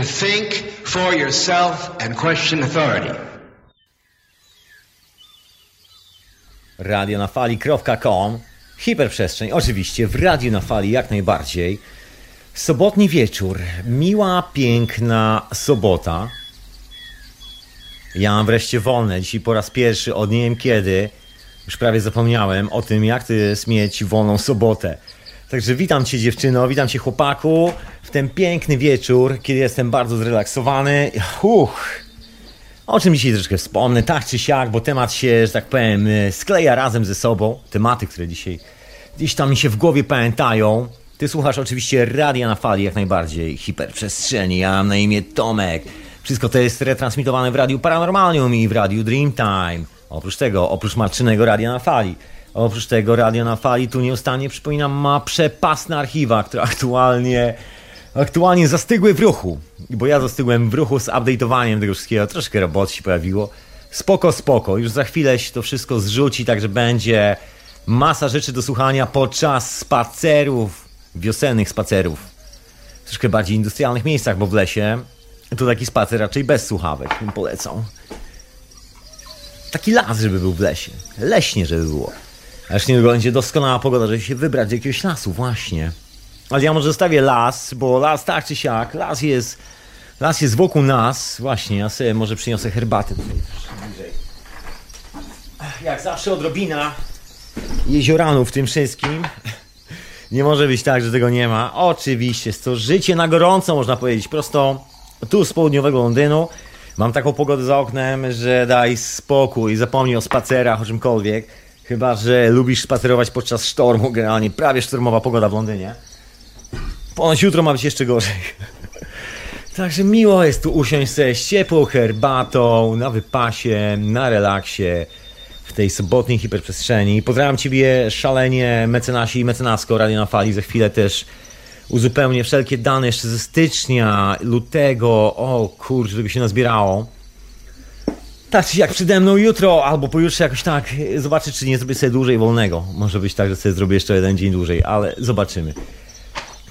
to think for yourself and question authority. radionafali.com Hiperprzestrzeń, oczywiście, w Radio na Fali jak najbardziej. Sobotni wieczór, miła, piękna sobota. Ja mam wreszcie wolne, dzisiaj po raz pierwszy od nie wiem kiedy, już prawie zapomniałem o tym, jak to jest mieć wolną sobotę. Także witam Cię dziewczyno, witam Cię chłopaku w ten piękny wieczór, kiedy jestem bardzo zrelaksowany. Uch, o czym dzisiaj troszkę wspomnę, tak czy siak, bo temat się, że tak powiem, skleja razem ze sobą. Tematy, które dzisiaj gdzieś tam mi się w głowie pamiętają. Ty słuchasz oczywiście Radia na Fali, jak najbardziej, hiperprzestrzeni. Ja mam na imię Tomek. Wszystko to jest retransmitowane w Radiu Paranormalium i w Radiu Dreamtime. Oprócz tego, oprócz marczynego Radia na Fali. Oprócz tego Radio na Fali tu nieustannie, przypominam, ma przepasne archiwa, które aktualnie aktualnie zastygły w ruchu. Bo ja zastygłem w ruchu z update'owaniem tego wszystkiego. Troszkę robot się pojawiło. Spoko, spoko. Już za chwilę się to wszystko zrzuci, także będzie masa rzeczy do słuchania podczas spacerów, wiosennych spacerów. W troszkę bardziej industrialnych miejscach, bo w lesie to taki spacer raczej bez słuchawek. Polecam. Taki las, żeby był w lesie. Leśnie, żeby było. Aż niedługo będzie doskonała pogoda, żeby się wybrać do jakiegoś lasu, właśnie. Ale ja może zostawię las, bo las tak czy siak, las jest, las jest wokół nas. Właśnie, ja sobie może przyniosę herbatę tutaj bliżej. Jak zawsze odrobina jezioranu w tym wszystkim. Nie może być tak, że tego nie ma. Oczywiście, jest to życie na gorąco, można powiedzieć. Prosto tu z południowego Londynu. Mam taką pogodę za oknem, że daj spokój, zapomnij o spacerach, o czymkolwiek. Chyba, że lubisz spacerować podczas sztormu, generalnie prawie sztormowa pogoda w Londynie. Ponoć jutro ma być jeszcze gorzej. Także miło jest tu usiąść sobie z ciepłą herbatą, na wypasie, na relaksie, w tej sobotniej hiperprzestrzeni. Pozdrawiam Ciebie szalenie mecenasi i mecenasko Radio na Fali. Za chwilę też uzupełnię wszelkie dane jeszcze ze stycznia, lutego. O kurczę, żeby się nazbierało. Tak czy jak przede mną jutro albo pojutrze jakoś tak zobaczę, czy nie zrobię sobie dłużej wolnego. Może być tak, że sobie zrobię jeszcze jeden dzień dłużej, ale zobaczymy.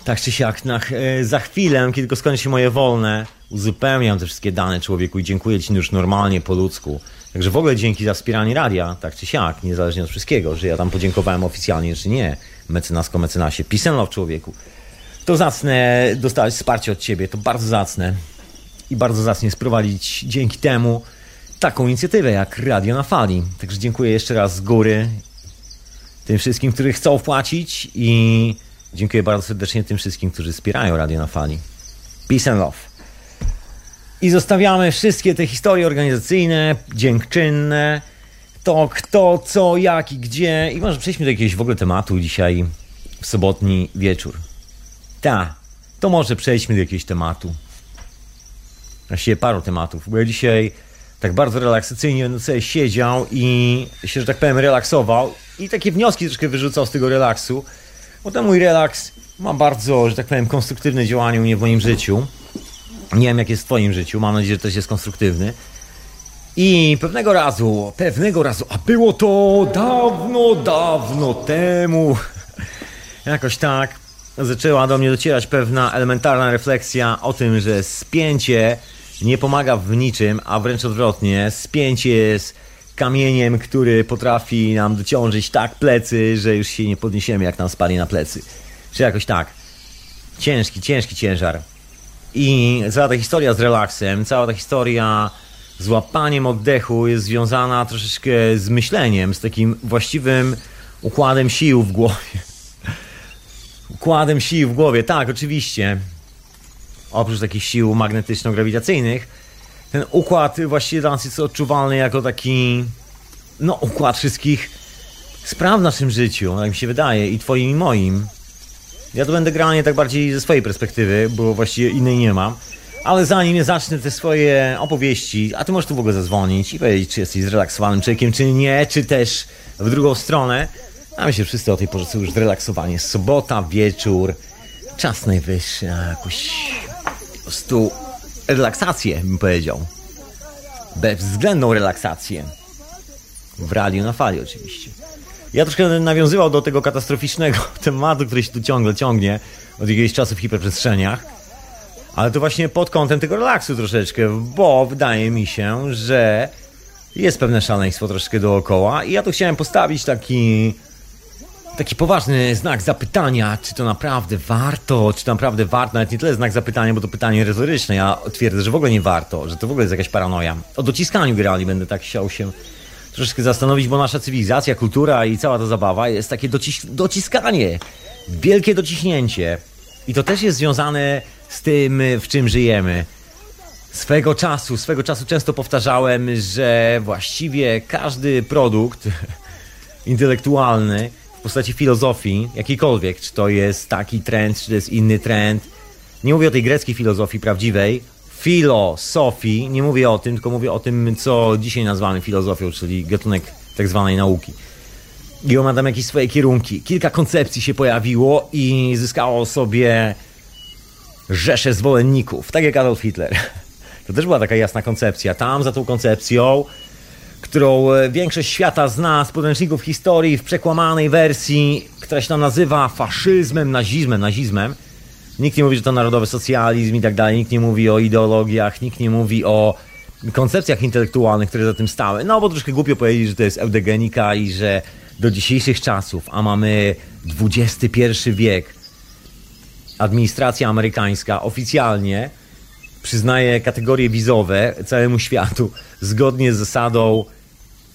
Tak czy siak, na, e, za chwilę, kiedy tylko skończy się moje wolne, uzupełniam te wszystkie dane człowieku i dziękuję Ci już normalnie, po ludzku. Także w ogóle dzięki za wspieranie radia, tak czy siak, niezależnie od wszystkiego, że ja tam podziękowałem oficjalnie, czy nie, mecenasko, mecenasie, pisem w człowieku. To zacne dostać wsparcie od Ciebie, to bardzo zacne i bardzo zacnie sprowadzić dzięki temu taką inicjatywę jak Radio na Fali. Także dziękuję jeszcze raz z góry tym wszystkim, którzy chcą wpłacić i Dziękuję bardzo serdecznie tym wszystkim, którzy wspierają Radio na Fali. Peace and love. I zostawiamy wszystkie te historie organizacyjne, dziękczynne, to kto, co, jak i gdzie. I może przejdźmy do jakiegoś w ogóle tematu dzisiaj w sobotni wieczór. Ta, to może przejdźmy do jakiegoś tematu. Właściwie paru tematów, bo dzisiaj tak bardzo relaksacyjnie będę sobie siedział i się, że tak powiem, relaksował i takie wnioski troszkę wyrzucał z tego relaksu. Bo ten mój relaks ma bardzo, że tak powiem, konstruktywne działanie u mnie w moim życiu. Nie wiem, jak jest w Twoim życiu, mam nadzieję, że też jest konstruktywny. I pewnego razu, pewnego razu, a było to dawno, dawno temu, jakoś tak, zaczęła do mnie docierać pewna elementarna refleksja o tym, że spięcie nie pomaga w niczym, a wręcz odwrotnie, spięcie jest kamieniem, który potrafi nam dociążyć tak plecy, że już się nie podniesiemy, jak nam spadnie na plecy. Czy jakoś tak. Ciężki, ciężki ciężar. I cała ta historia z relaksem, cała ta historia z łapaniem oddechu jest związana troszeczkę z myśleniem, z takim właściwym układem sił w głowie. Układem sił w głowie, tak, oczywiście. Oprócz takich sił magnetyczno-grawitacyjnych, ten układ właściwie dla nas jest odczuwalny jako taki, no, układ wszystkich spraw w naszym życiu, jak mi się wydaje, i twoim, i moim. Ja to będę grał nie tak bardziej ze swojej perspektywy, bo właściwie innej nie mam. Ale zanim nie zacznę te swoje opowieści, a ty możesz tu w ogóle zadzwonić i powiedzieć, czy jesteś zrelaksowanym człowiekiem, czy nie, czy też w drugą stronę. A my się wszyscy o tej porze już zrelaksowani. Sobota, wieczór, czas najwyższy, jakoś po prostu relaksację, bym powiedział. Bezwzględną relaksację. W radiu na fali oczywiście. Ja troszkę nawiązywał do tego katastroficznego tematu, który się tu ciągle ciągnie od jakiegoś czasu w hiperprzestrzeniach. Ale to właśnie pod kątem tego relaksu troszeczkę, bo wydaje mi się, że jest pewne szaleństwo troszeczkę dookoła i ja tu chciałem postawić taki taki poważny znak zapytania, czy to naprawdę warto, czy to naprawdę warto, nawet nie tyle znak zapytania, bo to pytanie retoryczne, ja twierdzę, że w ogóle nie warto, że to w ogóle jest jakaś paranoja. O dociskaniu grali będę tak chciał się troszeczkę zastanowić, bo nasza cywilizacja, kultura i cała ta zabawa jest takie docis dociskanie, wielkie dociśnięcie. I to też jest związane z tym, w czym żyjemy. Swego czasu, swego czasu często powtarzałem, że właściwie każdy produkt intelektualny w postaci filozofii, jakiejkolwiek, czy to jest taki trend, czy to jest inny trend. Nie mówię o tej greckiej filozofii prawdziwej, filosofii, nie mówię o tym, tylko mówię o tym, co dzisiaj nazywamy filozofią, czyli gatunek tak zwanej nauki. I on ma tam jakieś swoje kierunki. Kilka koncepcji się pojawiło i zyskało sobie rzesze zwolenników, tak jak Adolf Hitler. To też była taka jasna koncepcja. Tam za tą koncepcją którą e, większość świata zna z podręczników historii w przekłamanej wersji, która się tam nazywa faszyzmem, nazizmem, nazizmem. Nikt nie mówi, że to narodowy socjalizm i tak dalej, nikt nie mówi o ideologiach, nikt nie mówi o koncepcjach intelektualnych, które za tym stały. No bo troszkę głupio powiedzieć, że to jest eudegenika i że do dzisiejszych czasów, a mamy XXI wiek, administracja amerykańska oficjalnie przyznaje kategorie wizowe całemu światu zgodnie z zasadą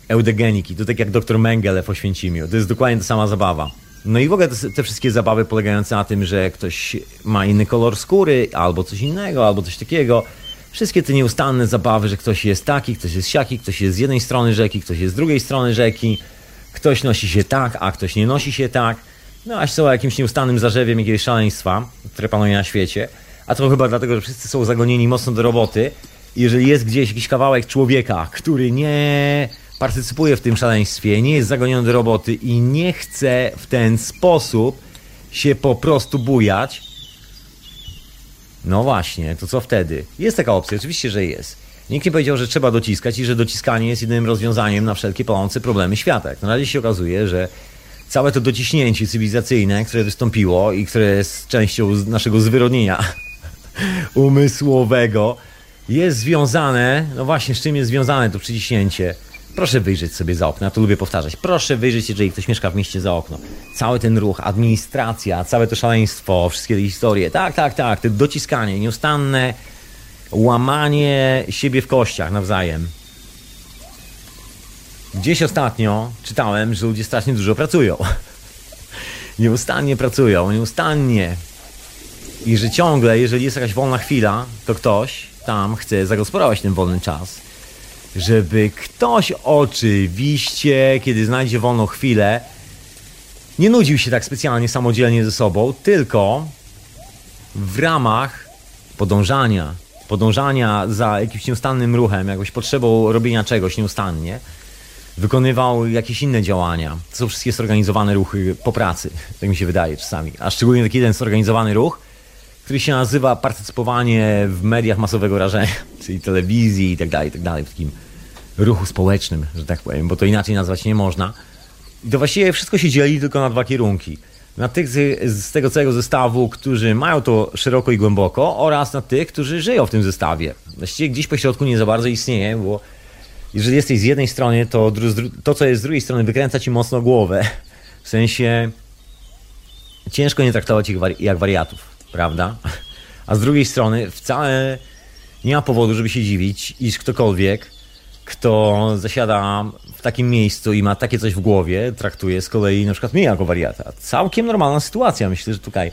eudegeniki. To tak jak dr Mengele w Oświęcimiu. To jest dokładnie ta sama zabawa. No i w ogóle te, te, wszystkie zabawy polegające na tym, że ktoś ma inny kolor skóry, albo coś innego, albo coś takiego. Wszystkie te nieustanne zabawy, że ktoś jest taki, ktoś jest siaki, ktoś jest z jednej strony rzeki, ktoś jest z drugiej strony rzeki, ktoś nosi się tak, a ktoś nie nosi się tak. No aż są jakimś nieustannym zarzewiem jakiegoś szaleństwa, które panuje na świecie. A to chyba dlatego, że wszyscy są zagonieni mocno do roboty. Jeżeli jest gdzieś jakiś kawałek człowieka, który nie partycypuje w tym szaleństwie, nie jest zagoniony do roboty i nie chce w ten sposób się po prostu bujać, no właśnie, to co wtedy? Jest taka opcja, oczywiście, że jest. Nikt nie powiedział, że trzeba dociskać i że dociskanie jest jedynym rozwiązaniem na wszelkie palące problemy świata. Jak na razie się okazuje, że całe to dociśnięcie cywilizacyjne, które wystąpiło i które jest częścią naszego zwyrodnienia umysłowego, jest związane, no właśnie, z czym jest związane to przyciśnięcie? Proszę wyjrzeć sobie za okno, ja to lubię powtarzać. Proszę wyjrzeć, jeżeli ktoś mieszka w mieście za okno. Cały ten ruch, administracja, całe to szaleństwo, wszystkie te historie. Tak, tak, tak, to dociskanie, nieustanne łamanie siebie w kościach nawzajem. Gdzieś ostatnio czytałem, że ludzie strasznie dużo pracują. Nieustannie pracują, nieustannie. I że ciągle, jeżeli jest jakaś wolna chwila, to ktoś tam chce zagospodarować ten wolny czas żeby ktoś oczywiście, kiedy znajdzie wolną chwilę, nie nudził się tak specjalnie samodzielnie ze sobą, tylko w ramach podążania, podążania za jakimś nieustannym ruchem, jakąś potrzebą robienia czegoś nieustannie, wykonywał jakieś inne działania. To są wszystkie zorganizowane ruchy po pracy, tak mi się wydaje czasami. A szczególnie taki jeden zorganizowany ruch, który się nazywa partycypowanie w mediach masowego rażenia, czyli telewizji i tak dalej, tak dalej, w takim ruchu społecznym, że tak powiem, bo to inaczej nazwać nie można. I to właściwie wszystko się dzieli tylko na dwa kierunki. Na tych z, z tego całego zestawu, którzy mają to szeroko i głęboko oraz na tych, którzy żyją w tym zestawie. Właściwie gdzieś po środku nie za bardzo istnieje, bo jeżeli jesteś z jednej strony, to to, co jest z drugiej strony, wykręca ci mocno głowę. W sensie ciężko nie traktować ich jak wariatów, prawda? A z drugiej strony wcale nie ma powodu, żeby się dziwić, iż ktokolwiek kto zasiada w takim miejscu i ma takie coś w głowie, traktuje z kolei na przykład mnie jako wariata. Całkiem normalna sytuacja. Myślę, że tutaj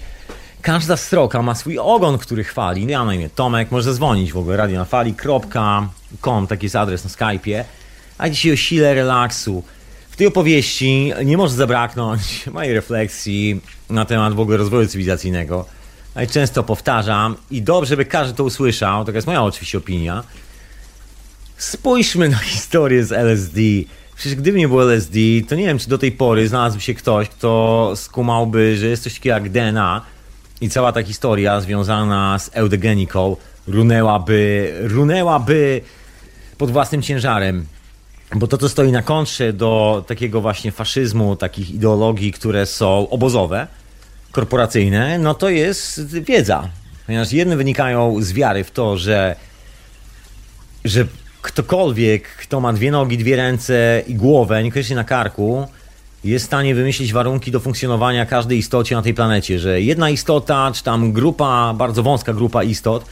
każda stroka ma swój ogon, który chwali. Ja mam na imię Tomek, może zadzwonić w ogóle radionafali.com, taki jest adres na Skype'ie. A dzisiaj o sile relaksu. W tej opowieści nie może zabraknąć mojej refleksji na temat w ogóle rozwoju cywilizacyjnego. Najczęsto powtarzam i dobrze, by każdy to usłyszał, to jest moja oczywiście opinia, Spójrzmy na historię z LSD. Przecież gdyby nie było LSD, to nie wiem, czy do tej pory znalazłby się ktoś, kto skumałby, że jest coś takiego jak DNA i cała ta historia związana z eudegeniką runęłaby, runęłaby pod własnym ciężarem. Bo to, co stoi na kontrze do takiego właśnie faszyzmu, takich ideologii, które są obozowe, korporacyjne, no to jest wiedza. Ponieważ jedne wynikają z wiary w to, że, że ktokolwiek, kto ma dwie nogi, dwie ręce i głowę, niekoniecznie na karku, jest w stanie wymyślić warunki do funkcjonowania każdej istocie na tej planecie, że jedna istota, czy tam grupa, bardzo wąska grupa istot,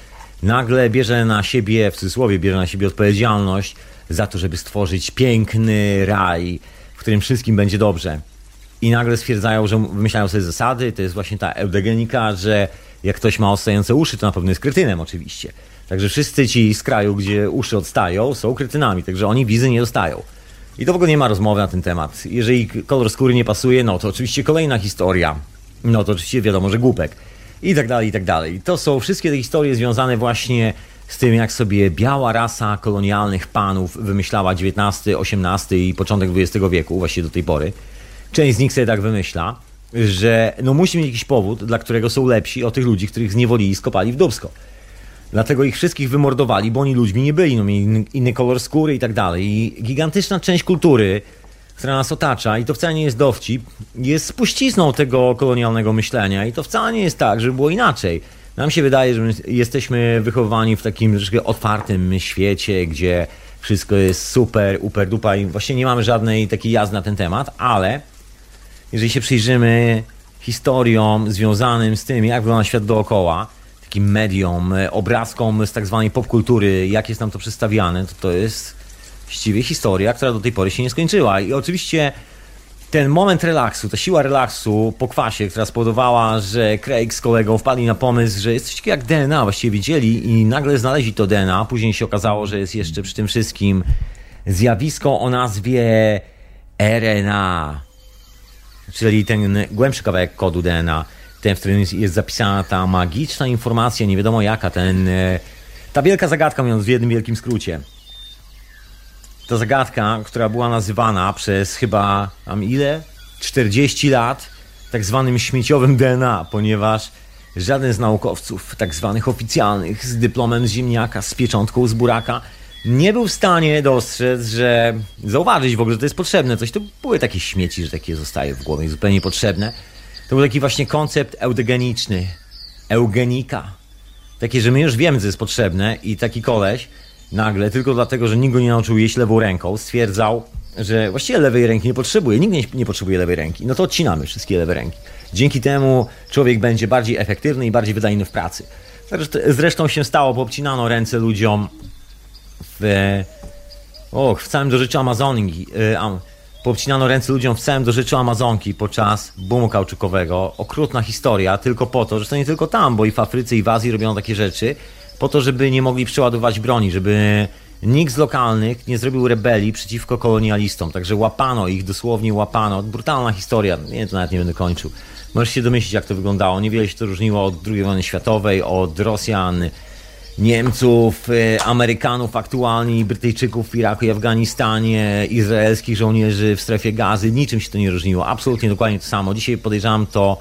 nagle bierze na siebie, w cudzysłowie bierze na siebie odpowiedzialność za to, żeby stworzyć piękny raj, w którym wszystkim będzie dobrze. I nagle stwierdzają, że wymyślają sobie zasady, to jest właśnie ta eudegenika, że jak ktoś ma odstające uszy, to na pewno jest krytynem oczywiście. Także wszyscy ci z kraju, gdzie uszy odstają, są krytynami, także oni wizy nie dostają. I to w ogóle nie ma rozmowy na ten temat. Jeżeli kolor skóry nie pasuje, no to oczywiście kolejna historia. No to oczywiście wiadomo, że głupek. I tak dalej, i tak dalej. To są wszystkie te historie związane właśnie z tym, jak sobie biała rasa kolonialnych panów wymyślała XIX, XVIII i początek XX wieku, właśnie do tej pory. Część z nich sobie tak wymyśla, że no musi mieć jakiś powód, dla którego są lepsi od tych ludzi, których zniewolili i skopali w dubsko. Dlatego ich wszystkich wymordowali, bo oni ludźmi nie byli, no mieli inny kolor skóry i tak dalej. I gigantyczna część kultury, która nas otacza, i to wcale nie jest dowcip, jest spuścizną tego kolonialnego myślenia. I to wcale nie jest tak, żeby było inaczej. Nam się wydaje, że jesteśmy wychowani w takim troszkę otwartym świecie, gdzie wszystko jest super, uper, dupa i właśnie nie mamy żadnej takiej jazdy na ten temat, ale jeżeli się przyjrzymy historiom związanym z tym, jak wygląda świat dookoła, takim mediom, e, obrazkom z tak zwanej popkultury, jak jest nam to przedstawiane, to to jest właściwie historia, która do tej pory się nie skończyła. I oczywiście ten moment relaksu, ta siła relaksu po kwasie, która spowodowała, że Craig z kolegą wpadli na pomysł, że jest coś takiego jak DNA, właściwie widzieli i nagle znaleźli to DNA. Później się okazało, że jest jeszcze przy tym wszystkim zjawisko o nazwie RNA, czyli ten głębszy kawałek kodu DNA ten, w którym jest zapisana ta magiczna informacja, nie wiadomo jaka, ten, e, ta wielka zagadka, mówiąc w jednym wielkim skrócie. Ta zagadka, która była nazywana przez chyba, mam ile? 40 lat tak zwanym śmieciowym DNA, ponieważ żaden z naukowców, tak zwanych oficjalnych, z dyplomem z ziemniaka, z pieczątką z buraka, nie był w stanie dostrzec, że zauważyć w ogóle, że to jest potrzebne coś. To były takie śmieci, że takie zostaje w głowie, zupełnie potrzebne. To był taki właśnie koncept eugeniczny, eugenika. Takie, że my już wiemy, co jest potrzebne i taki koleś nagle, tylko dlatego, że nikt go nie nauczył jeść lewą ręką, stwierdzał, że właściwie lewej ręki nie potrzebuje, nikt nie, nie potrzebuje lewej ręki. No to odcinamy wszystkie lewe ręki. Dzięki temu człowiek będzie bardziej efektywny i bardziej wydajny w pracy. Zresztą się stało, bo obcinano ręce ludziom w, och, w całym dożyciu Amazonii, y, Poobcinano ręce ludziom w całym dorzeczu Amazonki podczas boomu kauczukowego. Okrutna historia, tylko po to, że to nie tylko tam, bo i w Afryce i w Azji robiono takie rzeczy, po to, żeby nie mogli przeładować broni, żeby nikt z lokalnych nie zrobił rebelii przeciwko kolonialistom. Także łapano ich, dosłownie łapano. Brutalna historia, nie, to nawet nie będę kończył. Możesz się domyślić, jak to wyglądało. Niewiele się to różniło od II wojny światowej, od Rosjan, Niemców, y, Amerykanów aktualnie, Brytyjczyków w Iraku i Afganistanie, izraelskich żołnierzy w strefie gazy. Niczym się to nie różniło. Absolutnie dokładnie to samo. Dzisiaj podejrzewam to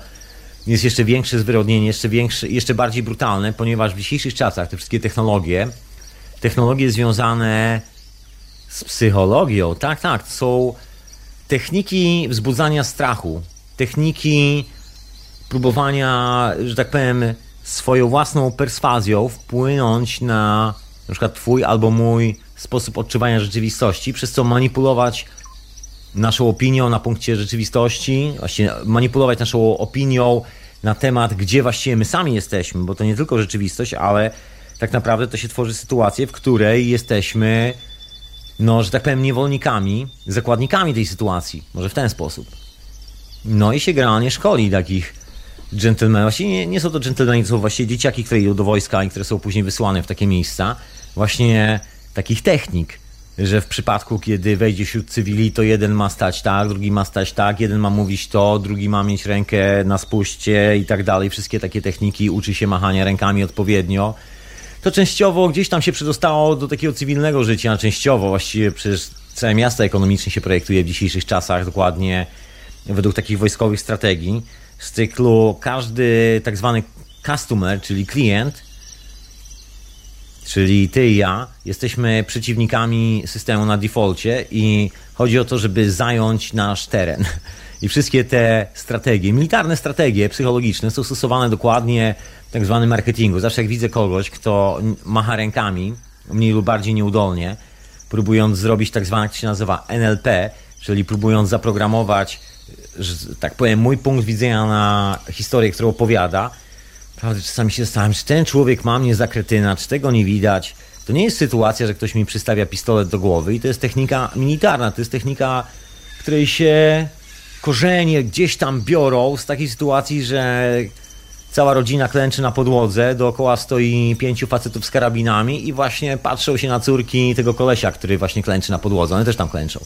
jest jeszcze większe zwyrodnienie, jeszcze, większe, jeszcze bardziej brutalne, ponieważ w dzisiejszych czasach te wszystkie technologie, technologie związane z psychologią, tak, tak, są techniki wzbudzania strachu, techniki próbowania, że tak powiem, swoją własną perswazją wpłynąć na na przykład twój albo mój sposób odczuwania rzeczywistości, przez co manipulować naszą opinią na punkcie rzeczywistości, właśnie manipulować naszą opinią na temat, gdzie właściwie my sami jesteśmy, bo to nie tylko rzeczywistość, ale tak naprawdę to się tworzy sytuację, w której jesteśmy, no, że tak powiem, niewolnikami, zakładnikami tej sytuacji. Może w ten sposób. No i się generalnie szkoli takich dżentelmeni. Właściwie nie, nie są to dżentelmeni, to są właśnie dzieciaki, które idą do wojska i które są później wysyłane w takie miejsca. Właśnie takich technik, że w przypadku, kiedy wejdzie wśród cywili, to jeden ma stać tak, drugi ma stać tak, jeden ma mówić to, drugi ma mieć rękę na spuście i tak dalej. Wszystkie takie techniki uczy się machania rękami odpowiednio. To częściowo gdzieś tam się przedostało do takiego cywilnego życia, częściowo właściwie przez całe miasto ekonomicznie się projektuje w dzisiejszych czasach, dokładnie według takich wojskowych strategii z cyklu każdy tak zwany customer, czyli klient, Czyli ty i ja jesteśmy przeciwnikami systemu na defaulcie i chodzi o to, żeby zająć nasz teren. I wszystkie te strategie, militarne strategie psychologiczne są stosowane dokładnie w tak zwanym marketingu. Zawsze jak widzę kogoś, kto macha rękami, mniej lub bardziej nieudolnie, próbując zrobić tak zwane, jak się nazywa, NLP, czyli próbując zaprogramować, że, tak powiem, mój punkt widzenia na historię, którą opowiada, Prawda, czasami się zastanawiam, czy ten człowiek ma mnie za kretyna, czy tego nie widać. To nie jest sytuacja, że ktoś mi przystawia pistolet do głowy i to jest technika militarna, to jest technika, której się korzenie gdzieś tam biorą z takiej sytuacji, że cała rodzina klęczy na podłodze, dookoła stoi pięciu facetów z karabinami i właśnie patrzą się na córki tego kolesia, który właśnie klęczy na podłodze. One też tam klęczą.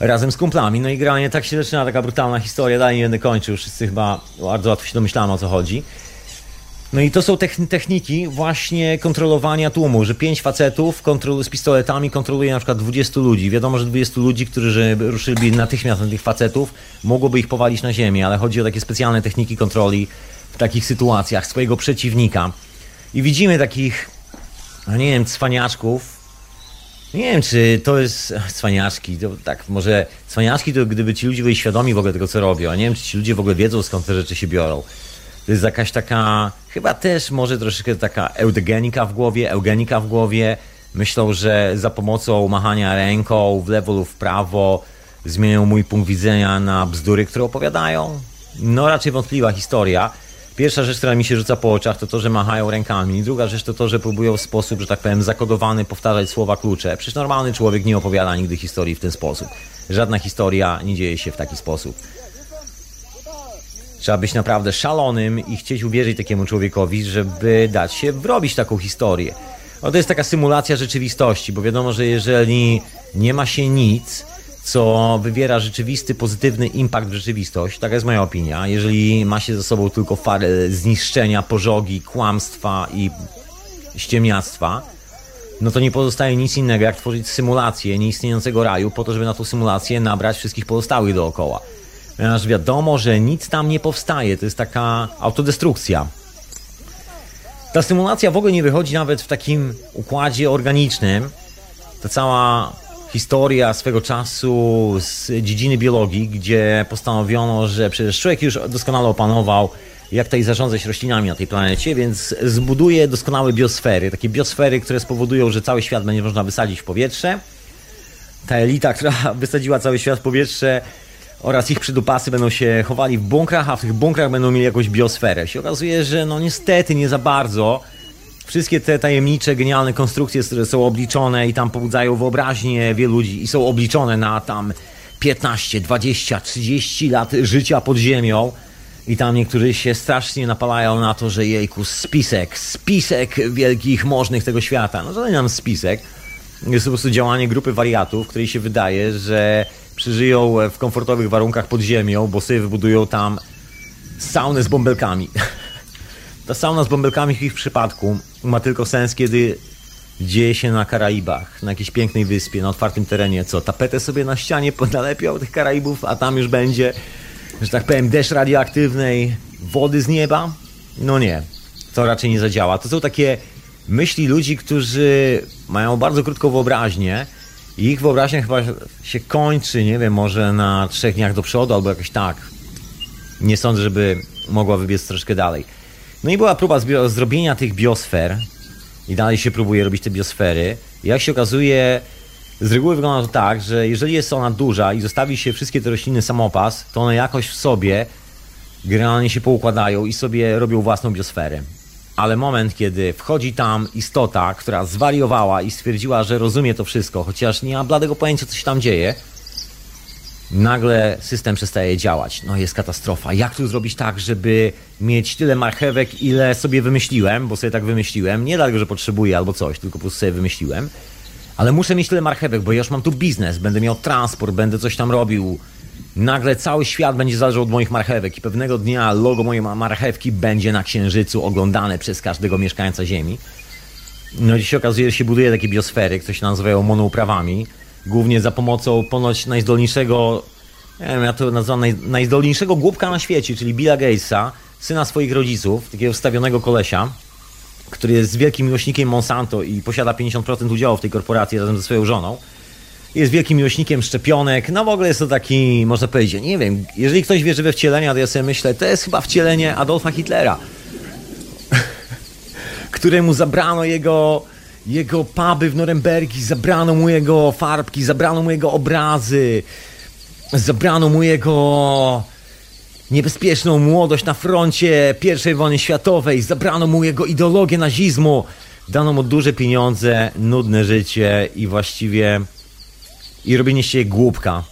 Razem z kumplami. No i granie tak się zaczyna, taka brutalna historia, dalej nie będę kończył. Wszyscy chyba bardzo łatwo się domyślamy o co chodzi. No i to są techniki właśnie kontrolowania tłumu, że pięć facetów kontrol z pistoletami kontroluje na przykład 20 ludzi. Wiadomo, że 20 ludzi, którzy ruszyliby natychmiast na tych facetów, mogłoby ich powalić na ziemię, ale chodzi o takie specjalne techniki kontroli w takich sytuacjach swojego przeciwnika. I widzimy takich, no nie wiem, cwaniaczków. Nie wiem, czy to jest cwaniaczki, to tak, może cwaniaczki to gdyby ci ludzie byli świadomi w ogóle tego, co robią, a nie wiem, czy ci ludzie w ogóle wiedzą, skąd te rzeczy się biorą. To jest jakaś taka, chyba też może troszeczkę taka eugenika w głowie, eugenika w głowie. Myślą, że za pomocą machania ręką w lewo lub w prawo zmienią mój punkt widzenia na bzdury, które opowiadają. No raczej wątpliwa historia. Pierwsza rzecz, która mi się rzuca po oczach, to to, że machają rękami. Druga rzecz to to, że próbują w sposób, że tak powiem, zakodowany powtarzać słowa klucze. Przecież normalny człowiek nie opowiada nigdy historii w ten sposób. Żadna historia nie dzieje się w taki sposób. Trzeba być naprawdę szalonym i chcieć uwierzyć takiemu człowiekowi, żeby dać się wrobić taką historię. No to jest taka symulacja rzeczywistości, bo wiadomo, że jeżeli nie ma się nic, co wywiera rzeczywisty, pozytywny impact w rzeczywistość, taka jest moja opinia, jeżeli ma się ze sobą tylko farę zniszczenia, pożogi, kłamstwa i ściemniactwa, no to nie pozostaje nic innego, jak tworzyć symulację nieistniejącego raju po to, żeby na tą symulację nabrać wszystkich pozostałych dookoła ponieważ wiadomo, że nic tam nie powstaje. To jest taka autodestrukcja. Ta symulacja w ogóle nie wychodzi nawet w takim układzie organicznym. Ta cała historia swego czasu z dziedziny biologii, gdzie postanowiono, że przecież człowiek już doskonale opanował, jak tutaj zarządzać roślinami na tej planecie, więc zbuduje doskonałe biosfery. Takie biosfery, które spowodują, że cały świat będzie można wysadzić w powietrze. Ta elita, która wysadziła cały świat w powietrze, oraz ich przydupasy będą się chowali w bunkrach, a w tych bunkrach będą mieli jakąś biosferę. Się okazuje, że no niestety nie za bardzo. Wszystkie te tajemnicze, genialne konstrukcje, które są obliczone i tam pobudzają wyobraźnię wielu ludzi i są obliczone na tam 15, 20, 30 lat życia pod ziemią. I tam niektórzy się strasznie napalają na to, że jejku, spisek, spisek wielkich możnych tego świata. No to nam spisek. Jest po prostu działanie grupy wariatów, której się wydaje, że przeżyją w komfortowych warunkach pod ziemią, bo sobie wybudują tam saunę z bąbelkami. Ta sauna z bąbelkami w ich przypadku ma tylko sens, kiedy dzieje się na Karaibach, na jakiejś pięknej wyspie, na otwartym terenie. Co, tapetę sobie na ścianie nalepią tych Karaibów, a tam już będzie, że tak powiem, deszcz radioaktywnej wody z nieba? No nie, to raczej nie zadziała. To są takie myśli ludzi, którzy mają bardzo krótką wyobraźnię, ich wyobraźnia chyba się kończy, nie wiem, może na trzech dniach do przodu albo jakoś tak. Nie sądzę, żeby mogła wybiec troszkę dalej. No i była próba zrobienia tych biosfer i dalej się próbuje robić te biosfery. Jak się okazuje, z reguły wygląda to tak, że jeżeli jest ona duża i zostawi się wszystkie te rośliny samopas, to one jakoś w sobie generalnie się poukładają i sobie robią własną biosferę ale moment, kiedy wchodzi tam istota, która zwariowała i stwierdziła, że rozumie to wszystko, chociaż nie ma bladego pojęcia, co się tam dzieje, nagle system przestaje działać. No jest katastrofa. Jak tu zrobić tak, żeby mieć tyle marchewek, ile sobie wymyśliłem, bo sobie tak wymyśliłem, nie dlatego, że potrzebuję albo coś, tylko po prostu sobie wymyśliłem, ale muszę mieć tyle marchewek, bo ja już mam tu biznes, będę miał transport, będę coś tam robił, Nagle cały świat będzie zależał od moich marchewek i pewnego dnia logo mojej marchewki będzie na księżycu oglądane przez każdego mieszkańca Ziemi. No dziś okazuje, że się buduje takie biosfery, które się nazywają monouprawami, głównie za pomocą ponoć najzdolniejszego, nie wiem, ja to nazywam naj, najzdolniejszego głupka na świecie, czyli Billa Gatesa, syna swoich rodziców, takiego wstawionego kolesia, który jest wielkim miłośnikiem Monsanto i posiada 50% udziału w tej korporacji razem ze swoją żoną. Jest wielkim miłośnikiem szczepionek. No w ogóle jest to taki, można powiedzieć, nie wiem, jeżeli ktoś wierzy we wcielenia, to ja sobie myślę, to jest chyba wcielenie Adolfa Hitlera, któremu zabrano jego, jego puby w Norymbergi, zabrano mu jego farbki, zabrano mu jego obrazy, zabrano mu jego niebezpieczną młodość na froncie I wojny światowej, zabrano mu jego ideologię nazizmu, dano mu duże pieniądze, nudne życie i właściwie i robienie się głupka.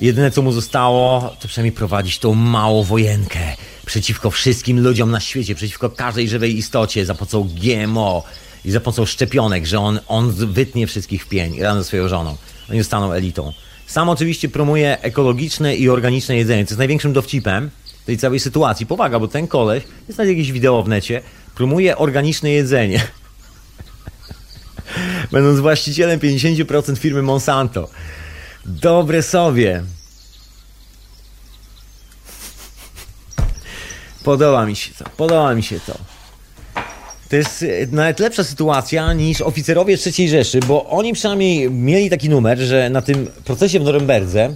Jedyne co mu zostało, to przynajmniej prowadzić tą małą wojenkę przeciwko wszystkim ludziom na świecie, przeciwko każdej żywej istocie za pomocą GMO i za pomocą szczepionek, że on, on wytnie wszystkich w pień razem ze swoją żoną. Oni zostaną elitą. Sam oczywiście promuje ekologiczne i organiczne jedzenie, co jest największym dowcipem tej całej sytuacji. Powaga, bo ten koleś, jest nawet jakieś wideo w necie, promuje organiczne jedzenie. Będąc właścicielem 50% firmy Monsanto. Dobre sobie. Podoba mi się to, podoba mi się to. To jest e, nawet lepsza sytuacja niż oficerowie III Rzeszy, bo oni przynajmniej mieli taki numer, że na tym procesie w Norymberdze,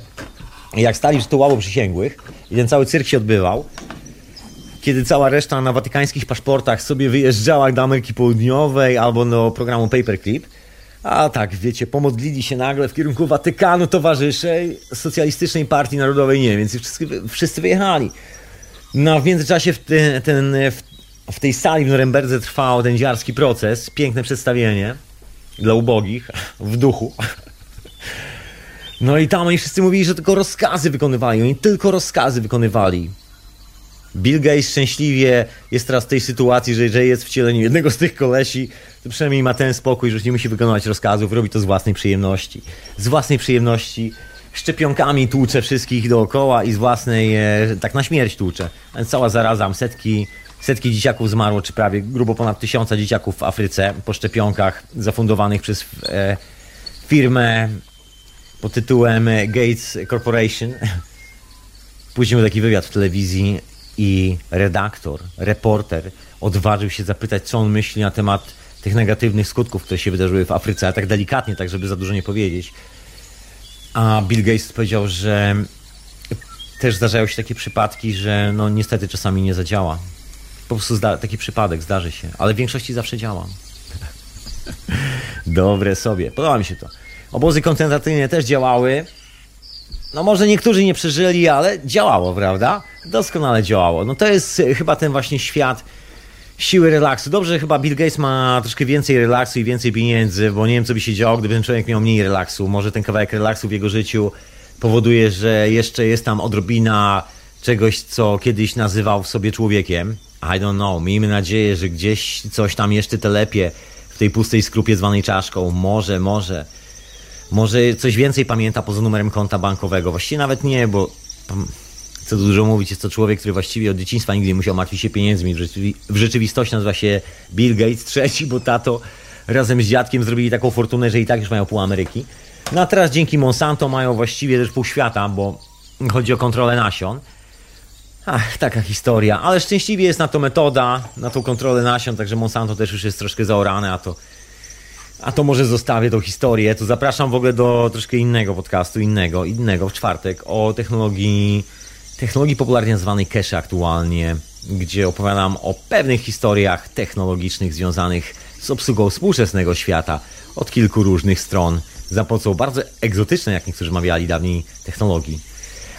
jak stali przy ławu przysięgłych i ten cały cyrk się odbywał, kiedy cała reszta na watykańskich paszportach sobie wyjeżdżała do Ameryki Południowej albo do programu Paperclip, a tak, wiecie, pomodlili się nagle w kierunku Watykanu towarzysze Socjalistycznej Partii Narodowej Niemiec i wszyscy, wszyscy wyjechali. No, w międzyczasie w ten, ten, w w tej sali w Norymberdze trwał ten dziarski proces, piękne przedstawienie dla ubogich w duchu. No i tam oni wszyscy mówili, że tylko rozkazy wykonywali. Oni tylko rozkazy wykonywali. Bill Gates szczęśliwie jest teraz w tej sytuacji, że jeżeli jest w cieleniu jednego z tych kolesi, to przynajmniej ma ten spokój, że już nie musi wykonywać rozkazów, robi to z własnej przyjemności. Z własnej przyjemności szczepionkami tłucze wszystkich dookoła i z własnej, e, tak na śmierć tłucze. Cała zaraza, setki Setki dzieciaków zmarło, czy prawie grubo ponad tysiąca dzieciaków w Afryce po szczepionkach zafundowanych przez e, firmę pod tytułem Gates Corporation. Później był taki wywiad w telewizji i redaktor, reporter odważył się zapytać, co on myśli na temat tych negatywnych skutków, które się wydarzyły w Afryce, ale tak delikatnie, tak żeby za dużo nie powiedzieć. A Bill Gates powiedział, że też zdarzają się takie przypadki, że no niestety czasami nie zadziała. Po prostu zda, taki przypadek zdarzy się, ale w większości zawsze działam. Dobre sobie, podoba mi się to. Obozy koncentracyjne też działały. No może niektórzy nie przeżyli, ale działało, prawda? Doskonale działało. No to jest e, chyba ten właśnie świat siły relaksu. Dobrze, że chyba Bill Gates ma troszkę więcej relaksu i więcej pieniędzy, bo nie wiem, co by się działo, gdyby ten człowiek miał mniej relaksu. Może ten kawałek relaksu w jego życiu powoduje, że jeszcze jest tam odrobina czegoś, co kiedyś nazywał w sobie człowiekiem. I don't know. Miejmy nadzieję, że gdzieś coś tam jeszcze telepie w tej pustej skrupie zwanej czaszką. Może, może. Może coś więcej pamięta poza numerem konta bankowego. Właściwie nawet nie, bo co dużo mówić, jest to człowiek, który właściwie od dzieciństwa nigdy nie musiał martwić się pieniędzmi. W rzeczywistości nazywa się Bill Gates trzeci, bo tato razem z dziadkiem zrobili taką fortunę, że i tak już mają pół Ameryki. No a teraz dzięki Monsanto mają właściwie też pół świata, bo chodzi o kontrolę nasion. Ach, taka historia. Ale szczęśliwie jest na to metoda, na tą kontrolę nasion, także Monsanto też już jest troszkę zaorane, a to, a to może zostawię tą historię. To zapraszam w ogóle do troszkę innego podcastu, innego, innego w czwartek o technologii, technologii popularnie nazywanej cache aktualnie, gdzie opowiadam o pewnych historiach technologicznych związanych z obsługą współczesnego świata od kilku różnych stron za pomocą bardzo egzotycznej, jak niektórzy mawiali dawniej, technologii.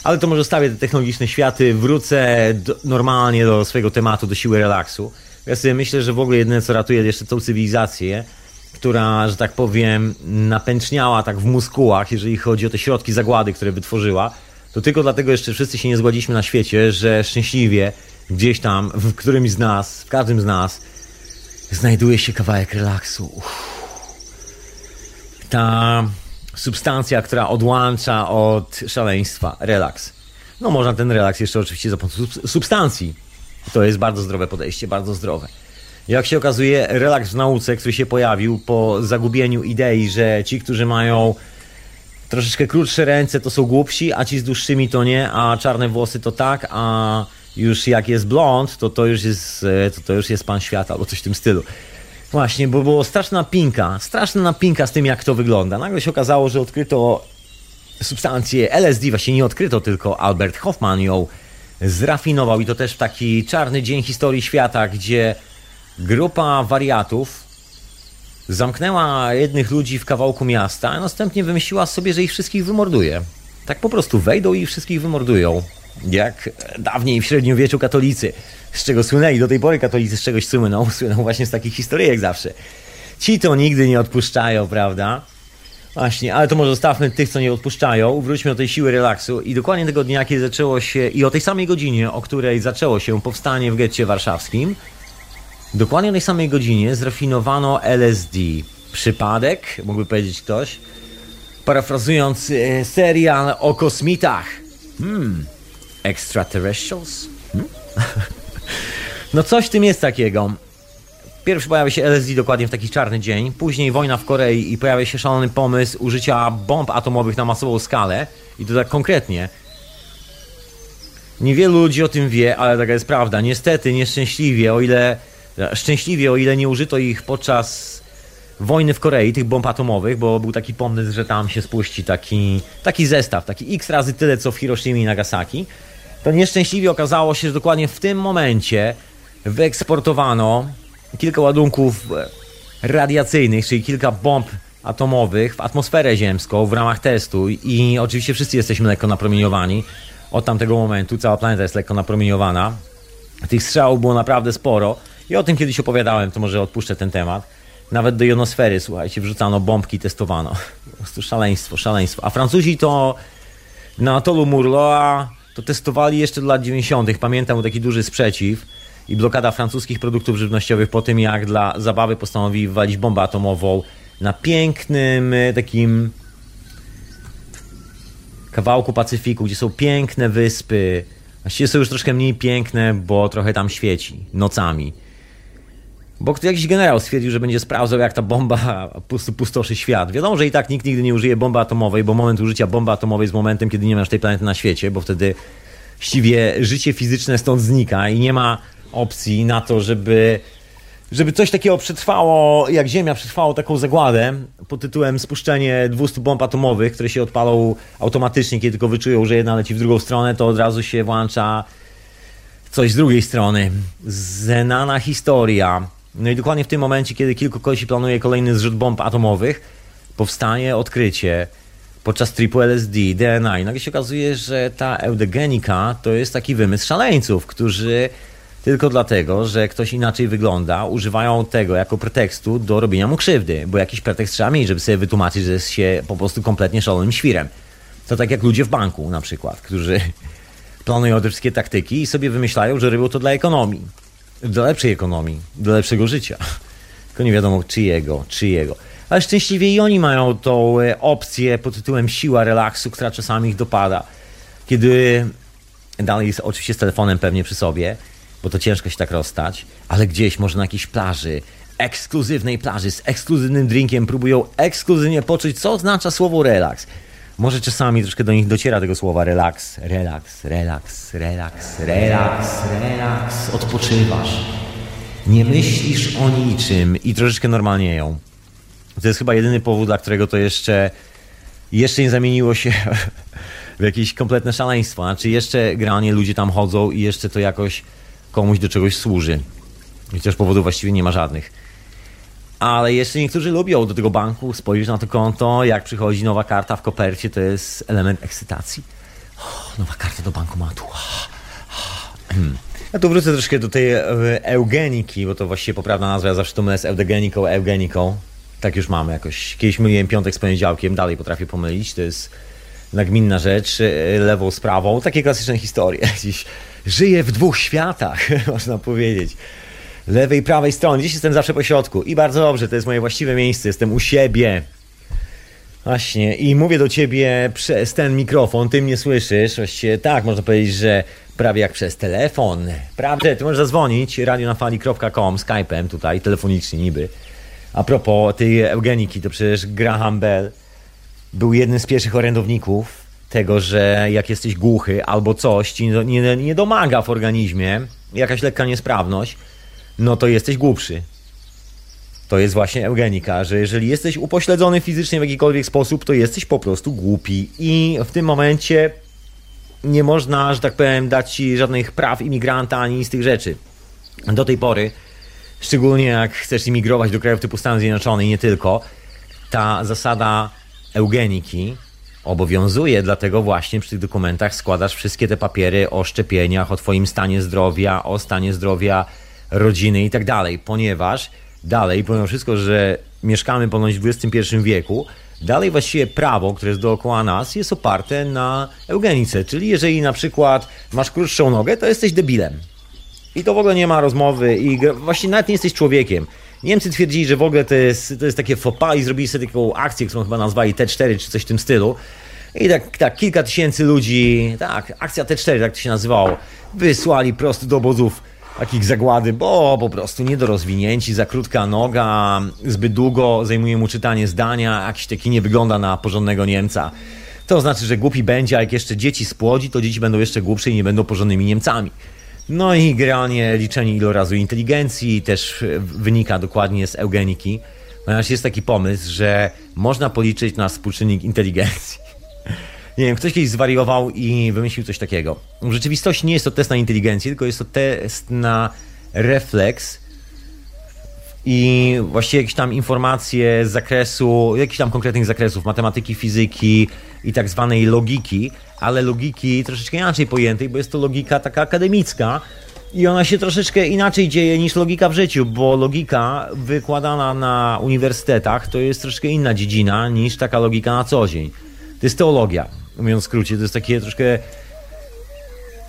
Ale to może stawię te technologiczne światy, wrócę do, normalnie do swojego tematu, do siły relaksu. Ja sobie myślę, że w ogóle jedyne co ratuje jeszcze tą cywilizację, która, że tak powiem, napęczniała tak w muskułach, jeżeli chodzi o te środki zagłady, które wytworzyła, to tylko dlatego jeszcze wszyscy się nie zgładziliśmy na świecie, że szczęśliwie gdzieś tam, w którymś z nas, w każdym z nas, znajduje się kawałek relaksu. Uff. Ta substancja, która odłącza od szaleństwa. Relaks. No można ten relaks jeszcze oczywiście za pomocą substancji. To jest bardzo zdrowe podejście, bardzo zdrowe. Jak się okazuje, relaks w nauce, który się pojawił po zagubieniu idei, że ci, którzy mają troszeczkę krótsze ręce, to są głupsi, a ci z dłuższymi to nie, a czarne włosy to tak, a już jak jest blond, to to już jest, e, to, to już jest pan świata albo coś w tym stylu. Właśnie, bo było straszna napinka, straszna napinka z tym, jak to wygląda. Nagle się okazało, że odkryto substancję LSD, właśnie nie odkryto, tylko Albert Hoffman ją zrafinował i to też w taki czarny dzień historii świata, gdzie grupa wariatów zamknęła jednych ludzi w kawałku miasta, a następnie wymyśliła sobie, że ich wszystkich wymorduje. Tak po prostu wejdą i wszystkich wymordują. Jak dawniej w średniowieczu katolicy, z czego słynęli do tej pory katolicy, z czegoś słyną, słyną właśnie z takich historyjek zawsze. Ci to nigdy nie odpuszczają, prawda? Właśnie, ale to może zostawmy tych, co nie odpuszczają. Wróćmy do tej siły relaksu. I dokładnie tego dnia, kiedy zaczęło się, i o tej samej godzinie, o której zaczęło się powstanie w getcie warszawskim, dokładnie o tej samej godzinie zrafinowano LSD. Przypadek, mógłby powiedzieć ktoś, parafrazując e, serial o kosmitach. Hmm, extraterrestrials? Hmm? no coś w tym jest takiego. Pierwszy pojawia się LSD dokładnie w taki czarny dzień, później wojna w Korei i pojawia się szalony pomysł użycia bomb atomowych na masową skalę i to tak konkretnie. Niewielu ludzi o tym wie, ale taka jest prawda. Niestety, nieszczęśliwie, o ile szczęśliwie, o ile nie użyto ich podczas wojny w Korei, tych bomb atomowych, bo był taki pomysł, że tam się spuści taki, taki zestaw, taki x razy tyle, co w Hiroshima i Nagasaki, to nieszczęśliwie okazało się, że dokładnie w tym momencie wyeksportowano kilka ładunków radiacyjnych, czyli kilka bomb atomowych w atmosferę ziemską w ramach testu i oczywiście wszyscy jesteśmy lekko napromieniowani. Od tamtego momentu cała planeta jest lekko napromieniowana. Tych strzałów było naprawdę sporo i o tym kiedyś opowiadałem, to może odpuszczę ten temat. Nawet do jonosfery, słuchajcie, wrzucano bombki, testowano. Po prostu szaleństwo, szaleństwo. A Francuzi to na atolu Murloa to testowali jeszcze do lat 90. Pamiętam taki duży sprzeciw i blokada francuskich produktów żywnościowych po tym, jak dla zabawy postanowili wywalić bombę atomową na pięknym e, takim kawałku Pacyfiku, gdzie są piękne wyspy. Właściwie są już troszkę mniej piękne, bo trochę tam świeci nocami. Bo jakiś generał stwierdził, że będzie sprawdzał, jak ta bomba pustoszy świat. Wiadomo, że i tak nikt nigdy nie użyje bomby atomowej, bo moment użycia bomby atomowej jest momentem, kiedy nie masz tej planety na świecie, bo wtedy właściwie życie fizyczne stąd znika i nie ma opcji na to, żeby, żeby coś takiego przetrwało, jak Ziemia przetrwało taką zagładę pod tytułem spuszczenie 200 bomb atomowych, które się odpalą automatycznie, kiedy tylko wyczują, że jedna leci w drugą stronę, to od razu się włącza coś z drugiej strony. Znana historia. No i dokładnie w tym momencie, kiedy kilku kości planuje kolejny zrzut bomb atomowych, powstanie odkrycie podczas tripu LSD, DNA i nagle się okazuje, że ta eudegenika to jest taki wymysł szaleńców, którzy tylko dlatego, że ktoś inaczej wygląda, używają tego jako pretekstu do robienia mu krzywdy, bo jakiś pretekst trzeba mieć, żeby sobie wytłumaczyć, że jest się po prostu kompletnie szalonym świrem. To tak jak ludzie w banku na przykład, którzy planują te wszystkie taktyki i sobie wymyślają, że robią to dla ekonomii. Dla lepszej ekonomii, dla lepszego życia. Tylko nie wiadomo czyjego, czyjego. Ale szczęśliwie i oni mają tą e, opcję pod tytułem siła relaksu, która czasami ich dopada. Kiedy dalej jest oczywiście z telefonem pewnie przy sobie, bo to ciężko się tak rozstać, ale gdzieś, może na jakiejś plaży, ekskluzywnej plaży, z ekskluzywnym drinkiem próbują ekskluzywnie poczuć, co oznacza słowo relaks. Może czasami troszkę do nich dociera tego słowa relaks, relaks, relaks, relaks, relaks, relaks, odpoczywasz. Nie myślisz o niczym i troszeczkę normalnieją. To jest chyba jedyny powód, dla którego to jeszcze, jeszcze nie zamieniło się w jakieś kompletne szaleństwo. Znaczy jeszcze granie, ludzie tam chodzą i jeszcze to jakoś komuś do czegoś służy. Chociaż powodów właściwie nie ma żadnych. Ale jeszcze niektórzy lubią do tego banku spojrzeć na to konto, jak przychodzi nowa karta w kopercie, to jest element ekscytacji. Oh, nowa karta do bankomatu. Ja tu wrócę troszkę do tej e, eugeniki, bo to właściwie poprawna nazwa, ja zawsze to mylę z eugeniką, eugeniką. Tak już mamy jakoś. Kiedyś myliłem piątek z poniedziałkiem, dalej potrafię pomylić. To jest nagminna rzecz, e, lewą z prawą. Takie klasyczne historie. Dziś żyję w dwóch światach, można powiedzieć. Lewej prawej strony. Dziś jestem zawsze po środku. I bardzo dobrze, to jest moje właściwe miejsce. Jestem u siebie. Właśnie. I mówię do ciebie przez ten mikrofon. Ty mnie słyszysz. Właściwie tak, można powiedzieć, że prawie jak przez telefon. Prawda, ty możesz zadzwonić radionafali.com, Skype'em tutaj, telefonicznie niby. A propos tej eugeniki, to przecież Graham Bell był jednym z pierwszych orędowników tego, że jak jesteś głuchy albo coś ci nie, nie domaga w organizmie, jakaś lekka niesprawność, no to jesteś głupszy. To jest właśnie eugenika, że jeżeli jesteś upośledzony fizycznie w jakikolwiek sposób, to jesteś po prostu głupi. I w tym momencie nie można, że tak powiem, dać ci żadnych praw imigranta ani z tych rzeczy. Do tej pory, szczególnie jak chcesz imigrować do krajów typu Stany Zjednoczone i nie tylko, ta zasada eugeniki obowiązuje, dlatego właśnie przy tych dokumentach składasz wszystkie te papiery o szczepieniach, o Twoim stanie zdrowia, o stanie zdrowia rodziny i tak dalej, ponieważ dalej, pomimo wszystko, że mieszkamy ponoć w XXI wieku, dalej właściwie prawo, które jest dookoła nas, jest oparte na eugenice, czyli jeżeli na przykład masz krótszą nogę, to jesteś debilem. I to w ogóle nie ma rozmowy i właśnie nawet nie jesteś człowiekiem. Niemcy twierdzili, że w ogóle to jest, to jest takie pas i zrobili sobie taką akcję, którą chyba nazwali T4 czy coś w tym stylu. I tak, tak kilka tysięcy ludzi, tak, akcja T4, tak to się nazywało, wysłali prosto do obozów takich zagłady, bo po prostu niedorozwinięci, za krótka noga, zbyt długo zajmuje mu czytanie zdania, jakiś taki nie wygląda na porządnego Niemca. To znaczy, że głupi będzie, a jak jeszcze dzieci spłodzi, to dzieci będą jeszcze głupsze i nie będą porządnymi Niemcami. No i granie liczenie ilorazu inteligencji też wynika dokładnie z eugeniki, ponieważ jest taki pomysł, że można policzyć na współczynnik inteligencji. Nie wiem, ktoś kiedyś zwariował i wymyślił coś takiego. W rzeczywistości nie jest to test na inteligencję, tylko jest to test na refleks i właściwie jakieś tam informacje z zakresu, jakichś tam konkretnych zakresów matematyki, fizyki i tak zwanej logiki, ale logiki troszeczkę inaczej pojętej, bo jest to logika taka akademicka i ona się troszeczkę inaczej dzieje niż logika w życiu, bo logika wykładana na uniwersytetach to jest troszkę inna dziedzina niż taka logika na co dzień. To jest teologia, mówiąc w skrócie, to jest takie troszkę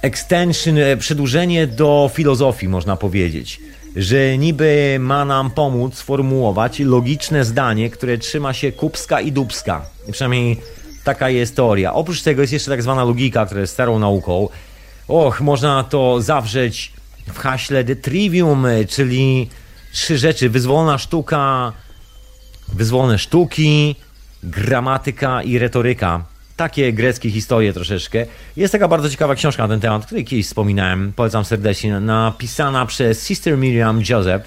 extension, e, przedłużenie do filozofii, można powiedzieć. Że niby ma nam pomóc sformułować logiczne zdanie, które trzyma się kupska i dubska. Przynajmniej Taka jest teoria. Oprócz tego jest jeszcze tak zwana logika, która jest starą nauką. Och, można to zawrzeć w haśle de trivium, czyli trzy rzeczy. Wyzwolona sztuka, wyzwolone sztuki, gramatyka i retoryka. Takie greckie historie troszeczkę. Jest taka bardzo ciekawa książka na ten temat, której kiedyś wspominałem. Polecam serdecznie. Napisana przez Sister Miriam Joseph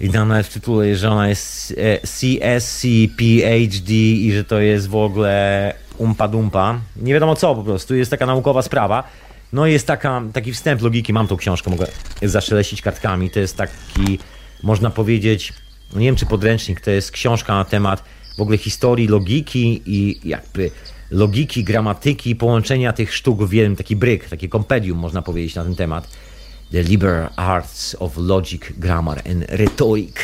i tam nawet w tytule, że ona jest CSC PhD i że to jest w ogóle umpa dumpa. Nie wiadomo co po prostu, jest taka naukowa sprawa. No jest taka, taki wstęp logiki, mam tą książkę, mogę zaszeleścić kartkami. To jest taki, można powiedzieć, nie wiem czy podręcznik, to jest książka na temat w ogóle historii logiki i jakby logiki, gramatyki, połączenia tych sztuk w jeden taki bryk, takie kompedium można powiedzieć na ten temat. The Liberal Arts of Logic, Grammar and Rhetoric.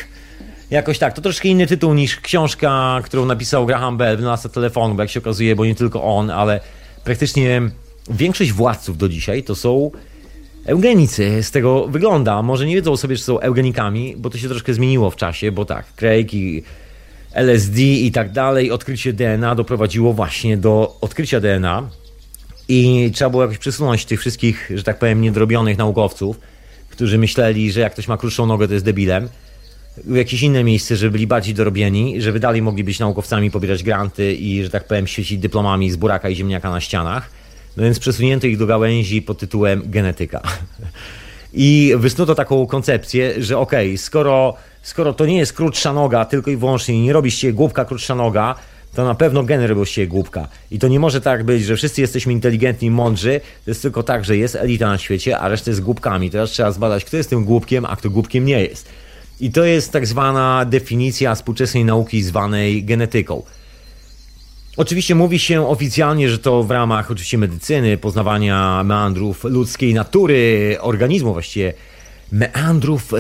Jakoś tak, to troszkę inny tytuł niż książka, którą napisał Graham Bell, wynalazca telefonu, bo jak się okazuje, bo nie tylko on, ale praktycznie większość władców do dzisiaj to są eugenicy. Z tego wygląda. Może nie wiedzą sobie, czy są eugenikami, bo to się troszkę zmieniło w czasie, bo tak, Craig i LSD i tak dalej, odkrycie DNA doprowadziło właśnie do odkrycia DNA, i trzeba było jakoś przesunąć tych wszystkich, że tak powiem, niedrobionych naukowców, którzy myśleli, że jak ktoś ma krótszą nogę, to jest debilem, w jakieś inne miejsce, żeby byli bardziej dorobieni, żeby dalej mogli być naukowcami, pobierać granty i, że tak powiem, świecić dyplomami z buraka i ziemniaka na ścianach. No więc przesunięto ich do gałęzi pod tytułem genetyka. I wysnuto taką koncepcję, że okej, okay, skoro, skoro to nie jest krótsza noga, tylko i wyłącznie nie robisz się głupka krótsza noga, to na pewno gen robił się głupka. I to nie może tak być, że wszyscy jesteśmy inteligentni, mądrzy, to jest tylko tak, że jest elita na świecie, a reszta jest głupkami. Teraz trzeba zbadać, kto jest tym głupkiem, a kto głupkiem nie jest. I to jest tak zwana definicja współczesnej nauki zwanej genetyką. Oczywiście mówi się oficjalnie, że to w ramach oczywiście medycyny, poznawania meandrów ludzkiej natury, organizmu właściwie, meandrów e,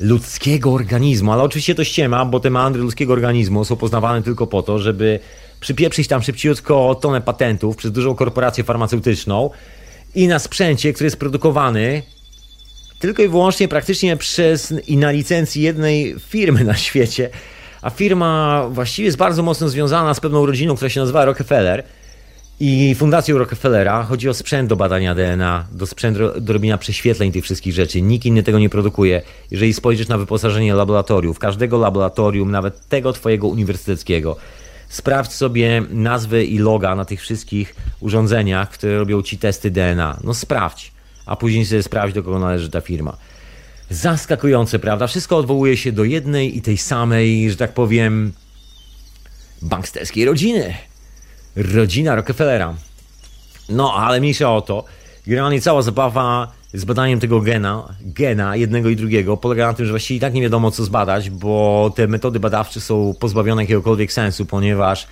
ludzkiego organizmu, ale oczywiście to ściema, bo te meandry ludzkiego organizmu są poznawane tylko po to, żeby przypieprzyć tam szybciutko tonę patentów przez dużą korporację farmaceutyczną i na sprzęcie, który jest produkowany tylko i wyłącznie praktycznie przez i na licencji jednej firmy na świecie, a firma właściwie jest bardzo mocno związana z pewną rodziną, która się nazywa Rockefeller, i Fundacją Rockefellera chodzi o sprzęt do badania DNA, do sprzęt do robienia prześwietleń tych wszystkich rzeczy. Nikt inny tego nie produkuje. Jeżeli spojrzysz na wyposażenie laboratoriów, każdego laboratorium, nawet tego twojego uniwersyteckiego, Sprawdź sobie nazwę i loga na tych wszystkich urządzeniach, które robią ci testy DNA. No sprawdź, a później sobie sprawdź, do kogo należy ta firma. Zaskakujące, prawda? Wszystko odwołuje się do jednej i tej samej, że tak powiem, banksterskiej rodziny. Rodzina Rockefellera. No, ale mniejsza o to. Generalnie cała zabawa z badaniem tego gena, gena jednego i drugiego polega na tym, że właściwie i tak nie wiadomo co zbadać, bo te metody badawcze są pozbawione jakiegokolwiek sensu, ponieważ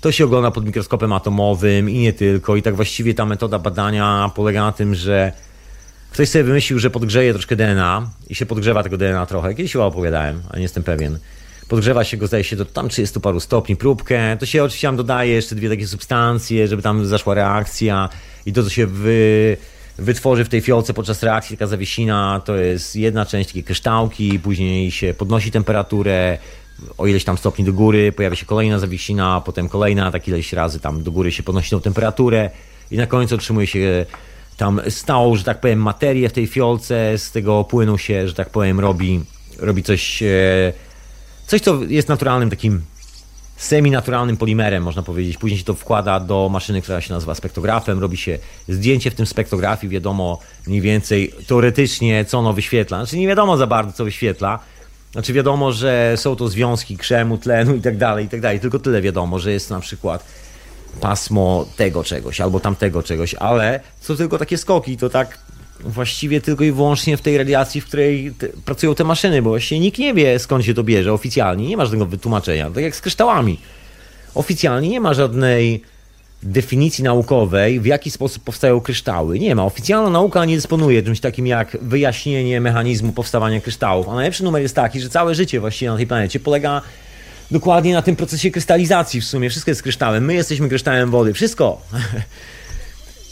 to się ogląda pod mikroskopem atomowym i nie tylko. I tak właściwie ta metoda badania polega na tym, że ktoś sobie wymyślił, że podgrzeje troszkę DNA i się podgrzewa tego DNA trochę. Kiedyś chyba opowiadałem, ale nie jestem pewien. Podgrzewa się go, zdaje się, do tam 30 paru stopni, próbkę. To się oczywiście tam dodaje jeszcze dwie takie substancje, żeby tam zaszła reakcja i to, co się wy, wytworzy w tej fiolce podczas reakcji, taka zawiesina, to jest jedna część, takie kryształki, później się podnosi temperaturę, o ileś tam stopni do góry, pojawia się kolejna zawiesina, potem kolejna, tak ileś razy tam do góry się podnosi tą temperaturę i na końcu otrzymuje się tam stałą, że tak powiem, materię w tej fiolce, z tego płynu się, że tak powiem, robi, robi coś, e, coś, co jest naturalnym takim semi-naturalnym polimerem, można powiedzieć. Później się to wkłada do maszyny, która się nazywa spektrografem, robi się zdjęcie w tym spektrografii, wiadomo mniej więcej teoretycznie, co ono wyświetla. Znaczy nie wiadomo za bardzo, co wyświetla. Znaczy wiadomo, że są to związki krzemu, tlenu i tak dalej, i tak dalej. Tylko tyle wiadomo, że jest na przykład pasmo tego czegoś albo tamtego czegoś, ale są tylko takie skoki, to tak właściwie tylko i wyłącznie w tej radiacji, w której te, pracują te maszyny, bo właściwie nikt nie wie skąd się to bierze oficjalnie, nie ma żadnego wytłumaczenia, tak jak z kryształami. Oficjalnie nie ma żadnej definicji naukowej, w jaki sposób powstają kryształy. Nie ma. Oficjalna nauka nie dysponuje czymś takim jak wyjaśnienie mechanizmu powstawania kryształów. A najlepszy numer jest taki, że całe życie właściwie na tej planecie polega dokładnie na tym procesie krystalizacji w sumie. Wszystko jest kryształem. My jesteśmy kryształem wody. Wszystko.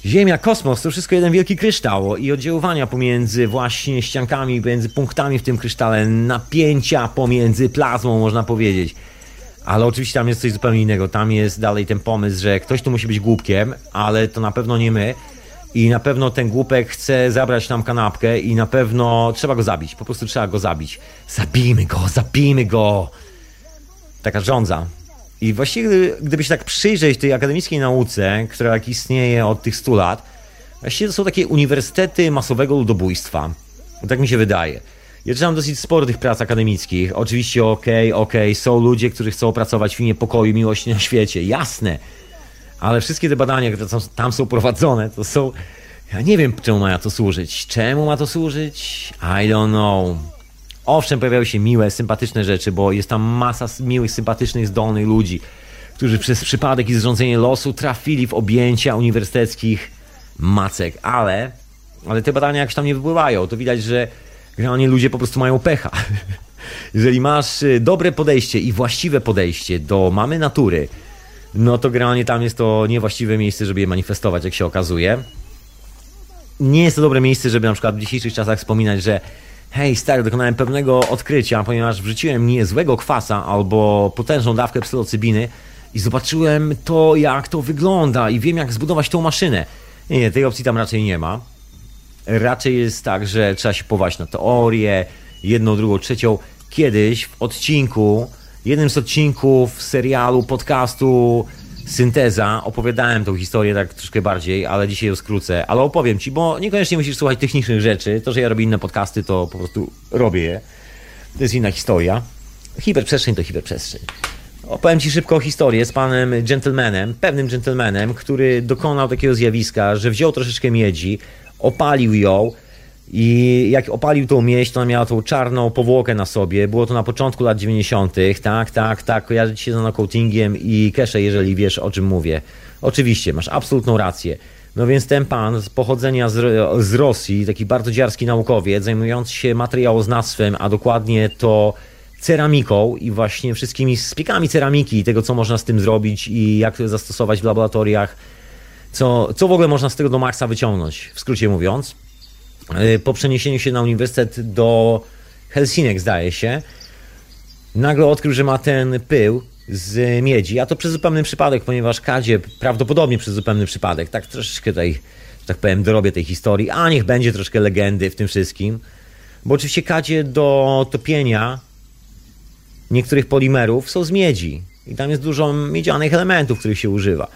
Ziemia, kosmos to wszystko jeden wielki kryształ i oddziaływania pomiędzy właśnie ściankami, pomiędzy punktami w tym krysztale, napięcia pomiędzy plazmą, można powiedzieć. Ale oczywiście tam jest coś zupełnie innego. Tam jest dalej ten pomysł, że ktoś tu musi być głupkiem, ale to na pewno nie my. I na pewno ten głupek chce zabrać nam kanapkę i na pewno trzeba go zabić. Po prostu trzeba go zabić. Zabijmy go, zabijmy go. Taka żądza. I właściwie, gdyby się tak przyjrzeć tej akademickiej nauce, która jak istnieje od tych 100 lat, właściwie to są takie uniwersytety masowego ludobójstwa. Tak mi się wydaje. Ja czytam dosyć sporo tych prac akademickich. Oczywiście okej, okay, okej, okay, są ludzie, którzy chcą pracować w imię pokoju, miłości na świecie. Jasne. Ale wszystkie te badania, które tam są prowadzone, to są... Ja nie wiem, czemu ma to służyć. Czemu ma to służyć? I don't know. Owszem, pojawiały się miłe, sympatyczne rzeczy, bo jest tam masa miłych, sympatycznych, zdolnych ludzi, którzy przez przypadek i zrządzenie losu trafili w objęcia uniwersyteckich macek, ale, ale te badania jakoś tam nie wypływają. To widać, że generalnie ludzie po prostu mają pecha. Jeżeli masz y, dobre podejście i właściwe podejście do mamy natury, no to generalnie tam jest to niewłaściwe miejsce, żeby je manifestować, jak się okazuje. Nie jest to dobre miejsce, żeby na przykład w dzisiejszych czasach wspominać, że hej stary, dokonałem pewnego odkrycia, ponieważ wrzuciłem niezłego kwasa albo potężną dawkę psylocybiny i zobaczyłem to, jak to wygląda i wiem, jak zbudować tą maszynę. Nie, nie, tej opcji tam raczej nie ma. Raczej jest tak, że trzeba się pować na teorię, jedną, drugą, trzecią. Kiedyś w odcinku, jednym z odcinków serialu, podcastu synteza. Opowiadałem tą historię tak troszkę bardziej, ale dzisiaj ją skrócę. Ale opowiem ci, bo niekoniecznie musisz słuchać technicznych rzeczy. To, że ja robię inne podcasty, to po prostu robię je. To jest inna historia. Hiperprzestrzeń to hiperprzestrzeń. Opowiem ci szybko historię z panem gentlemanem, pewnym gentlemanem, który dokonał takiego zjawiska, że wziął troszeczkę miedzi, opalił ją, i jak opalił tą mieść, to ona miała tą czarną powłokę na sobie. Było to na początku lat 90. Tak, tak, tak. Kojarzy się z knockoutingiem i kesze, jeżeli wiesz o czym mówię. Oczywiście, masz absolutną rację. No więc ten pan z pochodzenia z, z Rosji, taki bardzo dziarski naukowiec, zajmujący się materiałoznawstwem, a dokładnie to ceramiką i właśnie wszystkimi spiekami ceramiki, tego co można z tym zrobić i jak to zastosować w laboratoriach, co, co w ogóle można z tego do maksa wyciągnąć, w skrócie mówiąc po przeniesieniu się na uniwersytet do Helsinek, zdaje się, nagle odkrył, że ma ten pył z miedzi, a to przez zupełny przypadek, ponieważ Kadzie, prawdopodobnie przez zupełny przypadek, tak troszeczkę tutaj, tak powiem, dorobię tej historii, a niech będzie troszkę legendy w tym wszystkim, bo oczywiście Kadzie do topienia niektórych polimerów są z miedzi. I tam jest dużo miedzianych elementów, których się używa.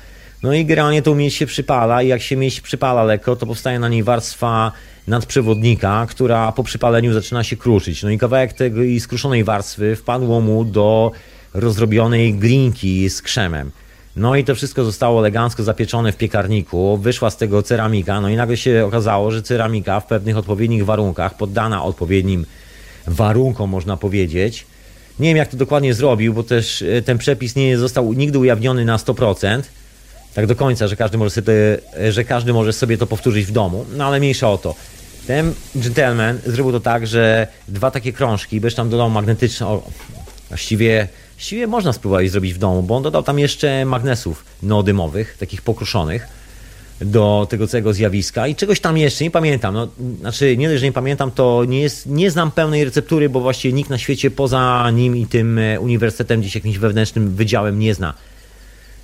No i generalnie tą miedź się przypala i jak się miedź przypala lekko, to powstaje na niej warstwa nadprzewodnika, która po przypaleniu zaczyna się kruszyć. No i kawałek tej skruszonej warstwy wpadło mu do rozrobionej glinki z krzemem. No i to wszystko zostało elegancko zapieczone w piekarniku, wyszła z tego ceramika, no i nagle się okazało, że ceramika w pewnych odpowiednich warunkach, poddana odpowiednim warunkom, można powiedzieć, nie wiem jak to dokładnie zrobił, bo też e, ten przepis nie został nigdy ujawniony na 100%, tak do końca, że każdy może sobie, że każdy może sobie to powtórzyć w domu, no ale mniejsza o to. Ten gentleman zrobił to tak, że dwa takie krążki, bez tam dodał magnetyczne, o, właściwie, właściwie można spróbować zrobić w domu, bo on dodał tam jeszcze magnesów neodymowych, takich pokruszonych, do tego całego zjawiska i czegoś tam jeszcze, nie pamiętam, no, znaczy nie dość, że nie pamiętam, to nie, jest, nie znam pełnej receptury, bo właściwie nikt na świecie poza nim i tym e, uniwersytetem, gdzieś jakimś wewnętrznym wydziałem nie zna,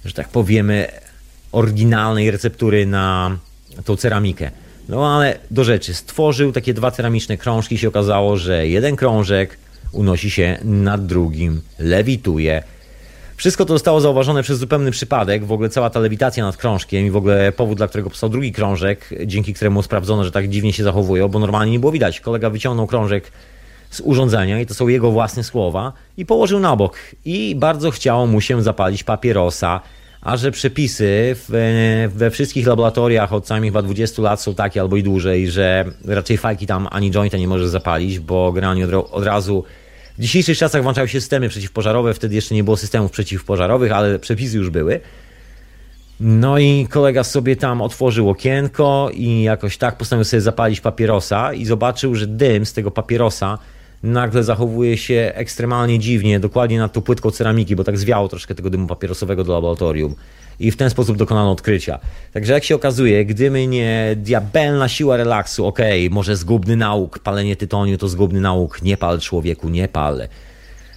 że tak powiemy, oryginalnej receptury na tą ceramikę. No ale do rzeczy, stworzył takie dwa ceramiczne krążki się okazało, że jeden krążek unosi się nad drugim, lewituje. Wszystko to zostało zauważone przez zupełny przypadek, w ogóle cała ta lewitacja nad krążkiem i w ogóle powód, dla którego powstał drugi krążek, dzięki któremu sprawdzono, że tak dziwnie się zachowują, bo normalnie nie było widać. Kolega wyciągnął krążek z urządzenia i to są jego własne słowa i położył na bok i bardzo chciało mu się zapalić papierosa, a że przepisy w, we wszystkich laboratoriach od samych chyba 20 lat są takie albo i dłużej, że raczej fajki tam ani jointa nie możesz zapalić, bo generalnie od, od razu w dzisiejszych czasach włączały się systemy przeciwpożarowe, wtedy jeszcze nie było systemów przeciwpożarowych, ale przepisy już były. No i kolega sobie tam otworzył okienko i jakoś tak postanowił sobie zapalić papierosa i zobaczył, że dym z tego papierosa nagle zachowuje się ekstremalnie dziwnie, dokładnie nad tą płytką ceramiki, bo tak zwiało troszkę tego dymu papierosowego do laboratorium. I w ten sposób dokonano odkrycia. Także jak się okazuje, gdyby nie diabelna siła relaksu, okej, okay, może zgubny nauk, palenie tytoniu to zgubny nauk, nie pal człowieku, nie pal.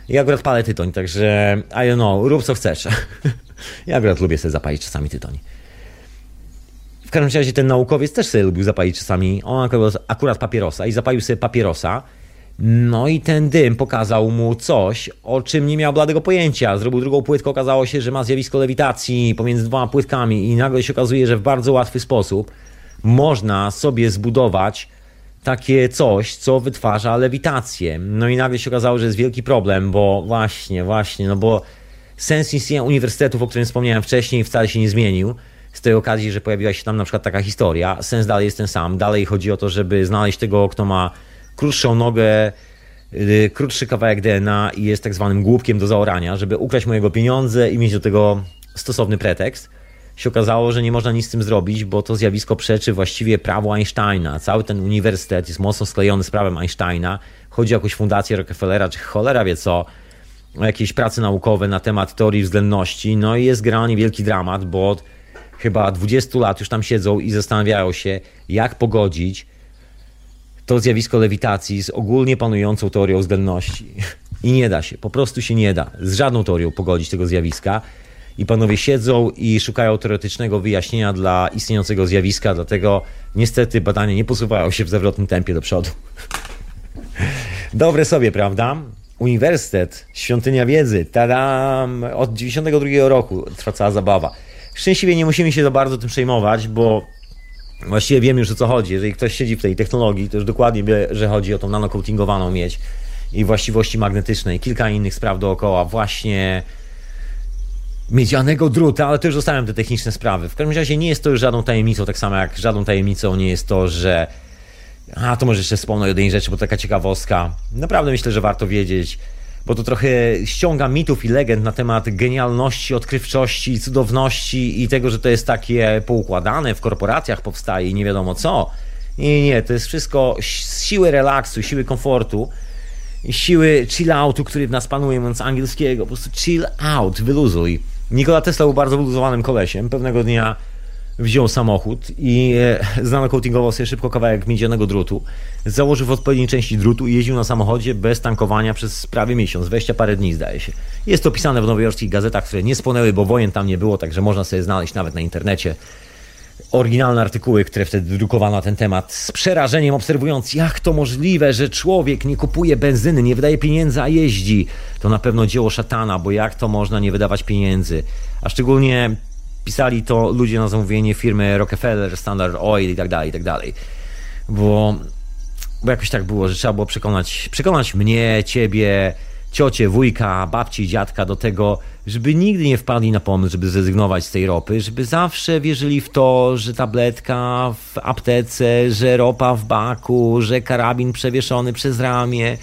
Ja akurat palę tytoń, także I don't know, rób co chcesz. ja akurat lubię sobie zapalić czasami tytoń. W każdym razie ten naukowiec też sobie lubił zapalić czasami, on akurat papierosa i zapalił sobie papierosa, no i ten dym pokazał mu coś, o czym nie miał bladego pojęcia. Zrobił drugą płytkę, okazało się, że ma zjawisko lewitacji pomiędzy dwoma płytkami i nagle się okazuje, że w bardzo łatwy sposób można sobie zbudować takie coś, co wytwarza lewitację. No i nagle się okazało, że jest wielki problem, bo właśnie, właśnie, no bo sens istnienia uniwersytetów, o którym wspomniałem wcześniej, wcale się nie zmienił. Z tej okazji, że pojawiła się tam na przykład taka historia. Sens dalej jest ten sam. Dalej chodzi o to, żeby znaleźć tego, kto ma krótszą nogę, y, krótszy kawałek DNA i jest tak zwanym głupkiem do zaorania, żeby ukraść mojego pieniądze i mieć do tego stosowny pretekst. Się okazało, że nie można nic z tym zrobić, bo to zjawisko przeczy właściwie prawu Einsteina. Cały ten uniwersytet jest mocno sklejony z prawem Einsteina. Chodzi o jakąś fundację Rockefellera, czy cholera wie co, o jakieś prace naukowe na temat teorii względności. No i jest generalnie wielki dramat, bo od chyba 20 lat już tam siedzą i zastanawiają się, jak pogodzić to zjawisko lewitacji z ogólnie panującą teorią względności. I nie da się, po prostu się nie da z żadną teorią pogodzić tego zjawiska. I panowie siedzą i szukają teoretycznego wyjaśnienia dla istniejącego zjawiska, dlatego niestety badania nie posuwają się w zawrotnym tempie do przodu. Dobre sobie, prawda? Uniwersytet, świątynia wiedzy, tadam! Od 92 roku trwa cała zabawa. Szczęśliwie nie musimy się za bardzo tym przejmować, bo Właściwie wiem już o co chodzi. Jeżeli ktoś siedzi w tej technologii, to już dokładnie wie, że chodzi o tą nanocoatingowaną miedź i właściwości magnetyczne i kilka innych spraw dookoła. Właśnie miedzianego druta, ale to już zostawiam te techniczne sprawy. W każdym razie nie jest to już żadną tajemnicą, tak samo jak żadną tajemnicą nie jest to, że a, to może jeszcze wspomnę o jednej rzeczy, bo taka ciekawostka. Naprawdę myślę, że warto wiedzieć bo to trochę ściąga mitów i legend na temat genialności, odkrywczości, cudowności i tego, że to jest takie poukładane, w korporacjach powstaje i nie wiadomo co. Nie, nie, to jest wszystko z siły relaksu, siły komfortu siły chill outu, który w nas panuje, mówiąc angielskiego. Po prostu chill out, wyluzuj. Nikola Tesla był bardzo wyluzowanym kolesiem. Pewnego dnia wziął samochód i e, znano-coatingował sobie szybko kawałek miedzianego drutu, założył w odpowiedniej części drutu i jeździł na samochodzie bez tankowania przez prawie miesiąc, 20 parę dni zdaje się. Jest to pisane w nowojorskich gazetach, które nie spłonęły, bo wojen tam nie było, także można sobie znaleźć nawet na internecie oryginalne artykuły, które wtedy drukowano na ten temat, z przerażeniem obserwując, jak to możliwe, że człowiek nie kupuje benzyny, nie wydaje pieniędzy, a jeździ. To na pewno dzieło szatana, bo jak to można nie wydawać pieniędzy? A szczególnie pisali to ludzie na zamówienie firmy Rockefeller, Standard Oil i tak dalej, i tak dalej. Bo, bo jakoś tak było, że trzeba było przekonać, przekonać mnie, ciebie, ciocie, wujka, babci, dziadka do tego, żeby nigdy nie wpadli na pomysł, żeby zrezygnować z tej ropy, żeby zawsze wierzyli w to, że tabletka w aptece, że ropa w baku, że karabin przewieszony przez ramię,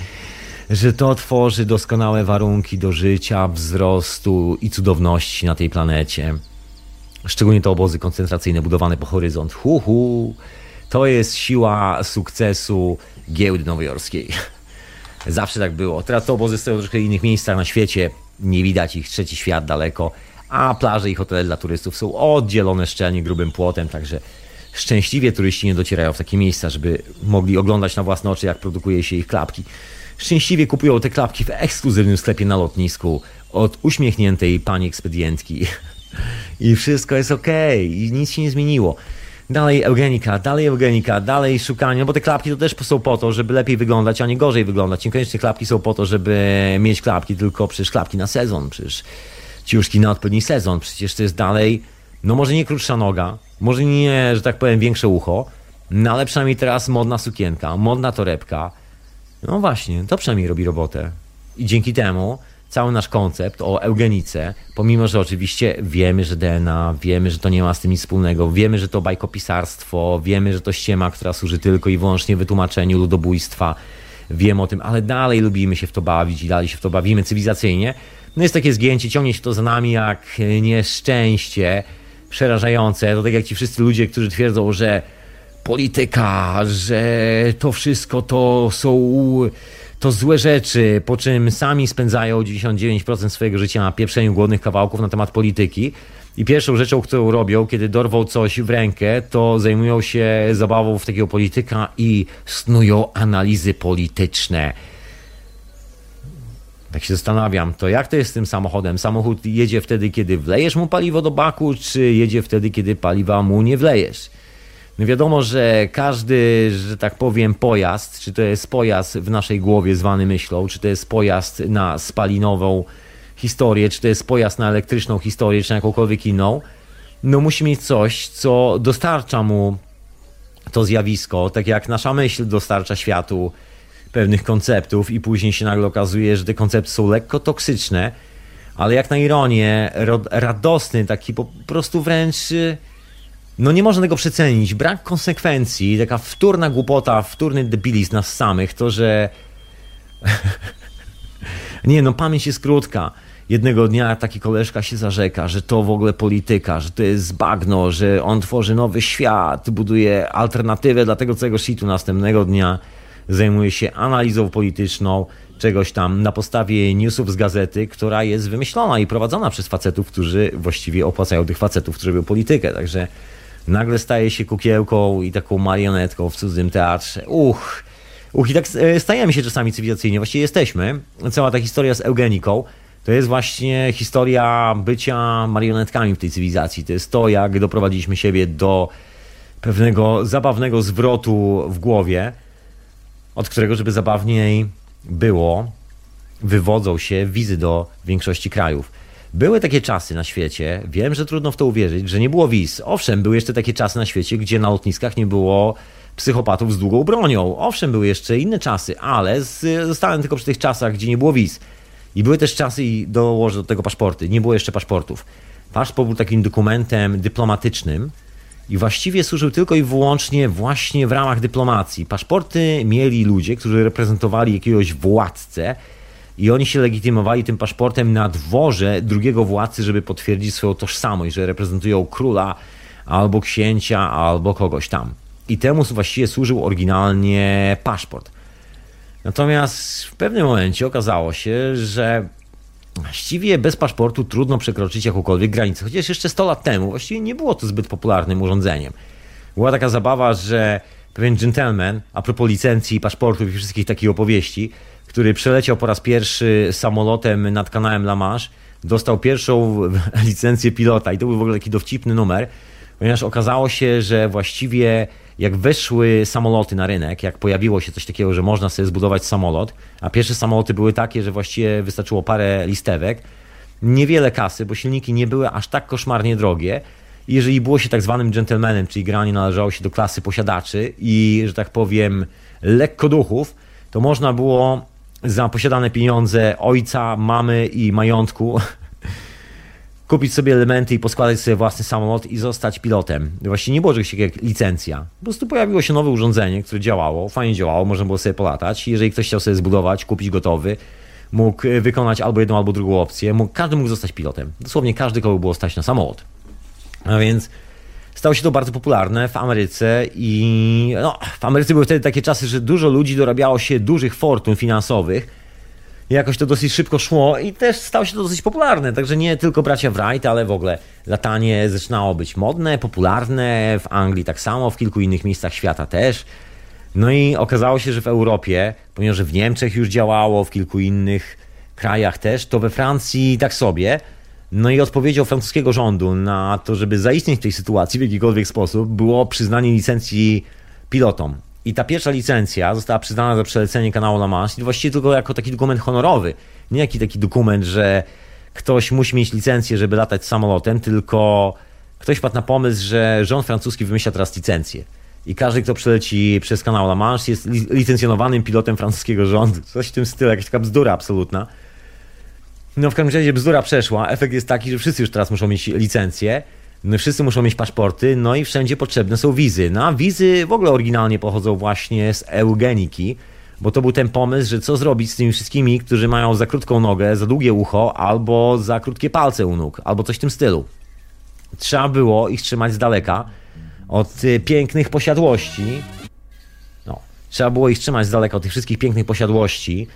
że to tworzy doskonałe warunki do życia, wzrostu i cudowności na tej planecie. Szczególnie te obozy koncentracyjne budowane po horyzont. Hu, hu. To jest siła sukcesu giełdy nowojorskiej. Zawsze tak było. Teraz te obozy stoją w troszkę innych miejscach na świecie. Nie widać ich, trzeci świat daleko. A plaże i hotele dla turystów są oddzielone szczelnie grubym płotem, także szczęśliwie turyści nie docierają w takie miejsca, żeby mogli oglądać na własne oczy, jak produkuje się ich klapki. Szczęśliwie kupują te klapki w ekskluzywnym sklepie na lotnisku od uśmiechniętej pani ekspedientki. I wszystko jest ok, i nic się nie zmieniło. Dalej eugenika, dalej eugenika, dalej szukanie, no bo te klapki to też są po to, żeby lepiej wyglądać, a nie gorzej wyglądać. Niekoniecznie klapki są po to, żeby mieć klapki, tylko przecież klapki na sezon, przecież ciuszki na odpowiedni sezon, przecież to jest dalej, no może nie krótsza noga, może nie, że tak powiem, większe ucho, no ale przynajmniej teraz modna sukienka, modna torebka. No właśnie, to przynajmniej robi robotę. I dzięki temu cały nasz koncept o eugenice, pomimo, że oczywiście wiemy, że DNA, wiemy, że to nie ma z tym nic wspólnego, wiemy, że to bajkopisarstwo, wiemy, że to ściema, która służy tylko i wyłącznie wytłumaczeniu ludobójstwa, wiemy o tym, ale dalej lubimy się w to bawić i dalej się w to bawimy cywilizacyjnie. No jest takie zgięcie, ciągnie się to za nami jak nieszczęście przerażające. To tak jak ci wszyscy ludzie, którzy twierdzą, że polityka, że to wszystko to są to złe rzeczy, po czym sami spędzają 99% swojego życia na pieprzeniu głodnych kawałków na temat polityki. I pierwszą rzeczą, którą robią, kiedy dorwą coś w rękę, to zajmują się zabawą w takiego polityka i snują analizy polityczne. Tak się zastanawiam, to jak to jest z tym samochodem? Samochód jedzie wtedy, kiedy wlejesz mu paliwo do baku, czy jedzie wtedy, kiedy paliwa mu nie wlejesz? No wiadomo, że każdy, że tak powiem, pojazd, czy to jest pojazd w naszej głowie zwany myślą, czy to jest pojazd na spalinową historię, czy to jest pojazd na elektryczną historię, czy na jakąkolwiek inną, no musi mieć coś, co dostarcza mu to zjawisko, tak jak nasza myśl dostarcza światu pewnych konceptów i później się nagle okazuje, że te koncepty są lekko toksyczne, ale jak na ironię, radosny, taki po prostu wręcz no nie można tego przecenić. Brak konsekwencji, taka wtórna głupota, wtórny debilizm nas samych, to że... nie, no pamięć jest krótka. Jednego dnia taki koleżka się zarzeka, że to w ogóle polityka, że to jest bagno, że on tworzy nowy świat, buduje alternatywę dla tego całego shitu. Następnego dnia zajmuje się analizą polityczną czegoś tam na podstawie newsów z gazety, która jest wymyślona i prowadzona przez facetów, którzy właściwie opłacają tych facetów, którzy robią politykę. Także nagle staje się kukiełką i taką marionetką w cudzym teatrze. Uch, uch, i tak e, stajemy się czasami cywilizacyjnie, właściwie jesteśmy. Cała ta historia z eugeniką to jest właśnie historia bycia marionetkami w tej cywilizacji. To jest to, jak doprowadziliśmy siebie do pewnego zabawnego zwrotu w głowie, od którego, żeby zabawniej było, wywodzą się wizy do większości krajów. Były takie czasy na świecie, wiem, że trudno w to uwierzyć, że nie było wiz. Owszem, były jeszcze takie czasy na świecie, gdzie na lotniskach nie było psychopatów z długą bronią. Owszem, były jeszcze inne czasy, ale zostałem tylko przy tych czasach, gdzie nie było wiz. I były też czasy, i dołożę do tego paszporty, nie było jeszcze paszportów. Paszport był takim dokumentem dyplomatycznym i właściwie służył tylko i wyłącznie właśnie w ramach dyplomacji. Paszporty mieli ludzie, którzy reprezentowali jakiegoś władcę, i oni się legitymowali tym paszportem na dworze drugiego władcy, żeby potwierdzić swoją tożsamość, że reprezentują króla albo księcia, albo kogoś tam. I temu właściwie służył oryginalnie paszport. Natomiast w pewnym momencie okazało się, że właściwie bez paszportu trudno przekroczyć jakąkolwiek granicę. Chociaż jeszcze 100 lat temu właściwie nie było to zbyt popularnym urządzeniem. Była taka zabawa, że pewien gentleman, a propos licencji, paszportów i wszystkich takich opowieści, który przeleciał po raz pierwszy samolotem nad kanałem La Manche, dostał pierwszą licencję pilota i to był w ogóle taki dowcipny numer, ponieważ okazało się, że właściwie jak weszły samoloty na rynek, jak pojawiło się coś takiego, że można sobie zbudować samolot, a pierwsze samoloty były takie, że właściwie wystarczyło parę listewek, niewiele kasy, bo silniki nie były aż tak koszmarnie drogie. I jeżeli było się tak zwanym gentlemanem, czyli granie należało się do klasy posiadaczy i, że tak powiem, lekko duchów, to można było za posiadane pieniądze ojca, mamy i majątku kupić sobie elementy i poskładać sobie własny samolot i zostać pilotem. Właściwie nie było czegoś takiego jak licencja. Po prostu pojawiło się nowe urządzenie, które działało, fajnie działało, można było sobie polatać. Jeżeli ktoś chciał sobie zbudować, kupić gotowy, mógł wykonać albo jedną, albo drugą opcję, mógł, każdy mógł zostać pilotem. Dosłownie każdy, kogo było stać na samolot. A więc stało się to bardzo popularne w Ameryce i no, w Ameryce były wtedy takie czasy, że dużo ludzi dorabiało się dużych fortun finansowych. Jakoś to dosyć szybko szło i też stało się to dosyć popularne. Także nie tylko bracia Wright, ale w ogóle latanie zaczynało być modne, popularne. W Anglii tak samo, w kilku innych miejscach świata też. No i okazało się, że w Europie, ponieważ w Niemczech już działało, w kilku innych krajach też, to we Francji tak sobie. No i odpowiedzią francuskiego rządu na to, żeby zaistnieć w tej sytuacji w jakikolwiek sposób, było przyznanie licencji pilotom. I ta pierwsza licencja została przyznana za przelecenie kanału La Manche, właściwie tylko jako taki dokument honorowy. Nie jaki taki dokument, że ktoś musi mieć licencję, żeby latać samolotem, tylko ktoś padł na pomysł, że rząd francuski wymyśla teraz licencję. I każdy, kto przeleci przez kanał La Manche, jest licencjonowanym pilotem francuskiego rządu. Coś w tym stylu, jakaś taka bzdura absolutna. No w każdym razie bzdura przeszła. Efekt jest taki, że wszyscy już teraz muszą mieć licencję. No, wszyscy muszą mieć paszporty, no i wszędzie potrzebne są wizy. No a wizy w ogóle oryginalnie pochodzą właśnie z eugeniki, bo to był ten pomysł, że co zrobić z tymi wszystkimi, którzy mają za krótką nogę, za długie ucho, albo za krótkie palce u nóg, albo coś w tym stylu. Trzeba było ich trzymać z daleka od y, pięknych posiadłości. No, trzeba było ich trzymać z daleka od tych wszystkich pięknych posiadłości,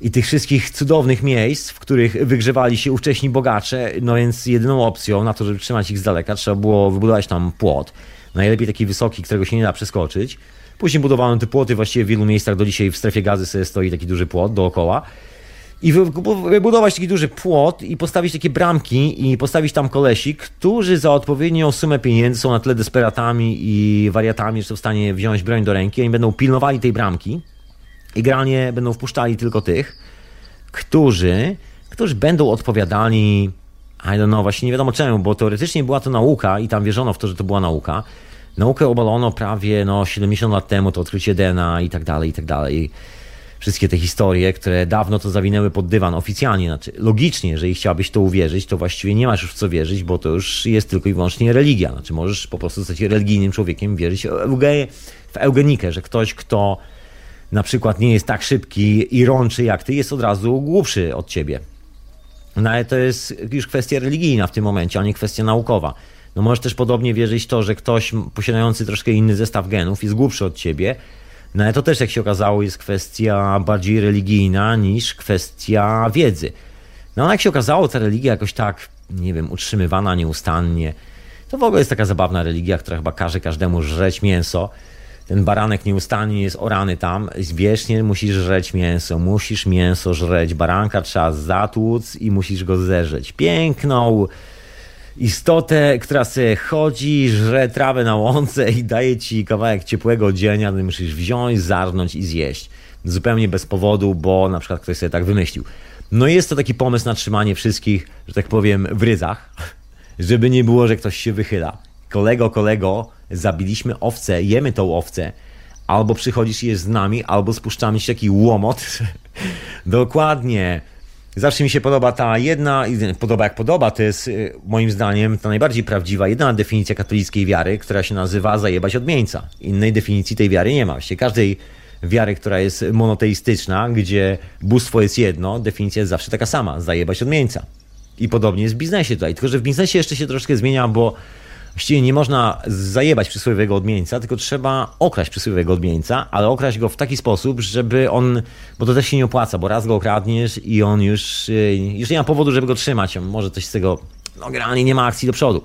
i tych wszystkich cudownych miejsc, w których wygrzewali się ówcześni bogacze, no więc jedyną opcją na to, żeby trzymać ich z daleka, trzeba było wybudować tam płot. Najlepiej taki wysoki, którego się nie da przeskoczyć. Później budowano te płoty, właściwie w wielu miejscach do dzisiaj w strefie gazy sobie stoi taki duży płot dookoła. I wybudować taki duży płot i postawić takie bramki i postawić tam kolesi, którzy za odpowiednią sumę pieniędzy są na tyle desperatami i wariatami, że są w stanie wziąć broń do ręki. Oni będą pilnowali tej bramki i granie będą wpuszczali tylko tych, którzy, którzy będą odpowiadali I don't know, właśnie nie wiadomo czemu, bo teoretycznie była to nauka i tam wierzono w to, że to była nauka. Naukę obalono prawie no, 70 lat temu, to odkrycie DNA i tak dalej, i tak dalej. Wszystkie te historie, które dawno to zawinęły pod dywan oficjalnie, znaczy logicznie, jeżeli chciałbyś to uwierzyć, to właściwie nie masz już w co wierzyć, bo to już jest tylko i wyłącznie religia. Znaczy możesz po prostu zostać religijnym człowiekiem, wierzyć w eugenikę, że ktoś, kto na przykład nie jest tak szybki i rączy jak ty, jest od razu głupszy od ciebie. No ale to jest już kwestia religijna w tym momencie, a nie kwestia naukowa. No możesz też podobnie wierzyć to, że ktoś posiadający troszkę inny zestaw genów jest głupszy od ciebie, no ale to też, jak się okazało, jest kwestia bardziej religijna niż kwestia wiedzy. No ale jak się okazało, ta religia jakoś tak, nie wiem, utrzymywana nieustannie, to w ogóle jest taka zabawna religia, która chyba każe każdemu żreć mięso, ten baranek nieustannie jest orany tam, wiecznie musisz żreć mięso, musisz mięso żreć, baranka trzeba zatłuc i musisz go zerzeć. Piękną istotę, która sobie chodzi, żre trawę na łące i daje ci kawałek ciepłego odzienia, to musisz wziąć, zarnąć i zjeść. Zupełnie bez powodu, bo na przykład ktoś sobie tak wymyślił. No jest to taki pomysł na trzymanie wszystkich, że tak powiem, w ryzach, żeby nie było, że ktoś się wychyla. Kolego, kolego, zabiliśmy owcę, jemy tą owcę, albo przychodzisz i jest z nami, albo spuszczamy się taki łomot. Dokładnie. Zawsze mi się podoba ta jedna, podoba jak podoba, to jest y, moim zdaniem ta najbardziej prawdziwa, jedna definicja katolickiej wiary, która się nazywa zajebać odmieńca. Innej definicji tej wiary nie ma. Właściwie każdej wiary, która jest monoteistyczna, gdzie bóstwo jest jedno, definicja jest zawsze taka sama, zajebać odmieńca. I podobnie jest w biznesie tutaj, tylko że w biznesie jeszcze się troszkę zmienia, bo Właściwie nie można zajebać przysłowiowego odmieńca, tylko trzeba okraść przysłowiowego odmieńca, ale okraść go w taki sposób, żeby on, bo to też się nie opłaca, bo raz go okradniesz i on już, y, już nie ma powodu, żeby go trzymać, może coś z tego, no generalnie nie ma akcji do przodu.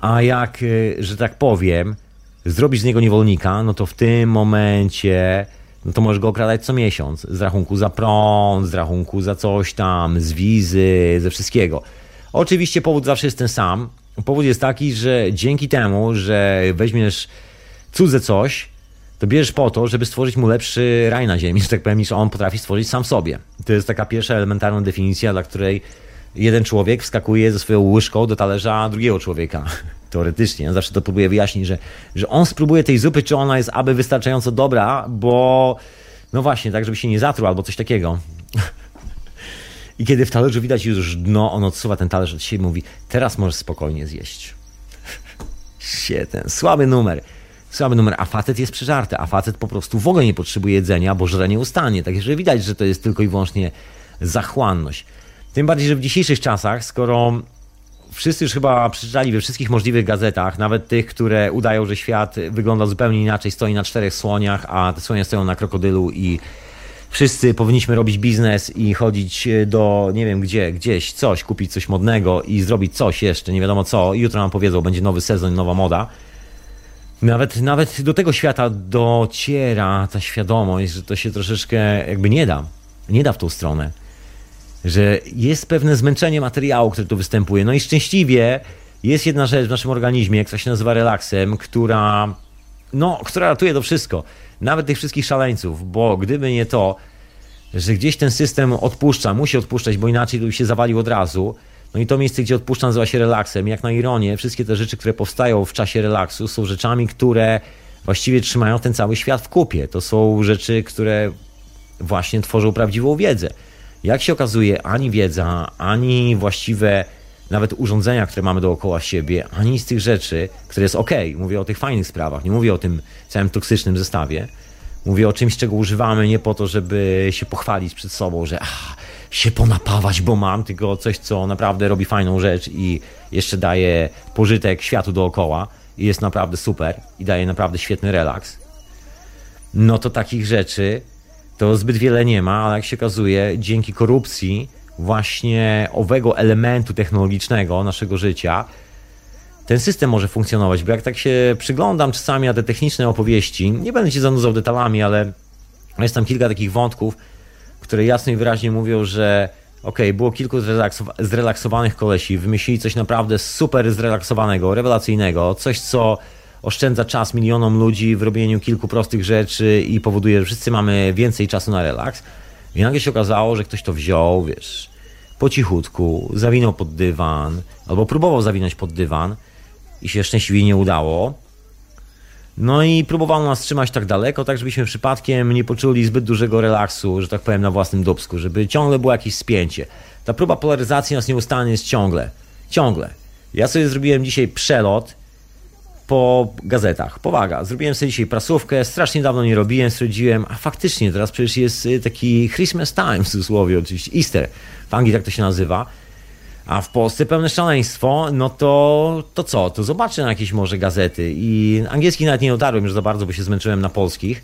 A jak, y, że tak powiem, zrobisz z niego niewolnika, no to w tym momencie, no to możesz go okradać co miesiąc, z rachunku za prąd, z rachunku za coś tam, z wizy, ze wszystkiego. Oczywiście powód zawsze jest ten sam, Powód jest taki, że dzięki temu, że weźmiesz cudze coś, to bierzesz po to, żeby stworzyć mu lepszy raj na ziemi, że tak powiem, niż on potrafi stworzyć sam sobie. To jest taka pierwsza elementarna definicja, dla której jeden człowiek wskakuje ze swoją łyżką do talerza drugiego człowieka. Teoretycznie. Zawsze to próbuję wyjaśnić, że, że on spróbuje tej zupy, czy ona jest aby wystarczająco dobra, bo no właśnie, tak żeby się nie zatruł albo coś takiego. I kiedy w talerzu widać już dno, on odsuwa ten talerz od siebie i mówi, teraz możesz spokojnie zjeść. Sieten, słaby numer. Słaby numer, a facet jest przeżarty, a facet po prostu w ogóle nie potrzebuje jedzenia, bo żre nie ustanie. Także widać, że to jest tylko i wyłącznie zachłanność. Tym bardziej, że w dzisiejszych czasach, skoro wszyscy już chyba przeczytali we wszystkich możliwych gazetach, nawet tych, które udają, że świat wygląda zupełnie inaczej, stoi na czterech słoniach, a te słonie stoją na krokodylu i wszyscy powinniśmy robić biznes i chodzić do, nie wiem gdzie, gdzieś, coś, kupić coś modnego i zrobić coś jeszcze, nie wiadomo co. Jutro nam powiedzą, będzie nowy sezon, nowa moda. Nawet, nawet do tego świata dociera ta świadomość, że to się troszeczkę jakby nie da. Nie da w tą stronę że jest pewne zmęczenie materiału, które tu występuje. No i szczęśliwie jest jedna rzecz w naszym organizmie, która się nazywa relaksem, która, no, która ratuje to wszystko. Nawet tych wszystkich szaleńców, bo gdyby nie to, że gdzieś ten system odpuszcza, musi odpuszczać, bo inaczej by się zawalił od razu. No i to miejsce, gdzie odpuszcza, nazywa się relaksem. Jak na ironię, wszystkie te rzeczy, które powstają w czasie relaksu, są rzeczami, które właściwie trzymają ten cały świat w kupie. To są rzeczy, które właśnie tworzą prawdziwą wiedzę. Jak się okazuje, ani wiedza, ani właściwe nawet urządzenia, które mamy dookoła siebie, ani z tych rzeczy, które jest ok, mówię o tych fajnych sprawach, nie mówię o tym całym toksycznym zestawie, mówię o czymś, czego używamy nie po to, żeby się pochwalić przed sobą, że ach, się ponapawać, bo mam, tylko coś, co naprawdę robi fajną rzecz i jeszcze daje pożytek światu dookoła i jest naprawdę super i daje naprawdę świetny relaks. No to takich rzeczy to zbyt wiele nie ma, ale jak się okazuje, dzięki korupcji właśnie owego elementu technologicznego naszego życia, ten system może funkcjonować, bo jak tak się przyglądam czasami na te techniczne opowieści, nie będę się zanudzał detalami, ale jest tam kilka takich wątków, które jasno i wyraźnie mówią, że ok, było kilku zrelaksowanych kolesi, wymyślili coś naprawdę super zrelaksowanego, rewelacyjnego, coś co oszczędza czas milionom ludzi w robieniu kilku prostych rzeczy i powoduje, że wszyscy mamy więcej czasu na relaks. I nagle się okazało, że ktoś to wziął, wiesz, po cichutku, zawinął pod dywan, albo próbował zawinąć pod dywan i się szczęśliwie nie udało. No i próbował nas trzymać tak daleko, tak żebyśmy przypadkiem nie poczuli zbyt dużego relaksu, że tak powiem, na własnym dubsku, żeby ciągle było jakieś spięcie. Ta próba polaryzacji nas nieustannie jest ciągle. Ciągle. Ja sobie zrobiłem dzisiaj przelot po gazetach. Powaga, zrobiłem sobie dzisiaj prasówkę, strasznie dawno nie robiłem, stwierdziłem, a faktycznie teraz przecież jest y, taki Christmas time w cudzysłowie oczywiście, Easter, w Anglii tak to się nazywa, a w Polsce pełne szaleństwo, no to, to co, to zobaczę na jakieś może gazety. I angielski nawet nie dotarłem już za bardzo, bo się zmęczyłem na polskich,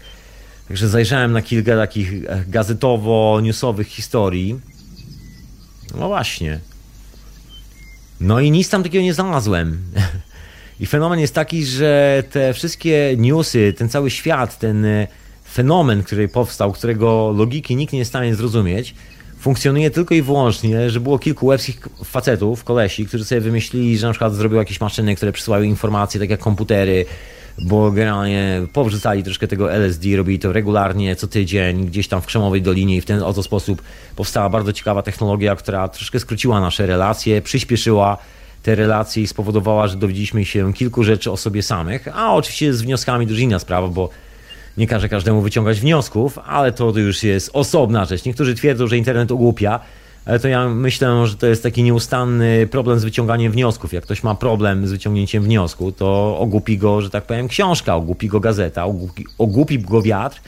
także zajrzałem na kilka takich e, gazetowo-newsowych historii, no właśnie, no i nic tam takiego nie znalazłem. I fenomen jest taki, że te wszystkie newsy, ten cały świat, ten e, fenomen, który powstał, którego logiki nikt nie jest w stanie zrozumieć, funkcjonuje tylko i wyłącznie, że było kilku łebskich facetów, kolesi, którzy sobie wymyślili, że na przykład zrobił jakieś maszyny, które przysyłają informacje, tak jak komputery, bo generalnie powrzucali troszkę tego LSD, robili to regularnie, co tydzień, gdzieś tam w Krzemowej Dolinie i w ten oto sposób powstała bardzo ciekawa technologia, która troszkę skróciła nasze relacje, przyspieszyła te relacje i spowodowała, że dowiedzieliśmy się kilku rzeczy o sobie samych, a oczywiście z wnioskami dużo inna sprawa, bo nie każę każdemu wyciągać wniosków, ale to już jest osobna rzecz. Niektórzy twierdzą, że internet ogłupia, ale to ja myślę, że to jest taki nieustanny problem z wyciąganiem wniosków. Jak ktoś ma problem z wyciągnięciem wniosku, to ogłupi go, że tak powiem, książka, ogłupi go gazeta, ogłupi, ogłupi go wiatr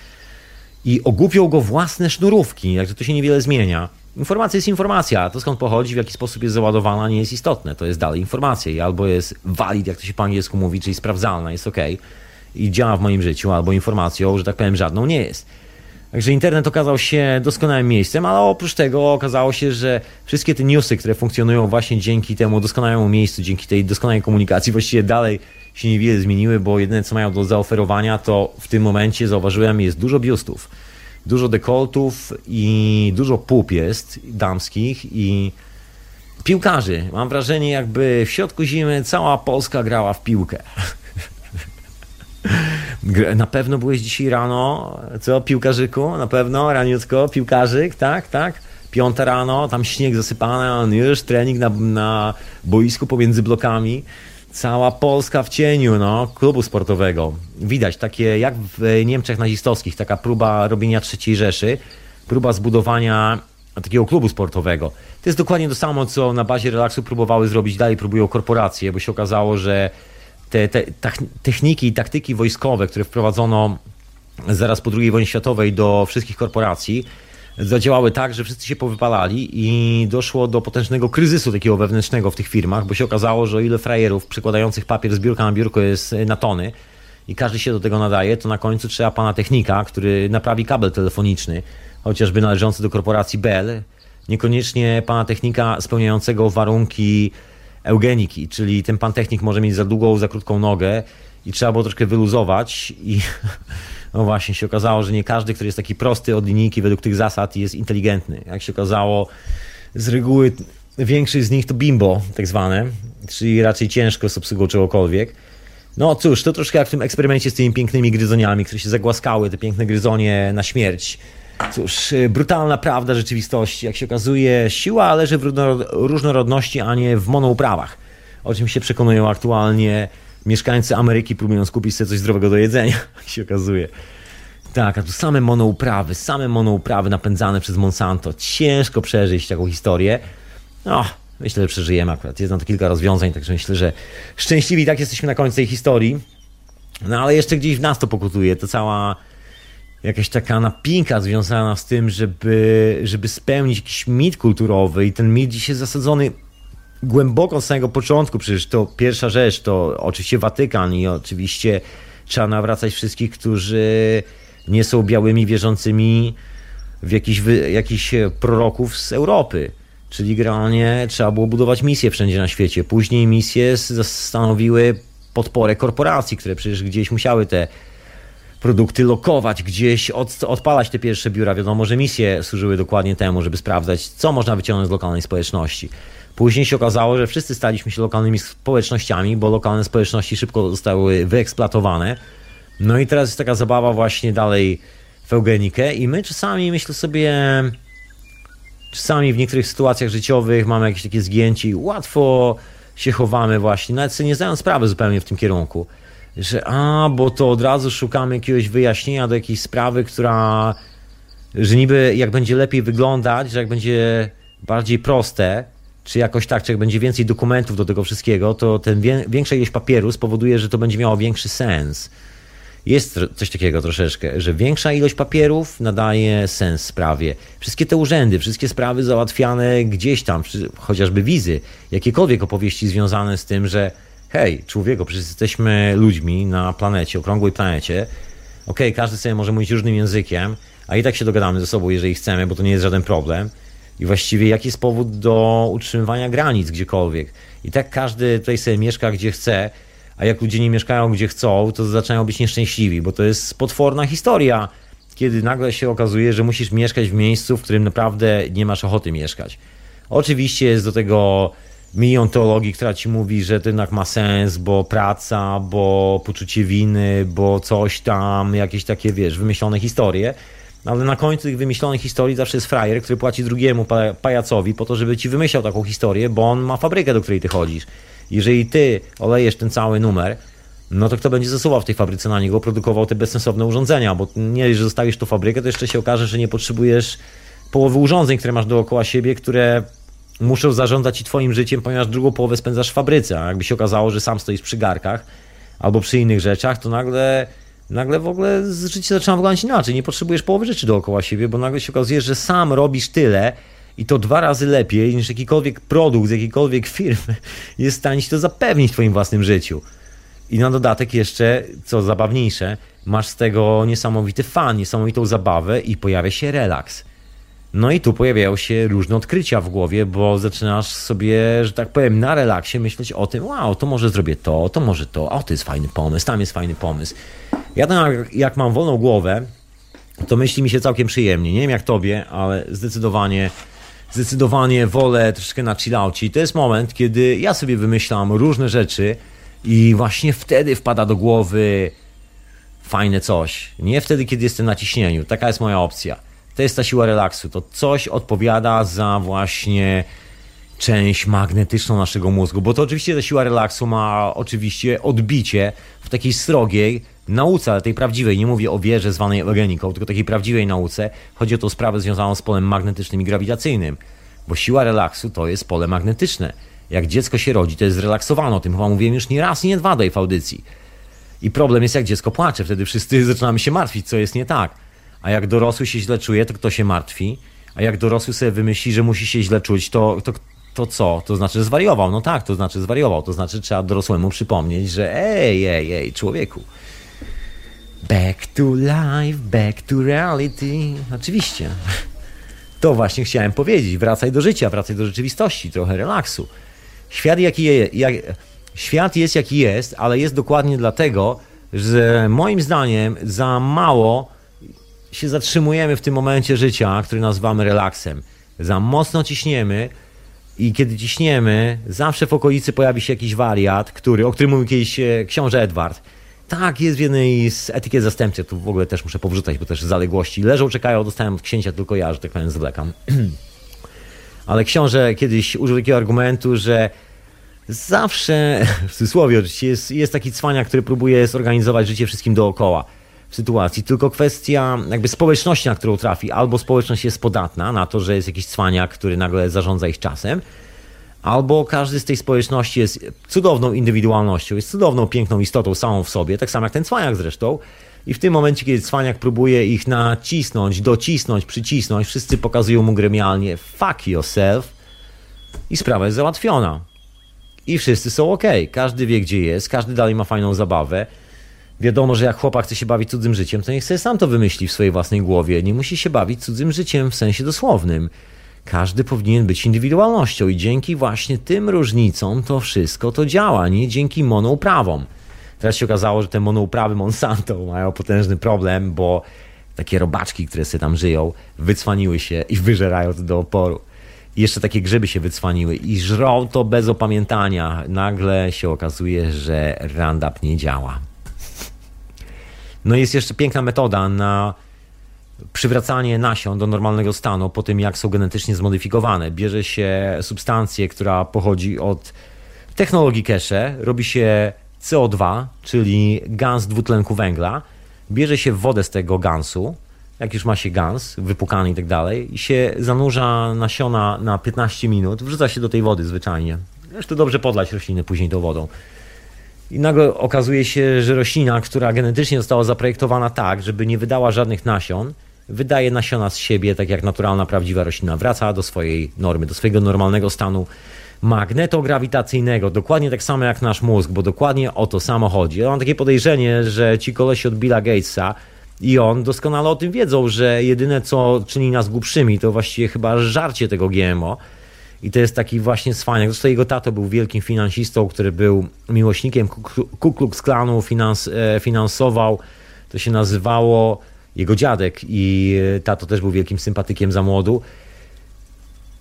i ogłupią go własne sznurówki. Także to się niewiele zmienia. Informacja jest informacja, to skąd pochodzi, w jaki sposób jest załadowana, nie jest istotne. To jest dalej informacja i albo jest valid, jak to się po angielsku mówi, czyli sprawdzalna, jest ok i działa w moim życiu, albo informacją, że tak powiem, żadną nie jest. Także internet okazał się doskonałym miejscem, ale oprócz tego okazało się, że wszystkie te newsy, które funkcjonują właśnie dzięki temu doskonałemu miejscu, dzięki tej doskonałej komunikacji, właściwie dalej się niewiele zmieniły, bo jedyne co mają do zaoferowania, to w tym momencie zauważyłem, jest dużo biustów dużo dekoltów i dużo pup jest damskich i piłkarzy. Mam wrażenie, jakby w środku zimy cała Polska grała w piłkę. Na pewno byłeś dzisiaj rano, co, piłkarzyku? Na pewno, raniutko, piłkarzyk, tak, tak? Piąta rano, tam śnieg zasypany, już trening na, na boisku pomiędzy blokami. Cała Polska w cieniu, no, klubu sportowego. Widać takie, jak w Niemczech nazistowskich, taka próba robienia trzeciej Rzeszy, próba zbudowania takiego klubu sportowego. To jest dokładnie to samo, co na bazie relaksu próbowały zrobić dalej, próbują korporacje, bo się okazało, że te, te techniki i taktyki wojskowe, które wprowadzono zaraz po II wojnie światowej do wszystkich korporacji, zadziałały tak, że wszyscy się powypalali i doszło do potężnego kryzysu takiego wewnętrznego w tych firmach, bo się okazało, że o ile frajerów przykładających papier z biurka na biurko jest na tony i każdy się do tego nadaje, to na końcu trzeba pana technika, który naprawi kabel telefoniczny, chociażby należący do korporacji Bell, niekoniecznie pana technika spełniającego warunki eugeniki, czyli ten pan technik może mieć za długą, za krótką nogę i trzeba było troszkę wyluzować i no właśnie się okazało, że nie każdy, który jest taki prosty od linijki według tych zasad jest inteligentny. Jak się okazało, z reguły większość z nich to bimbo tak zwane, czyli raczej ciężko z obsługą czegokolwiek. No cóż, to troszkę jak w tym eksperymencie z tymi pięknymi gryzoniami, które się zagłaskały, te piękne gryzonie na śmierć. Cóż, y, brutalna prawda rzeczywistości. Jak się okazuje, siła leży w różnorodności, a nie w monouprawach. O czym się przekonują aktualnie mieszkańcy Ameryki, próbując kupić sobie coś zdrowego do jedzenia. Jak się okazuje. Tak, a tu same monouprawy, same monouprawy napędzane przez Monsanto. Ciężko przeżyć taką historię. No, myślę, że przeżyjemy akurat. Jest na to kilka rozwiązań, także myślę, że szczęśliwi tak jesteśmy na końcu tej historii. No ale jeszcze gdzieś w nas to pokutuje. To cała jakaś taka napinka związana z tym, żeby, żeby spełnić jakiś mit kulturowy i ten mit dzisiaj zasadzony głęboko od samego początku, przecież to pierwsza rzecz, to oczywiście Watykan i oczywiście trzeba nawracać wszystkich, którzy nie są białymi wierzącymi w jakichś, jakichś proroków z Europy. Czyli generalnie trzeba było budować misje wszędzie na świecie. Później misje stanowiły podporę korporacji, które przecież gdzieś musiały te produkty lokować gdzieś, od, odpalać te pierwsze biura. Wiadomo, że misje służyły dokładnie temu, żeby sprawdzać, co można wyciągnąć z lokalnej społeczności. Później się okazało, że wszyscy staliśmy się lokalnymi społecznościami, bo lokalne społeczności szybko zostały wyeksploatowane. No i teraz jest taka zabawa właśnie dalej w eugenikę i my czasami, myślę sobie, czasami w niektórych sytuacjach życiowych mamy jakieś takie zgięcie i łatwo się chowamy właśnie, nawet sobie nie zdając sprawy zupełnie w tym kierunku że a, bo to od razu szukamy jakiegoś wyjaśnienia do jakiejś sprawy, która, że niby jak będzie lepiej wyglądać, że jak będzie bardziej proste, czy jakoś tak, czy jak będzie więcej dokumentów do tego wszystkiego, to ten większa ilość papieru spowoduje, że to będzie miało większy sens. Jest coś takiego troszeczkę, że większa ilość papierów nadaje sens sprawie. Wszystkie te urzędy, wszystkie sprawy załatwiane gdzieś tam, chociażby wizy, jakiekolwiek opowieści związane z tym, że hej, człowieku, przecież jesteśmy ludźmi na planecie, okrągłej planecie. Okej, okay, każdy sobie może mówić różnym językiem, a i tak się dogadamy ze sobą, jeżeli chcemy, bo to nie jest żaden problem. I właściwie jaki jest powód do utrzymywania granic gdziekolwiek? I tak każdy tutaj sobie mieszka gdzie chce, a jak ludzie nie mieszkają gdzie chcą, to zaczynają być nieszczęśliwi, bo to jest potworna historia, kiedy nagle się okazuje, że musisz mieszkać w miejscu, w którym naprawdę nie masz ochoty mieszkać. Oczywiście jest do tego milion teologii, która ci mówi, że to jednak ma sens, bo praca, bo poczucie winy, bo coś tam, jakieś takie, wiesz, wymyślone historie. Ale na końcu tych wymyślonych historii zawsze jest frajer, który płaci drugiemu pajacowi po to, żeby ci wymyślał taką historię, bo on ma fabrykę, do której ty chodzisz. Jeżeli ty olejesz ten cały numer, no to kto będzie zasuwał w tej fabryce na niego, produkował te bezsensowne urządzenia, bo nie, że zostawisz tu fabrykę, to jeszcze się okaże, że nie potrzebujesz połowy urządzeń, które masz dookoła siebie, które muszą zarządzać ci twoim życiem, ponieważ drugą połowę spędzasz w fabryce, a jakby się okazało, że sam stoisz przy garkach albo przy innych rzeczach, to nagle nagle w ogóle życie zaczyna wyglądać inaczej. Nie potrzebujesz połowy rzeczy dookoła siebie, bo nagle się okazuje, że sam robisz tyle i to dwa razy lepiej niż jakikolwiek produkt z jakiejkolwiek firmy jest w stanie ci to zapewnić w twoim własnym życiu. I na dodatek jeszcze, co zabawniejsze, masz z tego niesamowity fan, niesamowitą zabawę i pojawia się relaks. No i tu pojawiają się różne odkrycia w głowie, bo zaczynasz sobie, że tak powiem, na relaksie myśleć o tym, wow, to może zrobię to, to może to, o, to jest fajny pomysł, tam jest fajny pomysł. Ja tam, jak mam wolną głowę, to myśli mi się całkiem przyjemnie. Nie wiem jak tobie, ale zdecydowanie zdecydowanie wolę troszkę na chillauci. To jest moment, kiedy ja sobie wymyślam różne rzeczy i właśnie wtedy wpada do głowy fajne coś. Nie wtedy, kiedy jestem na ciśnieniu. Taka jest moja opcja. To jest ta siła relaksu. To coś odpowiada za właśnie część magnetyczną naszego mózgu, bo to oczywiście ta siła relaksu ma oczywiście odbicie w takiej srogiej nauce, ale tej prawdziwej, nie mówię o wierze zwanej eugeniką, tylko takiej prawdziwej nauce. Chodzi o tą sprawę związaną z polem magnetycznym i grawitacyjnym, bo siła relaksu to jest pole magnetyczne. Jak dziecko się rodzi, to jest zrelaksowane, o tym chyba mówiłem już nie raz i nie dwa w audycji. I problem jest, jak dziecko płacze, wtedy wszyscy zaczynamy się martwić, co jest nie tak. A jak dorosły się źle czuje, to kto się martwi? A jak dorosły sobie wymyśli, że musi się źle czuć, to, to, to co? To znaczy, że zwariował. No tak, to znaczy zwariował. To znaczy, trzeba dorosłemu przypomnieć, że ej, ej, ej, człowieku. Back to life, back to reality. Oczywiście. To właśnie chciałem powiedzieć. Wracaj do życia, wracaj do rzeczywistości, trochę relaksu. Świat, jaki je, jak, świat jest jaki jest, ale jest dokładnie dlatego, że moim zdaniem za mało się zatrzymujemy w tym momencie życia, który nazywamy relaksem. Za mocno ciśniemy i kiedy ciśniemy, zawsze w okolicy pojawi się jakiś wariat, który, o którym mówił kiedyś e, książę Edward. Tak, jest w jednej z etykiet zastępczych, tu w ogóle też muszę powrzucać, bo też zaległości. Leżą, czekają, dostałem od księcia tylko ja, że tak powiem, zwlekam. Ale książę kiedyś użył takiego argumentu, że zawsze, w cudzysłowie oczywiście, jest, jest taki cwania, który próbuje zorganizować życie wszystkim dookoła sytuacji. Tylko kwestia jakby społeczności, na którą trafi. Albo społeczność jest podatna na to, że jest jakiś cwaniak, który nagle zarządza ich czasem, albo każdy z tej społeczności jest cudowną indywidualnością, jest cudowną, piękną istotą samą w sobie, tak samo jak ten cwaniak zresztą. I w tym momencie, kiedy cwaniak próbuje ich nacisnąć, docisnąć, przycisnąć, wszyscy pokazują mu gremialnie fuck yourself i sprawa jest załatwiona. I wszyscy są ok, każdy wie gdzie jest, każdy dalej ma fajną zabawę. Wiadomo, że jak chłopak chce się bawić cudzym życiem, to niech sobie sam to wymyśli w swojej własnej głowie. Nie musi się bawić cudzym życiem w sensie dosłownym. Każdy powinien być indywidualnością i dzięki właśnie tym różnicom to wszystko to działa, nie dzięki monouprawom. Teraz się okazało, że te monouprawy Monsanto mają potężny problem, bo takie robaczki, które sobie tam żyją, wycwaniły się i wyżerają to do oporu. I jeszcze takie grzyby się wycwaniły i żrą to bez opamiętania. Nagle się okazuje, że Roundup nie działa. No jest jeszcze piękna metoda na przywracanie nasion do normalnego stanu po tym, jak są genetycznie zmodyfikowane. Bierze się substancję, która pochodzi od technologii Kesze, robi się CO2, czyli gaz dwutlenku węgla, bierze się wodę z tego gansu, jak już ma się gans wypukany i tak dalej, i się zanurza nasiona na 15 minut, wrzuca się do tej wody zwyczajnie. Zresztą dobrze podlać rośliny później tą wodą. I nagle okazuje się, że roślina, która genetycznie została zaprojektowana tak, żeby nie wydała żadnych nasion, wydaje nasiona z siebie, tak jak naturalna, prawdziwa roślina. Wraca do swojej normy, do swojego normalnego stanu magnetograwitacyjnego, dokładnie tak samo jak nasz mózg, bo dokładnie o to samo chodzi. Ja mam takie podejrzenie, że ci kolesi od Billa Gatesa i on doskonale o tym wiedzą, że jedyne co czyni nas głupszymi to właściwie chyba żarcie tego GMO, i to jest taki właśnie cwaniak. Zresztą jego tato był wielkim finansistą, który był miłośnikiem Ku Klux Klanu, finans, e, finansował, to się nazywało jego dziadek i e, tato też był wielkim sympatykiem za młodu.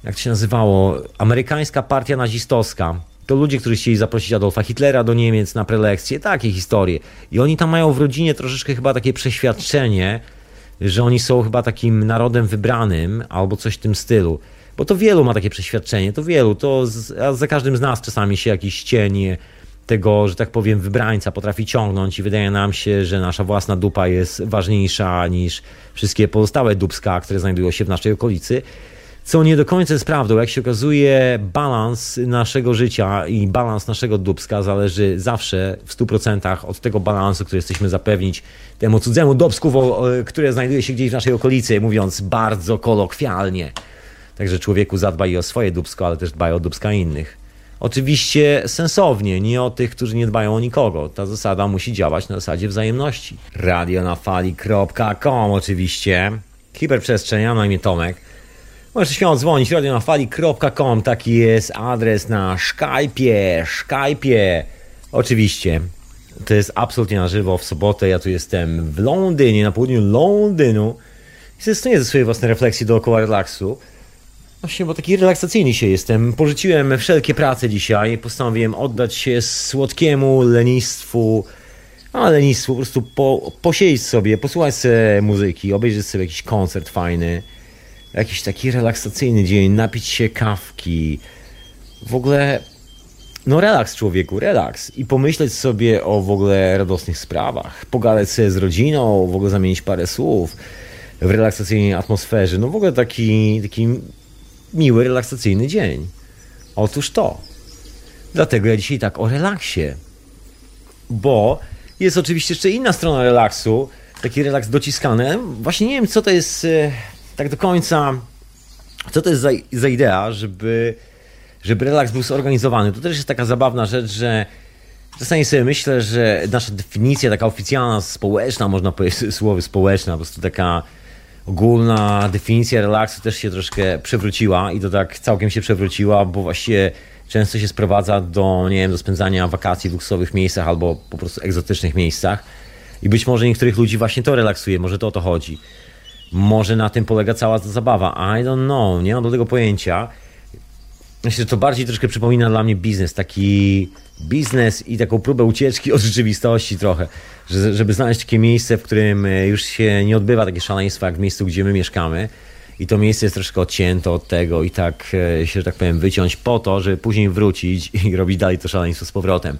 Jak to się nazywało? Amerykańska Partia Nazistowska. To ludzie, którzy chcieli zaprosić Adolfa Hitlera do Niemiec na prelekcje, takie historie. I oni tam mają w rodzinie troszeczkę chyba takie przeświadczenie, że oni są chyba takim narodem wybranym albo coś w tym stylu. Bo to wielu ma takie przeświadczenie, to wielu, to z, za każdym z nas czasami się jakiś cień tego, że tak powiem, wybrańca potrafi ciągnąć i wydaje nam się, że nasza własna dupa jest ważniejsza niż wszystkie pozostałe dubska, które znajdują się w naszej okolicy. Co nie do końca jest prawdą. Jak się okazuje, balans naszego życia i balans naszego dubska zależy zawsze w 100% od tego balansu, który jesteśmy zapewnić temu cudzemu dubsku, które znajduje się gdzieś w naszej okolicy, mówiąc bardzo kolokwialnie. Także człowieku zadbaj o swoje dubsko, ale też dbaj o dubska innych. Oczywiście sensownie, nie o tych, którzy nie dbają o nikogo. Ta zasada musi działać na zasadzie wzajemności. Radionafali.com oczywiście. Hiperprzestrzeń, ja na imię Tomek. Możesz śmiało dzwonić, radionafali.com, taki jest adres na Skype'ie, Skype'ie. Oczywiście, to jest absolutnie na żywo w sobotę, ja tu jestem w Londynie, na południu Londynu. I zestuję ze swojej własnej refleksji dookoła relaksu. Właśnie, bo taki relaksacyjny się jestem. Porzuciłem wszelkie prace dzisiaj. Postanowiłem oddać się słodkiemu lenistwu. A lenistwu, po prostu po, posiedzieć sobie, posłuchać sobie muzyki, obejrzeć sobie jakiś koncert fajny. Jakiś taki relaksacyjny dzień, napić się kawki. W ogóle, no relaks człowieku, relaks. I pomyśleć sobie o w ogóle radosnych sprawach. Pogadać sobie z rodziną, w ogóle zamienić parę słów w relaksacyjnej atmosferze. No w ogóle taki, taki miły, relaksacyjny dzień. Otóż to. Dlatego ja dzisiaj tak o relaksie. Bo jest oczywiście jeszcze inna strona relaksu, taki relaks dociskany. Właśnie nie wiem, co to jest e, tak do końca, co to jest za, za idea, żeby, żeby relaks był zorganizowany. To też jest taka zabawna rzecz, że czasami sobie myślę, że nasza definicja taka oficjalna, społeczna, można powiedzieć słowo społeczna, po prostu taka ogólna definicja relaksu też się troszkę przewróciła i to tak całkiem się przewróciła, bo właściwie często się sprowadza do, nie wiem, do spędzania wakacji w luksusowych miejscach albo po prostu egzotycznych miejscach. I być może niektórych ludzi właśnie to relaksuje, może to o to chodzi. Może na tym polega cała zabawa. I don't know, nie mam do tego pojęcia. Myślę, że to bardziej troszkę przypomina dla mnie biznes, taki biznes i taką próbę ucieczki od rzeczywistości trochę, że, żeby znaleźć takie miejsce, w którym e, już się nie odbywa takie szaleństwa jak w miejscu, gdzie my mieszkamy i to miejsce jest troszkę odcięte od tego i tak e, się, że tak powiem, wyciąć po to, żeby później wrócić i robić dalej to szaleństwo z powrotem.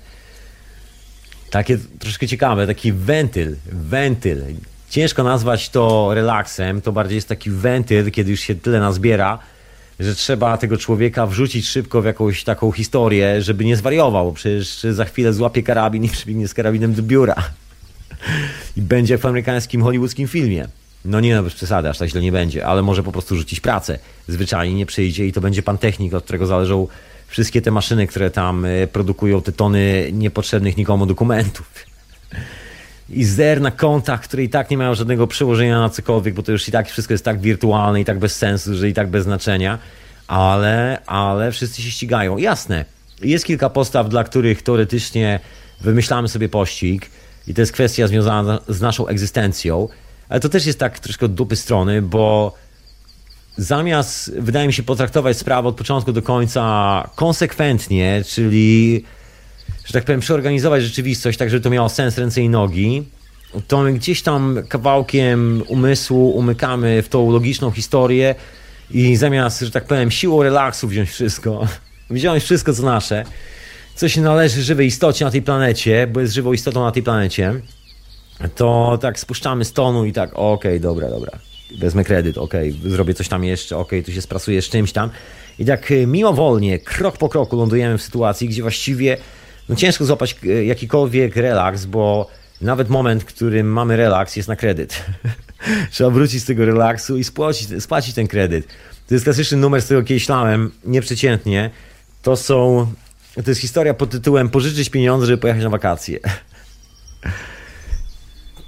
Takie troszkę ciekawe, taki wentyl, wentyl. Ciężko nazwać to relaksem, to bardziej jest taki wentyl, kiedy już się tyle nazbiera, że trzeba tego człowieka wrzucić szybko w jakąś taką historię, żeby nie zwariował, przecież za chwilę złapie karabin i przybiegnie z karabinem do biura. I będzie w amerykańskim hollywoodzkim filmie. No nie, no bez przesady, aż tak źle nie będzie, ale może po prostu rzucić pracę. Zwyczajnie nie przyjdzie i to będzie pan technik, od którego zależą wszystkie te maszyny, które tam e, produkują te tony niepotrzebnych nikomu dokumentów. I zer na kontach, które i tak nie mają żadnego przełożenia na cokolwiek, bo to już i tak wszystko jest tak wirtualne i tak bez sensu, że i tak bez znaczenia, ale, ale wszyscy się ścigają. Jasne, jest kilka postaw, dla których teoretycznie wymyślamy sobie pościg i to jest kwestia związana z naszą egzystencją, ale to też jest tak troszkę od dupy strony, bo zamiast, wydaje mi się, potraktować sprawę od początku do końca konsekwentnie, czyli, że tak powiem, przeorganizować rzeczywistość tak, żeby to miało sens, ręce i nogi, to my gdzieś tam kawałkiem umysłu umykamy w tą logiczną historię i zamiast, że tak powiem, siłą relaksu wziąć wszystko, wziąć wszystko co nasze, co się należy żywej istocie na tej planecie, bo jest żywą istotą na tej planecie, to tak spuszczamy z tonu i tak, okej, okay, dobra, dobra, wezmę kredyt, okej, okay, zrobię coś tam jeszcze, okej, okay, tu się sprasuję z czymś tam. I tak y, mimowolnie, krok po kroku lądujemy w sytuacji, gdzie właściwie no ciężko złapać y, jakikolwiek relaks, bo nawet moment, w którym mamy relaks, jest na kredyt. Trzeba wrócić z tego relaksu i spłacić, spłacić ten kredyt. To jest klasyczny numer, z którego kiedyś ślałem, nieprzeciętnie. To są, to jest historia pod tytułem pożyczyć pieniądze, żeby pojechać na wakacje.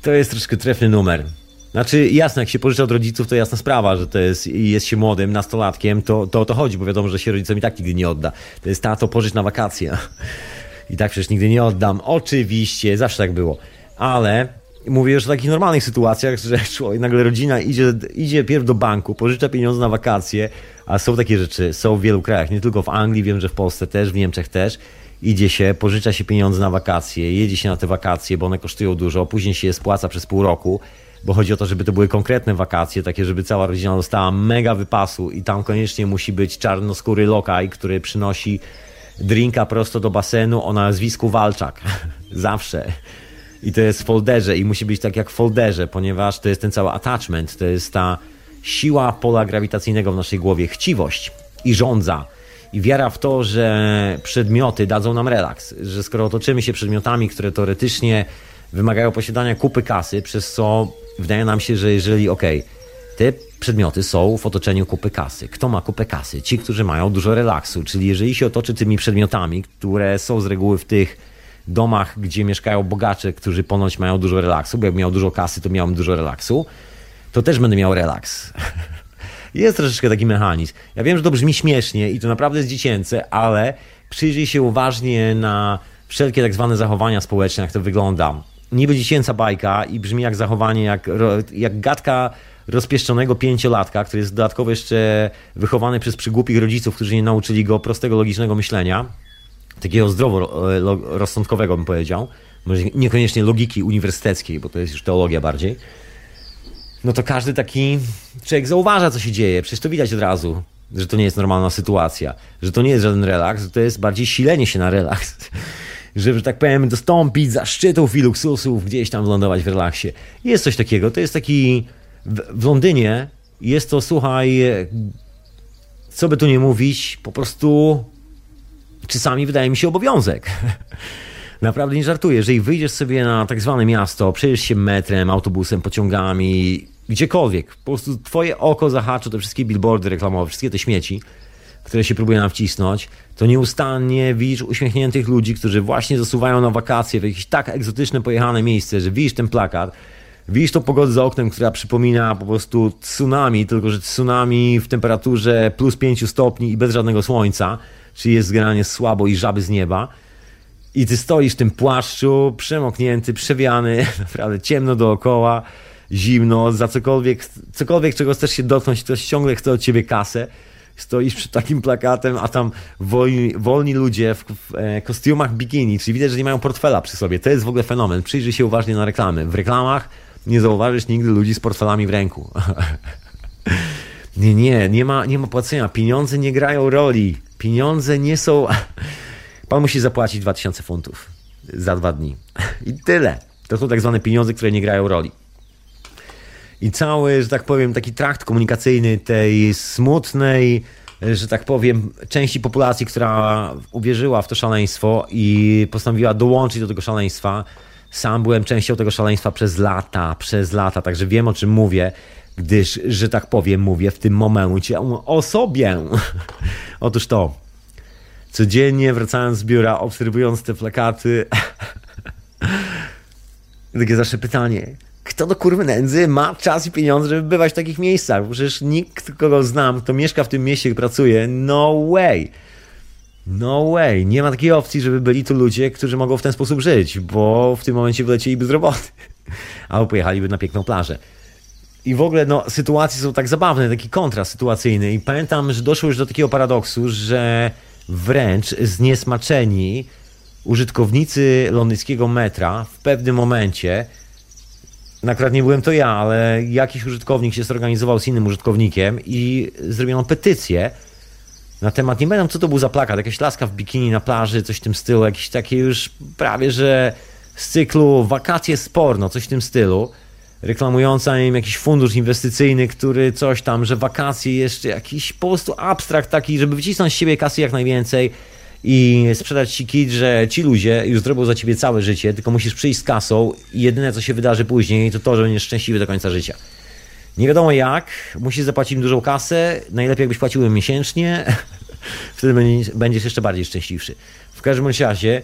To jest troszkę trefny numer. Znaczy, jasne, jak się pożycza od rodziców, to jasna sprawa, że to jest, jest się młodym, nastolatkiem, to, to o to chodzi, bo wiadomo, że się rodzicom i tak nigdy nie odda. To jest tato, pożycz na wakacje. I tak przecież nigdy nie oddam. Oczywiście, zawsze tak było. Ale mówię już o takich normalnych sytuacjach, że człowiek, nagle rodzina idzie, idzie pierw do banku, pożycza pieniądze na wakacje, a są takie rzeczy, są w wielu krajach, nie tylko w Anglii, wiem, że w Polsce też, w Niemczech też idzie się, pożycza się pieniądze na wakacje, jedzie się na te wakacje, bo one kosztują dużo, później się je spłaca przez pół roku, bo chodzi o to, żeby to były konkretne wakacje, takie, żeby cała rodzina dostała mega wypasu i tam koniecznie musi być czarnoskóry lokaj, który przynosi drinka prosto do basenu o nazwisku Walczak. Zawsze. I to jest w folderze i musi być tak jak w folderze, ponieważ to jest ten cały attachment, to jest ta siła pola grawitacyjnego w naszej głowie, chciwość i rządza i wiara w to, że przedmioty dadzą nam relaks, że skoro otoczymy się przedmiotami, które teoretycznie wymagają posiadania kupy kasy, przez co wydaje nam się, że jeżeli, okej, okay, te przedmioty są w otoczeniu kupy kasy. Kto ma kupę kasy? Ci, którzy mają dużo relaksu, czyli jeżeli się otoczy tymi przedmiotami, które są z reguły w tych domach, gdzie mieszkają bogacze, którzy ponoć mają dużo relaksu, bo jak miał dużo kasy, to miałem dużo relaksu, to też będę miał relaks. Jest troszeczkę taki mechanizm. Ja wiem, że to brzmi śmiesznie i to naprawdę jest dziecięce, ale przyjrzyj się uważnie na wszelkie tak zwane zachowania społeczne, jak to wygląda. Niby dziecięca bajka i brzmi jak zachowanie, jak, jak gadka rozpieszczonego pięciolatka, który jest dodatkowo jeszcze wychowany przez przygłupich rodziców, którzy nie nauczyli go prostego, logicznego myślenia, takiego zdroworozsądkowego bym powiedział, może niekoniecznie logiki uniwersyteckiej, bo to jest już teologia bardziej, no to każdy taki człowiek zauważa, co się dzieje. Przecież to widać od razu, że to nie jest normalna sytuacja, że to nie jest żaden relaks, że to jest bardziej silenie się na relaks. Żeby, że tak powiem, dostąpić zaszczytów i luksusów, gdzieś tam wylądować w relaksie. Jest coś takiego. To jest taki. W, w Londynie jest to, słuchaj, co by tu nie mówić, po prostu czasami wydaje mi się obowiązek. Naprawdę nie żartuję. Jeżeli wyjdziesz sobie na tak zwane miasto, przejedziesz się metrem, autobusem, pociągami, gdziekolwiek, po prostu twoje oko zahacza te wszystkie billboardy reklamowe, wszystkie te śmieci, które się próbuje nam wcisnąć, to nieustannie widzisz uśmiechniętych ludzi, którzy właśnie zasuwają na wakacje w jakieś tak egzotyczne, pojechane miejsce, że widzisz ten plakat, widzisz tą pogodę za oknem, która przypomina po prostu tsunami, tylko że tsunami w temperaturze plus 5 stopni i bez żadnego słońca, czyli jest generalnie słabo i żaby z nieba. I ty stoisz w tym płaszczu, przemoknięty, przewiany, naprawdę ciemno dookoła, zimno, za cokolwiek, cokolwiek czego chcesz się dotknąć, ktoś ciągle chce od ciebie kasę. Stoisz przed takim plakatem, a tam wolni, wolni ludzie w, w e, kostiumach bikini, czyli widać, że nie mają portfela przy sobie. To jest w ogóle fenomen. Przyjrzyj się uważnie na reklamy. W reklamach nie zauważysz nigdy ludzi z portfelami w ręku. nie, nie, nie ma, nie ma płacenia. Pieniądze nie grają roli. Pieniądze nie są Pan musi zapłacić 2000 funtów za dwa dni. I tyle. To są tak zwane pieniądze, które nie grają roli. I cały, że tak powiem, taki trakt komunikacyjny tej smutnej, że tak powiem, części populacji, która uwierzyła w to szaleństwo i postanowiła dołączyć do tego szaleństwa. Sam byłem częścią tego szaleństwa przez lata, przez lata, także wiem o czym mówię, gdyż, że tak powiem, mówię w tym momencie o sobie. Otóż to, codziennie wracając z biura, obserwując te plakaty. Takie zawsze pytanie, kto do kurwy nędzy ma czas i pieniądze, żeby bywać w takich miejscach? Przecież nikt, kogo znam, kto mieszka w tym mieście, pracuje, no way. No way. Nie ma takiej opcji, żeby byli tu ludzie, którzy mogą w ten sposób żyć, bo w tym momencie wylecieliby z roboty. Albo pojechaliby na piękną plażę. I w ogóle no, sytuacje są tak zabawne, taki kontrast sytuacyjny. I pamiętam, że doszło już do takiego paradoksu, że wręcz zniesmaczeni użytkownicy londyńskiego metra w pewnym momencie, akurat nie byłem to ja, ale jakiś użytkownik się zorganizował z innym użytkownikiem i zrobiono petycję na temat, nie będę co to był za plakat, jakaś laska w bikini na plaży, coś w tym stylu, jakieś takie już prawie, że z cyklu wakacje z porno, coś w tym stylu reklamująca im jakiś fundusz inwestycyjny, który coś tam, że wakacje jeszcze, jakiś po prostu abstrakt taki, żeby wycisnąć z siebie kasy jak najwięcej i sprzedać ci kit, że ci ludzie już zrobią za ciebie całe życie, tylko musisz przyjść z kasą i jedyne co się wydarzy później to to, że będziesz szczęśliwy do końca życia. Nie wiadomo jak, musisz zapłacić im dużą kasę, najlepiej jakbyś płacił im miesięcznie, wtedy będziesz jeszcze bardziej szczęśliwszy. W każdym razie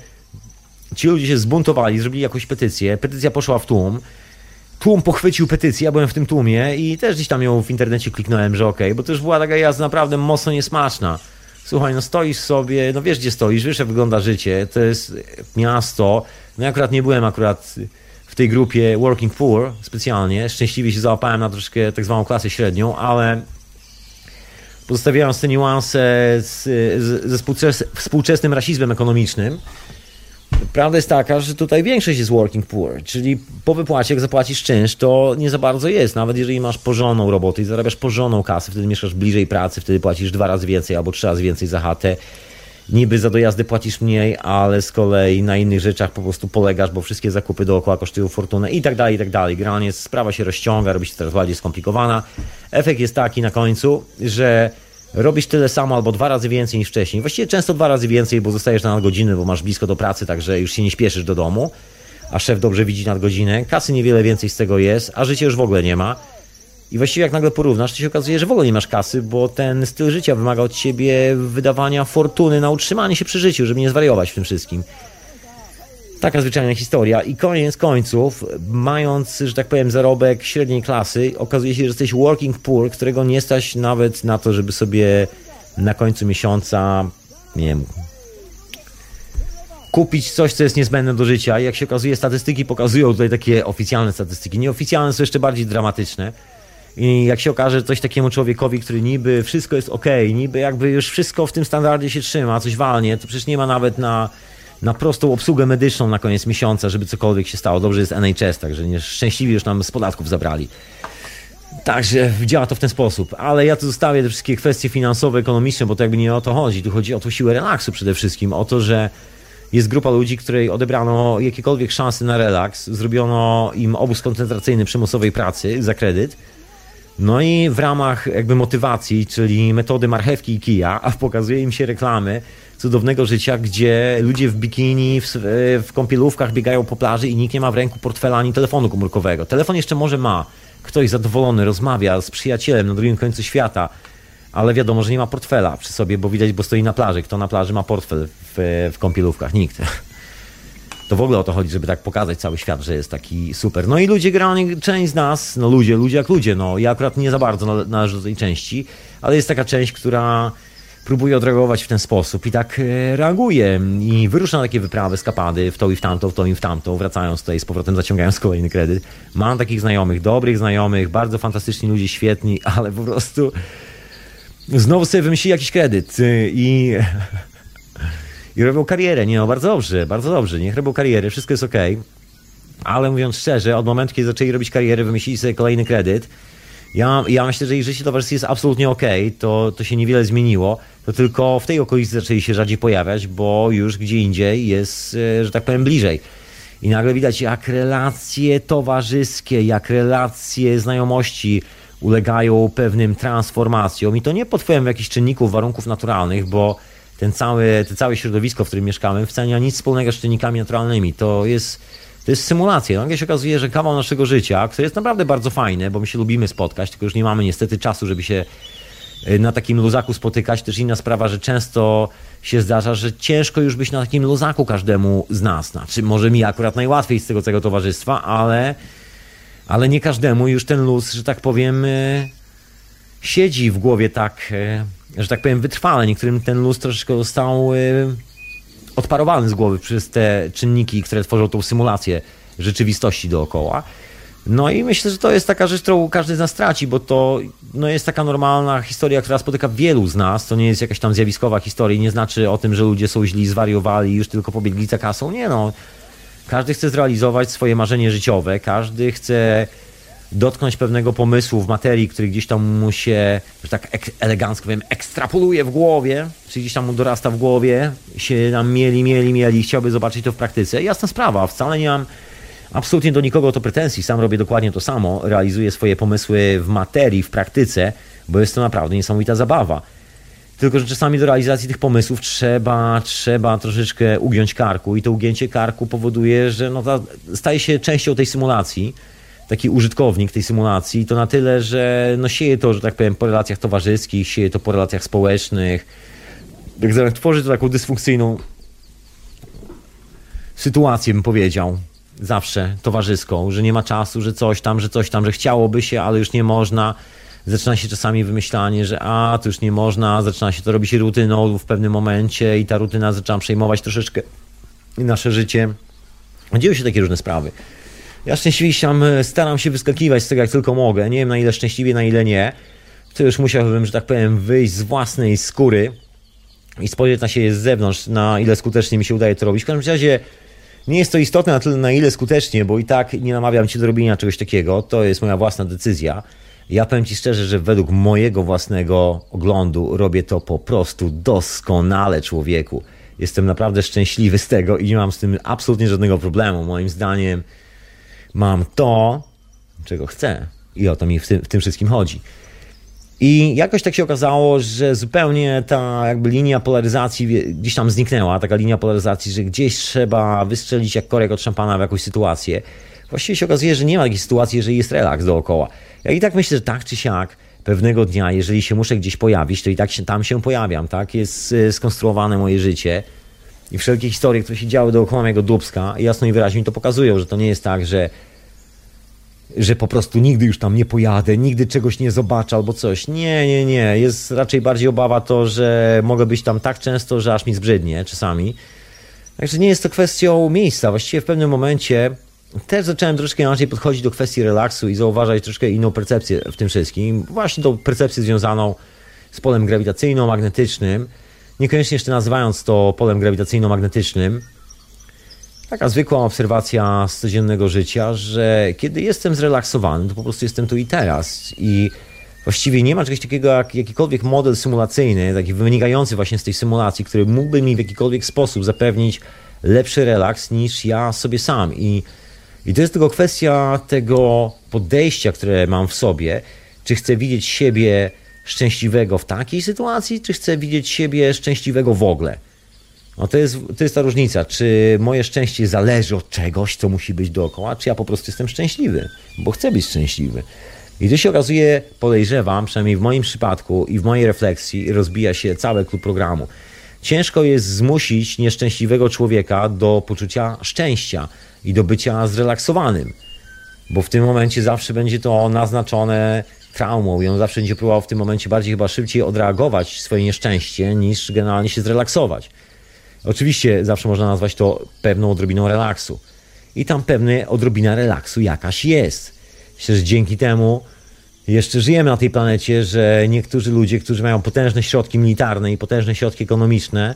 ci ludzie się zbuntowali, zrobili jakąś petycję, petycja poszła w tłum, tłum pochwycił petycję, ja byłem w tym tłumie i też gdzieś tam ją w internecie kliknąłem, że okej, okay, bo to już była taka jazda naprawdę mocno niesmaczna. Słuchaj, no stoisz sobie, no wiesz gdzie stoisz, wiesz jak wygląda życie, to jest miasto, no ja akurat nie byłem akurat w tej grupie Working Poor specjalnie, szczęśliwie się załapałem na troszkę tak zwaną klasę średnią, ale pozostawiając te niuanse z, z, ze współczesnym rasizmem ekonomicznym, Prawda jest taka, że tutaj większość jest working poor, czyli po wypłacie, jak zapłacisz czynsz, to nie za bardzo jest. Nawet jeżeli masz porządną robotę i zarabiasz porządną kasę, wtedy mieszkasz bliżej pracy, wtedy płacisz dwa razy więcej albo trzy razy więcej za chatę. Niby za dojazdy płacisz mniej, ale z kolei na innych rzeczach po prostu polegasz, bo wszystkie zakupy dookoła kosztują fortunę i tak dalej, i tak dalej. Generalnie sprawa się rozciąga, robi się coraz bardziej skomplikowana. Efekt jest taki na końcu, że robisz tyle samo albo dwa razy więcej niż wcześniej. Właściwie często dwa razy więcej, bo zostajesz na nadgodziny, bo masz blisko do pracy, także już się nie śpieszysz do domu, a szef dobrze widzi nadgodzinę. Kasy niewiele więcej z tego jest, a życia już w ogóle nie ma. I właściwie jak nagle porównasz, to się okazuje, że w ogóle nie masz kasy, bo ten styl życia wymaga od ciebie wydawania fortuny na utrzymanie się przy życiu, żeby nie zwariować w tym wszystkim. Taka zwyczajna historia. I koniec końców, mając, że tak powiem, zarobek średniej klasy, okazuje się, że jesteś working poor, którego nie stać nawet na to, żeby sobie na końcu miesiąca, nie wiem, kupić coś, co jest niezbędne do życia. I jak się okazuje, statystyki pokazują tutaj takie oficjalne statystyki. Nieoficjalne są jeszcze bardziej dramatyczne. I jak się okaże coś takiemu człowiekowi, który niby wszystko jest ok, niby jakby już wszystko w tym standardzie się trzyma, coś walnie, to przecież nie ma nawet na, na prostą obsługę medyczną na koniec miesiąca, żeby cokolwiek się stało. Dobrze jest NHS, także nie, szczęśliwie już nam z podatków zabrali. Także działa to w ten sposób, ale ja tu zostawię te wszystkie kwestie finansowe, ekonomiczne, bo to jakby nie o to chodzi. Tu chodzi o tą siłę relaksu przede wszystkim, o to, że jest grupa ludzi, której odebrano jakiekolwiek szanse na relaks, zrobiono im obóz koncentracyjny przymusowej pracy za kredyt. No i w ramach jakby motywacji, czyli metody marchewki i kija, a pokazuje im się reklamy cudownego życia, gdzie ludzie w bikini, w, w kąpielówkach biegają po plaży i nikt nie ma w ręku portfela ani telefonu komórkowego. Telefon jeszcze może ma, ktoś zadowolony rozmawia z przyjacielem na drugim końcu świata, ale wiadomo, że nie ma portfela przy sobie, bo widać, bo stoi na plaży. Kto na plaży ma portfel w, w kąpielówkach? Nikt. To w ogóle o to chodzi, żeby tak pokazać cały świat, że jest taki super. No i ludzie generalnie, część z nas, no ludzie, ludzie jak ludzie, no ja akurat nie za bardzo należę do tej części, ale jest taka część, która próbuje odreagować w ten sposób i tak e, reaguje i wyrusza na takie wyprawy, skapady w to i w tamto, w to i w tamto, wracając tutaj z powrotem, zaciągając kolejny kredyt. Mam takich znajomych, dobrych znajomych, bardzo fantastyczni ludzie, świetni, ale po prostu znowu sobie wymyślili jakiś kredyt y, i, i robią karierę. Nie no, bardzo dobrze, bardzo dobrze. Niech robią karierę, wszystko jest ok. Ale mówiąc szczerze, od momentu, kiedy zaczęli robić karierę, wymyślili sobie kolejny kredyt. Ja, ja myślę, że jeżeli życie towarzyskie jest absolutnie ok, to, to się niewiele zmieniło. To tylko w tej okolicy zaczęli się rzadziej pojawiać, bo już gdzie indziej jest, e, że tak powiem, bliżej. I nagle widać, jak relacje towarzyskie, jak relacje znajomości, ulegają pewnym transformacjom i to nie pod wpływem jakichś czynników, warunków naturalnych, bo ten cały, to całe środowisko, w którym mieszkamy, wcale nie ma nic wspólnego z czynnikami naturalnymi. To jest, to jest symulacja. Nagle się okazuje, że kawał naszego życia, które jest naprawdę bardzo fajne, bo my się lubimy spotkać, tylko już nie mamy niestety czasu, żeby się y, na takim luzaku spotykać. Też inna sprawa, że często się zdarza, że ciężko już być na takim luzaku każdemu z nas. Znaczy, może mi akurat najłatwiej z tego całego towarzystwa, ale ale nie każdemu już ten luz, że tak powiem, e, siedzi w głowie tak, e, że tak powiem, wytrwale. Niektórym ten luz troszeczkę został e, odparowany z głowy przez te czynniki, które tworzą tą symulację rzeczywistości dookoła. No i myślę, że to jest taka rzecz, którą każdy z nas traci, bo to no jest taka normalna historia, która spotyka wielu z nas. To nie jest jakaś tam zjawiskowa historia, nie znaczy o tym, że ludzie są źli, zwariowali i już tylko pobiegli za kasą. Nie no, każdy chce zrealizować swoje marzenie życiowe, każdy chce dotknąć pewnego pomysłu w materii, który gdzieś tam mu się, że tak elegancko powiem, ekstrapoluje w głowie, czy gdzieś tam mu dorasta w głowie, się nam mieli, mieli, mieli, chciałby zobaczyć to w praktyce. Jasna sprawa, wcale nie mam absolutnie do nikogo to pretensji, sam robię dokładnie to samo, realizuję swoje pomysły w materii, w praktyce, bo jest to naprawdę niesamowita zabawa. Tylko, że czasami do realizacji tych pomysłów trzeba, trzeba troszeczkę ugiąć karku i to ugięcie karku powoduje, że no staje się częścią tej symulacji, taki użytkownik tej symulacji, to na tyle, że no sieje to, że tak powiem, po relacjach towarzyskich, sieje to po relacjach społecznych, tak tworzy to taką dysfunkcyjną sytuację, bym powiedział, zawsze towarzyską, że nie ma czasu, że coś tam, że coś tam, że chciałoby się, ale już nie można, zaczyna się czasami wymyślanie, że a, to już nie można, zaczyna się to robić rutyną w pewnym momencie i ta rutyna zaczyna przejmować troszeczkę nasze życie. Dzieją się takie różne sprawy. Ja szczęśliwie staram się wyskakiwać z tego, jak tylko mogę. Nie wiem, na ile szczęśliwie, na ile nie. To już musiałbym, że tak powiem, wyjść z własnej skóry i spojrzeć na siebie z zewnątrz, na ile skutecznie mi się udaje to robić. W każdym razie nie jest to istotne na tyle, na ile skutecznie, bo i tak nie namawiam cię do robienia czegoś takiego. To jest moja własna decyzja. Ja powiem Ci szczerze, że według mojego własnego oglądu robię to po prostu doskonale, człowieku. Jestem naprawdę szczęśliwy z tego i nie mam z tym absolutnie żadnego problemu. Moim zdaniem mam to, czego chcę. I o to mi w tym, w tym wszystkim chodzi. I jakoś tak się okazało, że zupełnie ta jakby linia polaryzacji gdzieś tam zniknęła, taka linia polaryzacji, że gdzieś trzeba wystrzelić jak korek od szampana w jakąś sytuację. Właściwie się okazuje, że nie ma takiej sytuacji, jeżeli jest relaks dookoła. Ja i tak myślę, że tak czy siak pewnego dnia, jeżeli się muszę gdzieś pojawić, to i tak się, tam się pojawiam, tak? Jest e, skonstruowane moje życie i wszelkie historie, które się działy dookoła mojego Dubska, jasno i wyraźnie to pokazują, że to nie jest tak, że że po prostu nigdy już tam nie pojadę, nigdy czegoś nie zobaczę albo coś. Nie, nie, nie. Jest raczej bardziej obawa to, że mogę być tam tak często, że aż mi zbrzydnie czasami. Także nie jest to kwestią miejsca. Właściwie w pewnym momencie też zacząłem troszkę inaczej podchodzić do kwestii relaksu i zauważać troszkę inną percepcję w tym wszystkim. Właśnie tą percepcję związaną z polem grawitacyjno-magnetycznym. Niekoniecznie jeszcze nazywając to polem grawitacyjno-magnetycznym. Taka zwykła obserwacja z codziennego życia, że kiedy jestem zrelaksowany, to po prostu jestem tu i teraz. I właściwie nie ma czegoś takiego jak jakikolwiek model symulacyjny, taki wynikający właśnie z tej symulacji, który mógłby mi w jakikolwiek sposób zapewnić lepszy relaks niż ja sobie sam. I, i to jest tylko kwestia tego podejścia, które mam w sobie. Czy chcę widzieć siebie szczęśliwego w takiej sytuacji, czy chcę widzieć siebie szczęśliwego w ogóle? No to jest, to jest ta różnica. Czy moje szczęście zależy od czegoś, co musi być dookoła, czy ja po prostu jestem szczęśliwy, bo chcę być szczęśliwy. I tu się okazuje, podejrzewam, przynajmniej w moim przypadku i w mojej refleksji, rozbija się cały klub programu. Ciężko jest zmusić nieszczęśliwego człowieka do poczucia szczęścia i do bycia zrelaksowanym, bo w tym momencie zawsze będzie to naznaczone traumą i on zawsze będzie próbował w tym momencie bardziej chyba szybciej odreagować swoje nieszczęście niż generalnie się zrelaksować. Oczywiście zawsze można nazwać to pewną odrobiną relaksu. I tam pewna odrobina relaksu jakaś jest. Myślę, że dzięki temu jeszcze żyjemy na tej planecie, że niektórzy ludzie, którzy mają potężne środki militarne i potężne środki ekonomiczne,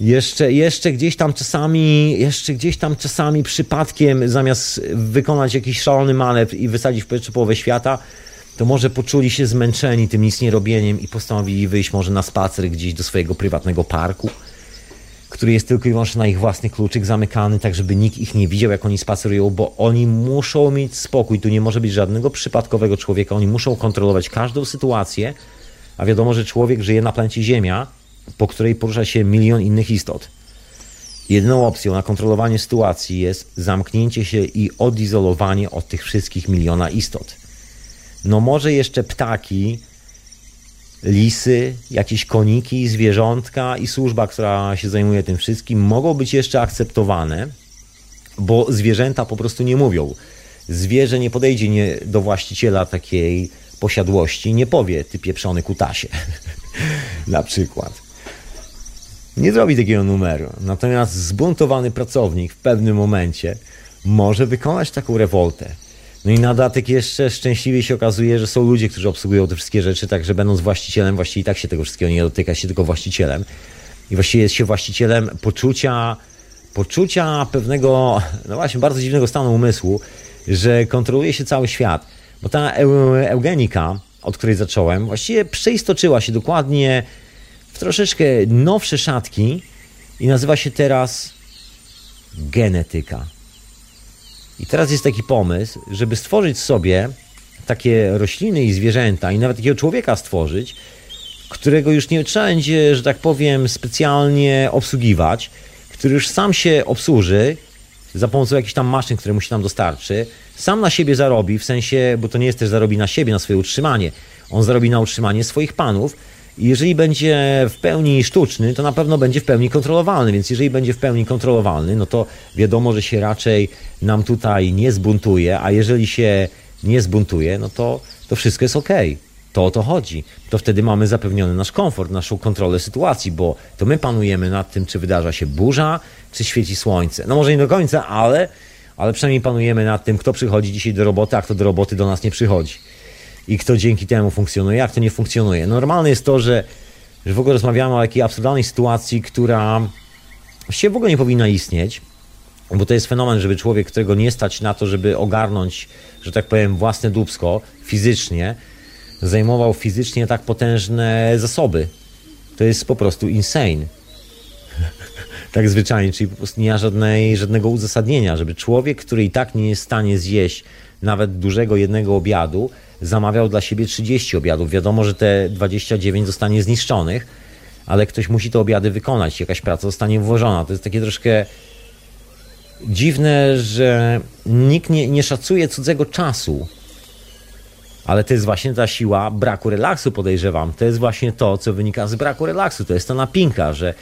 jeszcze, jeszcze gdzieś tam czasami, jeszcze gdzieś tam czasami przypadkiem, zamiast wykonać jakiś szalony manewr i wysadzić w powietrze połowę świata, to może poczuli się zmęczeni tym nic nie robieniem i postanowili wyjść może na spacer gdzieś do swojego prywatnego parku który jest tylko i wyłącznie na ich własny kluczyk zamykany, tak żeby nikt ich nie widział, jak oni spacerują, bo oni muszą mieć spokój. Tu nie może być żadnego przypadkowego człowieka. Oni muszą kontrolować każdą sytuację, a wiadomo, że człowiek żyje na planecie Ziemia, po której porusza się milion innych istot. Jedyną opcją na kontrolowanie sytuacji jest zamknięcie się i odizolowanie od tych wszystkich miliona istot. No może jeszcze ptaki lisy, jakieś koniki, zwierzątka i służba, która się zajmuje tym wszystkim, mogą być jeszcze akceptowane, bo zwierzęta po prostu nie mówią. Zwierzę nie podejdzie nie do właściciela takiej posiadłości, nie powie ty pieprzony kutasie, na przykład. Nie zrobi takiego numeru. Natomiast zbuntowany pracownik w pewnym momencie może wykonać taką rewoltę no i na datek jeszcze szczęśliwie się okazuje, że są ludzie, którzy obsługują te wszystkie rzeczy, także będąc właścicielem, właściwie i tak się tego wszystkiego nie dotyka, się tylko właścicielem. I właściwie jest się właścicielem poczucia, poczucia pewnego, no właśnie, bardzo dziwnego stanu umysłu, że kontroluje się cały świat. Bo ta eugenika, od której zacząłem, właściwie przeistoczyła się dokładnie w troszeczkę nowsze szatki i nazywa się teraz genetyka. I teraz jest taki pomysł, żeby stworzyć sobie takie rośliny i zwierzęta, i nawet takiego człowieka stworzyć, którego już nie trzeba będzie, że tak powiem, specjalnie obsługiwać, który już sam się obsłuży za pomocą jakichś tam maszyn, które musi nam dostarczy, sam na siebie zarobi, w sensie, bo to nie jest też zarobi na siebie, na swoje utrzymanie, on zarobi na utrzymanie swoich panów, jeżeli będzie w pełni sztuczny, to na pewno będzie w pełni kontrolowalny. Więc jeżeli będzie w pełni kontrolowalny, no to wiadomo, że się raczej nam tutaj nie zbuntuje, a jeżeli się nie zbuntuje, no to, to wszystko jest ok. To o to chodzi. To wtedy mamy zapewniony nasz komfort, naszą kontrolę sytuacji, bo to my panujemy nad tym, czy wydarza się burza, czy świeci słońce. No może nie do końca, ale, ale przynajmniej panujemy nad tym, kto przychodzi dzisiaj do roboty, a kto do roboty do nas nie przychodzi i kto dzięki temu funkcjonuje, jak to nie funkcjonuje. Normalne jest to, że, że w ogóle rozmawiamy o jakiej absurdalnej sytuacji, która się w ogóle nie powinna istnieć, bo to jest fenomen, żeby człowiek, którego nie stać na to, żeby ogarnąć, że tak powiem, własne dubsko fizycznie, zajmował fizycznie tak potężne zasoby. To jest po prostu insane. tak zwyczajnie, czyli po prostu nie ma żadnej, żadnego uzasadnienia, żeby człowiek, który i tak nie jest w stanie zjeść nawet dużego jednego obiadu, zamawiał dla siebie 30 obiadów. Wiadomo, że te 29 zostanie zniszczonych, ale ktoś musi te obiady wykonać, jakaś praca zostanie włożona. To jest takie troszkę dziwne, że nikt nie, nie szacuje cudzego czasu. Ale to jest właśnie ta siła braku relaksu, podejrzewam. To jest właśnie to, co wynika z braku relaksu. To jest ta napinka, że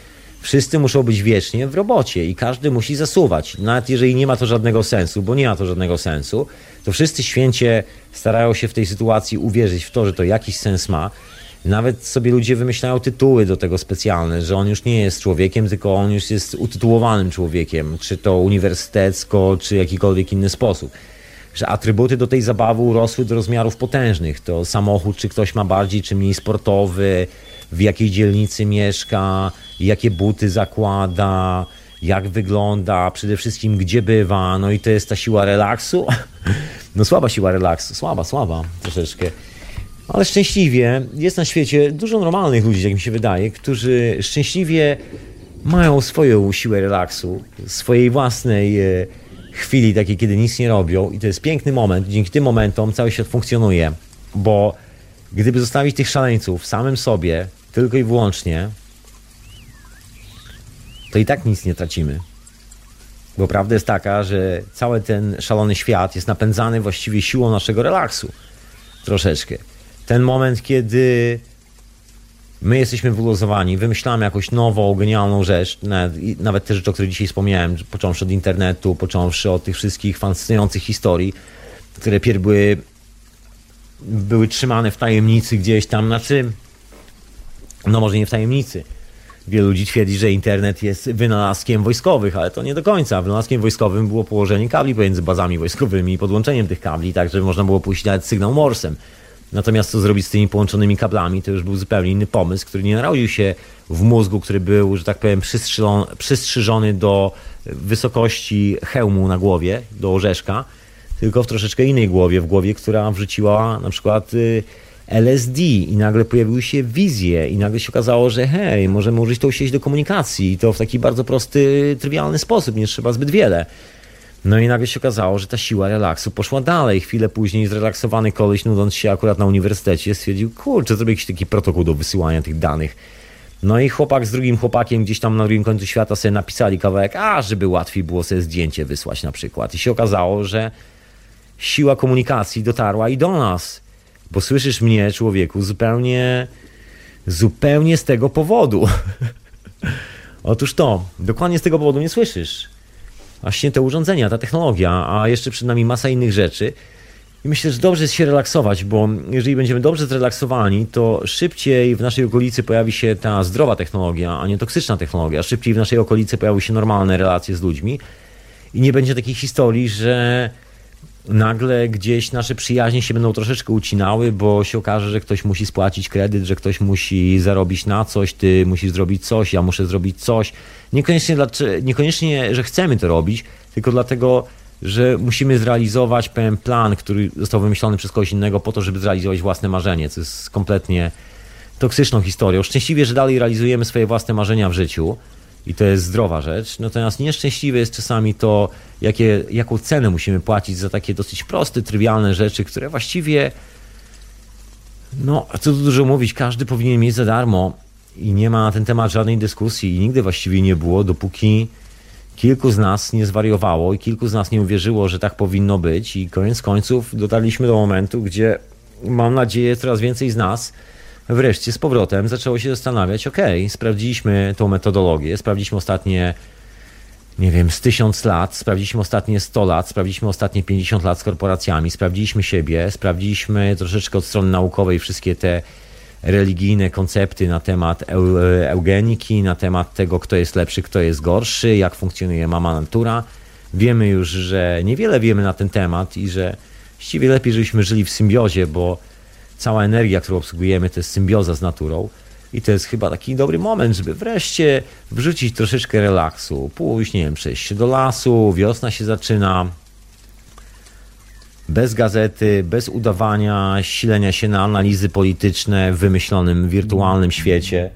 wszyscy muszą być wiecznie w robocie i każdy musi zasuwać. Nawet jeżeli nie ma to żadnego sensu, bo nie ma to żadnego sensu, to wszyscy święcie starają się w tej sytuacji uwierzyć w to, że to jakiś sens ma. Nawet sobie ludzie wymyślają tytuły do tego specjalne, że on już nie jest człowiekiem, tylko on już jest utytułowanym człowiekiem, czy to uniwersytecko, czy jakikolwiek inny sposób. Że atrybuty do tej zabawy urosły do rozmiarów potężnych. To samochód, czy ktoś ma bardziej, czy mniej sportowy, w jakiej dzielnicy mieszka, jakie buty zakłada, jak wygląda, przede wszystkim gdzie bywa, no i to jest ta siła relaksu. No słaba siła relaksu, słaba, słaba troszeczkę. Ale szczęśliwie jest na świecie dużo normalnych ludzi, jak mi się wydaje, którzy szczęśliwie mają swoją siłę relaksu, swojej własnej e, chwili, takiej, kiedy nic nie robią. I to jest piękny moment. Dzięki tym momentom cały świat funkcjonuje, bo gdyby zostawić tych szaleńców samym sobie, tylko i wyłącznie, to i tak nic nie tracimy. Bo prawda jest taka, że cały ten szalony świat jest napędzany właściwie siłą naszego relaksu. Troszeczkę. Ten moment, kiedy my jesteśmy wyluzowani, wymyślamy jakąś nową, genialną rzecz, nawet, nawet te rzeczy, o których dzisiaj wspomniałem, począwszy od internetu, począwszy od tych wszystkich fascynujących historii, które pierw były, były trzymane w tajemnicy gdzieś tam, znaczy, no może nie w tajemnicy, Wielu ludzi twierdzi, że internet jest wynalazkiem wojskowych, ale to nie do końca. Wynalazkiem wojskowym było położenie kabli pomiędzy bazami wojskowymi i podłączeniem tych kabli, tak żeby można było puścić nawet sygnał morsem. Natomiast co zrobić z tymi połączonymi kablami, to już był zupełnie inny pomysł, który nie narodził się w mózgu, który był, że tak powiem, przystrzyżony do wysokości hełmu na głowie, do orzeszka, tylko w troszeczkę innej głowie, w głowie, która wrzuciła na przykład y, LSD i nagle pojawiły się wizje i nagle się okazało, że hej, możemy użyć tą sieć do komunikacji i to w taki bardzo prosty, trywialny sposób, nie trzeba zbyt wiele. No i nagle się okazało, że ta siła relaksu poszła dalej. Chwilę później zrelaksowany koleś, nudząc się akurat na uniwersytecie, stwierdził, kurczę, zrobię jakiś taki protokół do wysyłania tych danych. No i chłopak z drugim chłopakiem gdzieś tam na drugim końcu świata sobie napisali kawałek, a żeby łatwiej było sobie zdjęcie wysłać na przykład. I się okazało, że siła komunikacji dotarła i do nas bo słyszysz mnie, człowieku, zupełnie, zupełnie z tego powodu. Otóż to, dokładnie z tego powodu nie słyszysz. Właśnie te urządzenia, ta technologia, a jeszcze przed nami masa innych rzeczy. I myślę, że dobrze jest się relaksować, bo jeżeli będziemy dobrze zrelaksowani, to szybciej w naszej okolicy pojawi się ta zdrowa technologia, a nie toksyczna technologia. Szybciej w naszej okolicy pojawią się normalne relacje z ludźmi i nie będzie takiej historii, że nagle gdzieś nasze przyjaźnie się będą troszeczkę ucinały, bo się okaże, że ktoś musi spłacić kredyt, że ktoś musi zarobić na coś, ty musisz zrobić coś, ja muszę zrobić coś. Niekoniecznie, niekoniecznie że chcemy to robić, tylko dlatego, że musimy zrealizować pewien plan, który został wymyślony przez kogoś innego po to, żeby zrealizować własne marzenie, co jest kompletnie toksyczną historią. Szczęśliwie, że dalej realizujemy swoje własne marzenia w życiu, i to jest zdrowa rzecz. Natomiast nieszczęśliwe jest czasami to, jakie, jaką cenę musimy płacić za takie dosyć proste, trywialne rzeczy, które właściwie, no, co tu dużo mówić, każdy powinien mieć za darmo i nie ma na ten temat żadnej dyskusji i nigdy właściwie nie było, dopóki kilku z nas nie zwariowało i kilku z nas nie uwierzyło, że tak powinno być i koniec końców dotarliśmy do momentu, gdzie mam nadzieję coraz więcej z nas wreszcie z powrotem zaczęło się zastanawiać, ok, sprawdziliśmy tą metodologię, sprawdziliśmy ostatnie, nie wiem, z tysiąc lat, sprawdziliśmy ostatnie 100 lat, sprawdziliśmy ostatnie 50 lat z korporacjami, sprawdziliśmy siebie, sprawdziliśmy troszeczkę od strony naukowej wszystkie te religijne koncepty na temat eugeniki, na temat tego, kto jest lepszy, kto jest gorszy, jak funkcjonuje mama natura. Wiemy już, że niewiele wiemy na ten temat i że właściwie lepiej, żebyśmy żyli w symbiozie, bo cała energia, którą obsługujemy, to jest symbioza z naturą. I to jest chyba taki dobry moment, żeby wreszcie wrzucić troszeczkę relaksu, pójść, nie wiem, przejść się do lasu, wiosna się zaczyna, bez gazety, bez udawania, silenia się na analizy polityczne w wymyślonym, wirtualnym świecie.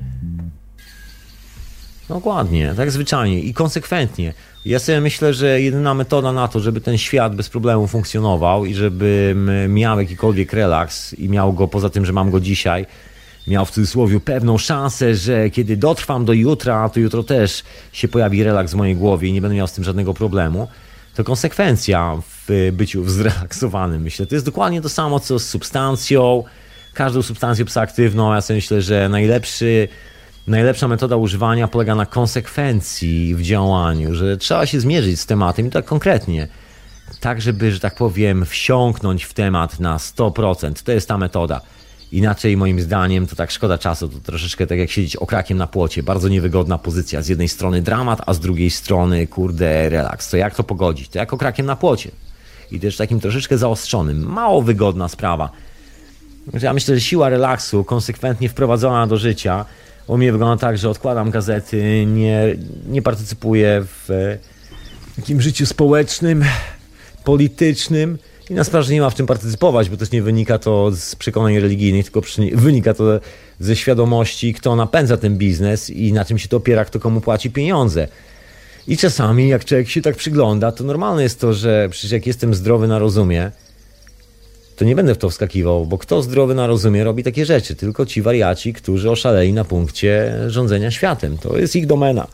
Dokładnie, tak zwyczajnie i konsekwentnie. Ja sobie myślę, że jedyna metoda na to, żeby ten świat bez problemu funkcjonował i żebym miał jakikolwiek relaks i miał go poza tym, że mam go dzisiaj, miał w cudzysłowie pewną szansę, że kiedy dotrwam do jutra, to jutro też się pojawi relaks w mojej głowie i nie będę miał z tym żadnego problemu, to konsekwencja w byciu zrelaksowanym, myślę. To jest dokładnie to samo, co z substancją. Każdą substancją psychoaktywną, ja sobie myślę, że najlepszy najlepsza metoda używania polega na konsekwencji w działaniu, że trzeba się zmierzyć z tematem i tak konkretnie. Tak, żeby, że tak powiem, wsiąknąć w temat na 100%. To jest ta metoda. Inaczej moim zdaniem to tak szkoda czasu, to troszeczkę tak jak siedzieć okrakiem na płocie. Bardzo niewygodna pozycja. Z jednej strony dramat, a z drugiej strony kurde relaks. To jak to pogodzić? To jak okrakiem na płocie. I też takim troszeczkę zaostrzonym. Mało wygodna sprawa. Ja myślę, że siła relaksu konsekwentnie wprowadzona do życia u mnie wygląda tak, że odkładam gazety, nie, nie partycypuję w takim życiu społecznym, politycznym i na sprawę, nie ma w czym partycypować, bo też nie wynika to z przekonań religijnych, tylko wynika to ze świadomości, kto napędza ten biznes i na czym się to opiera, kto komu płaci pieniądze. I czasami, jak człowiek się tak przygląda, to normalne jest to, że przecież jak jestem zdrowy na rozumie, to nie będę w to wskakiwał, bo kto zdrowy na rozumie robi takie rzeczy? Tylko ci wariaci, którzy oszaleli na punkcie rządzenia światem. To jest ich domena.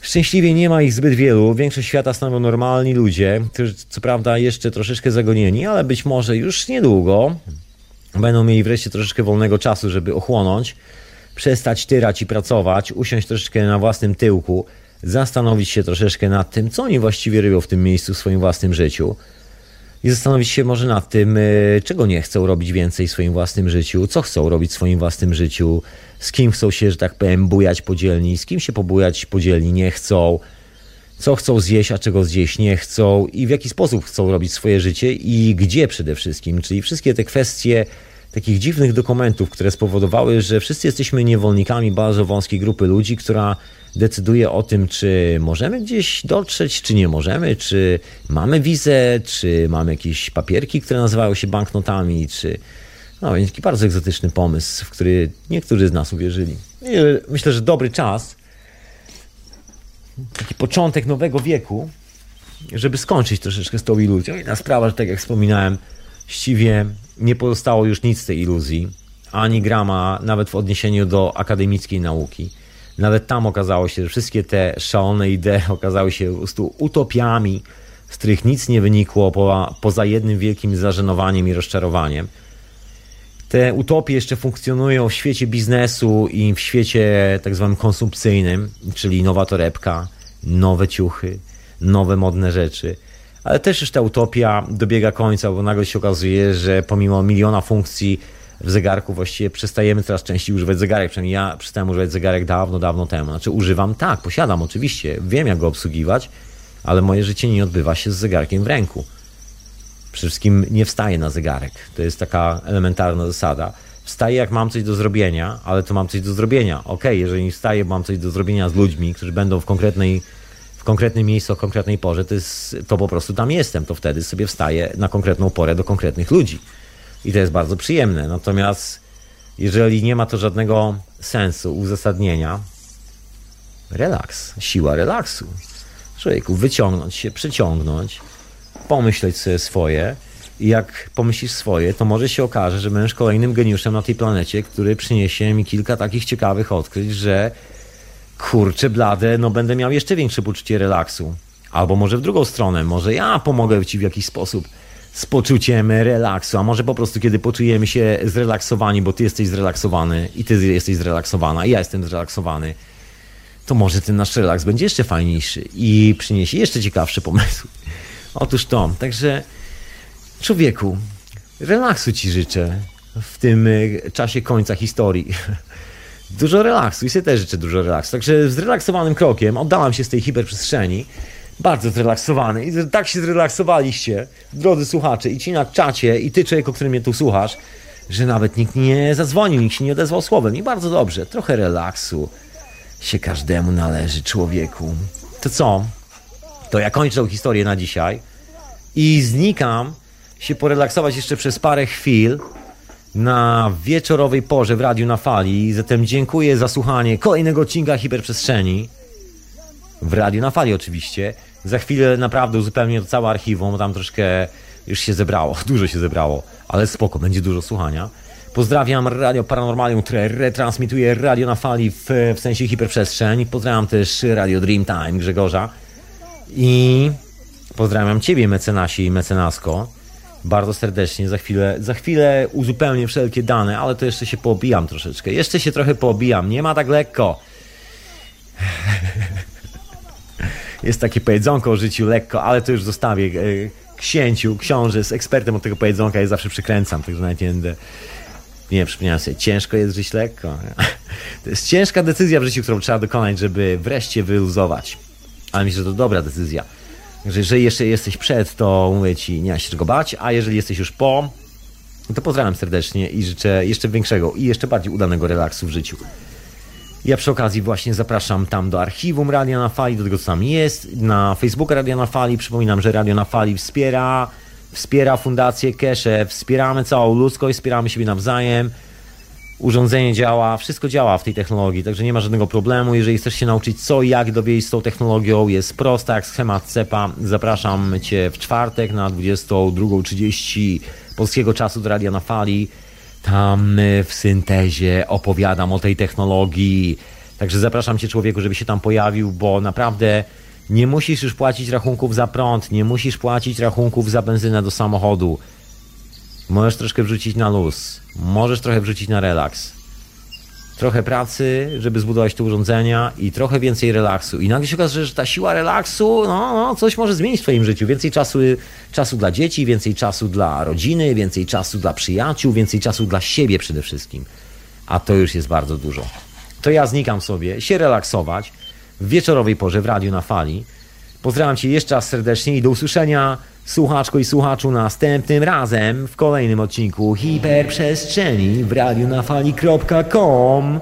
Szczęśliwie nie ma ich zbyt wielu. Większość świata stanowią normalni ludzie, którzy co prawda jeszcze troszeczkę zagonieni, ale być może już niedługo będą mieli wreszcie troszeczkę wolnego czasu, żeby ochłonąć, przestać tyrać i pracować, usiąść troszeczkę na własnym tyłku, zastanowić się troszeczkę nad tym, co oni właściwie robią w tym miejscu w swoim własnym życiu i zastanowić się może nad tym, e, czego nie chcą robić więcej w swoim własnym życiu, co chcą robić w swoim własnym życiu, z kim chcą się, że tak powiem, bujać podzielni, z kim się pobujać podzielni nie chcą, co chcą zjeść, a czego zjeść nie chcą i w jaki sposób chcą robić swoje życie i gdzie przede wszystkim. Czyli wszystkie te kwestie takich dziwnych dokumentów, które spowodowały, że wszyscy jesteśmy niewolnikami bardzo wąskiej grupy ludzi, która decyduje o tym, czy możemy gdzieś dotrzeć, czy nie możemy, czy mamy wizę, czy mamy jakieś papierki, które nazywają się banknotami, czy. No, więc taki bardzo egzotyczny pomysł, w który niektórzy z nas uwierzyli. I myślę, że dobry czas, taki początek nowego wieku, żeby skończyć troszeczkę z tą iluzją. Inna sprawa, że tak jak wspominałem, ściwie nie pozostało już nic z tej iluzji, ani grama, nawet w odniesieniu do akademickiej nauki. Nawet tam okazało się, że wszystkie te szalone idee okazały się po prostu utopiami, z których nic nie wynikło po, poza jednym wielkim zażenowaniem i rozczarowaniem. Te utopie jeszcze funkcjonują w świecie biznesu i w świecie tak zwanym konsumpcyjnym, czyli nowa torebka, nowe ciuchy, nowe modne rzeczy. Ale też już ta utopia dobiega końca, bo nagle się okazuje, że pomimo miliona funkcji w zegarku właściwie przestajemy coraz częściej używać zegarek. Przynajmniej ja przestałem używać zegarek dawno, dawno temu. Znaczy używam, tak, posiadam oczywiście, wiem jak go obsługiwać, ale moje życie nie odbywa się z zegarkiem w ręku. Przede wszystkim nie wstaję na zegarek. To jest taka elementarna zasada. Wstaję jak mam coś do zrobienia, ale to mam coś do zrobienia. Ok, jeżeli wstaję, mam coś do zrobienia z ludźmi, którzy będą w konkretnej w konkretnym miejscu o konkretnej porze, to, jest, to po prostu tam jestem. To wtedy sobie wstaję na konkretną porę do konkretnych ludzi i to jest bardzo przyjemne. Natomiast jeżeli nie ma to żadnego sensu, uzasadnienia, relaks, siła relaksu. Człowieku, wyciągnąć się, przyciągnąć, pomyśleć sobie swoje i jak pomyślisz swoje, to może się okaże, że będziesz kolejnym geniuszem na tej planecie, który przyniesie mi kilka takich ciekawych odkryć, że kurczę blade, no będę miał jeszcze większe poczucie relaksu. Albo może w drugą stronę, może ja pomogę Ci w jakiś sposób z poczuciem relaksu, a może po prostu kiedy poczujemy się zrelaksowani, bo ty jesteś zrelaksowany i ty jesteś zrelaksowana i ja jestem zrelaksowany, to może ten nasz relaks będzie jeszcze fajniejszy i przyniesie jeszcze ciekawsze pomysły. Otóż to, także człowieku, relaksu ci życzę w tym e, czasie końca historii. Dużo relaksu i sobie też życzę dużo relaksu. Także zrelaksowanym krokiem oddałam się z tej hiperprzestrzeni bardzo zrelaksowany i tak się zrelaksowaliście, drodzy słuchacze, i ci na czacie, i ty człowiek, o którym mnie tu słuchasz, że nawet nikt nie zadzwonił, nikt się nie odezwał słowem. I bardzo dobrze, trochę relaksu się każdemu należy, człowieku. To co? To ja kończę tą historię na dzisiaj i znikam się porelaksować jeszcze przez parę chwil na wieczorowej porze w Radiu na Fali. Zatem dziękuję za słuchanie kolejnego odcinka Hiperprzestrzeni. W Radiu na Fali oczywiście. Za chwilę naprawdę uzupełnię to całe archiwum, tam troszkę już się zebrało, dużo się zebrało, ale spoko, będzie dużo słuchania. Pozdrawiam Radio Paranormalium, które retransmituje radio na fali w, w sensie hiperprzestrzeń. Pozdrawiam też Radio Dreamtime Grzegorza. I pozdrawiam Ciebie, mecenasie i mecenasko. Bardzo serdecznie. Za chwilę, za chwilę uzupełnię wszelkie dane, ale to jeszcze się poobijam troszeczkę. Jeszcze się trochę poobijam. Nie ma tak lekko. jest takie powiedzonko o życiu lekko, ale to już zostawię e, księciu, książę z ekspertem od tego powiedzonka, ja zawsze przykręcam, także nawet nie będę Nie, przypomniałem sobie, ciężko jest żyć lekko. To jest ciężka decyzja w życiu, którą trzeba dokonać, żeby wreszcie wyluzować. Ale myślę, że to dobra decyzja. Że jeżeli jeszcze jesteś przed, to mówię ci, nie ma się czego bać, a jeżeli jesteś już po, to pozdrawiam serdecznie i życzę jeszcze większego i jeszcze bardziej udanego relaksu w życiu. Ja przy okazji właśnie zapraszam tam do archiwum Radia na Fali, do tego co tam jest, na Facebooka Radia na Fali. Przypominam, że Radio na Fali wspiera, wspiera Fundację Kesze, wspieramy całą ludzkość, wspieramy siebie nawzajem. Urządzenie działa, wszystko działa w tej technologii, także nie ma żadnego problemu. Jeżeli chcesz się nauczyć co i jak dowiedzieć z tą technologią, jest prosta jak schemat CEPA. Zapraszam Cię w czwartek na 22.30 polskiego czasu do Radia na Fali. Tam y, w syntezie opowiadam o tej technologii. Także zapraszam Cię, człowieku, żeby się tam pojawił, bo naprawdę nie musisz już płacić rachunków za prąd, nie musisz płacić rachunków za benzynę do samochodu. Możesz troszkę wrzucić na luz, możesz trochę wrzucić na relaks. Trochę pracy, żeby zbudować te urządzenia i trochę więcej relaksu. I nagle się okaże, że ta siła relaksu, no, no coś może zmienić w Twoim życiu. Więcej czasu, czasu dla dzieci, więcej czasu dla rodziny, więcej czasu dla przyjaciół, więcej czasu dla siebie przede wszystkim. A to już jest bardzo dużo. To ja znikam sobie, się relaksować w wieczorowej porze w radiu na fali. Pozdrawiam Cię jeszcze raz serdecznie i do usłyszenia słuchaczko i słuchaczu następnym razem w kolejnym odcinku Hiperprzestrzeni w radiu na fali.com.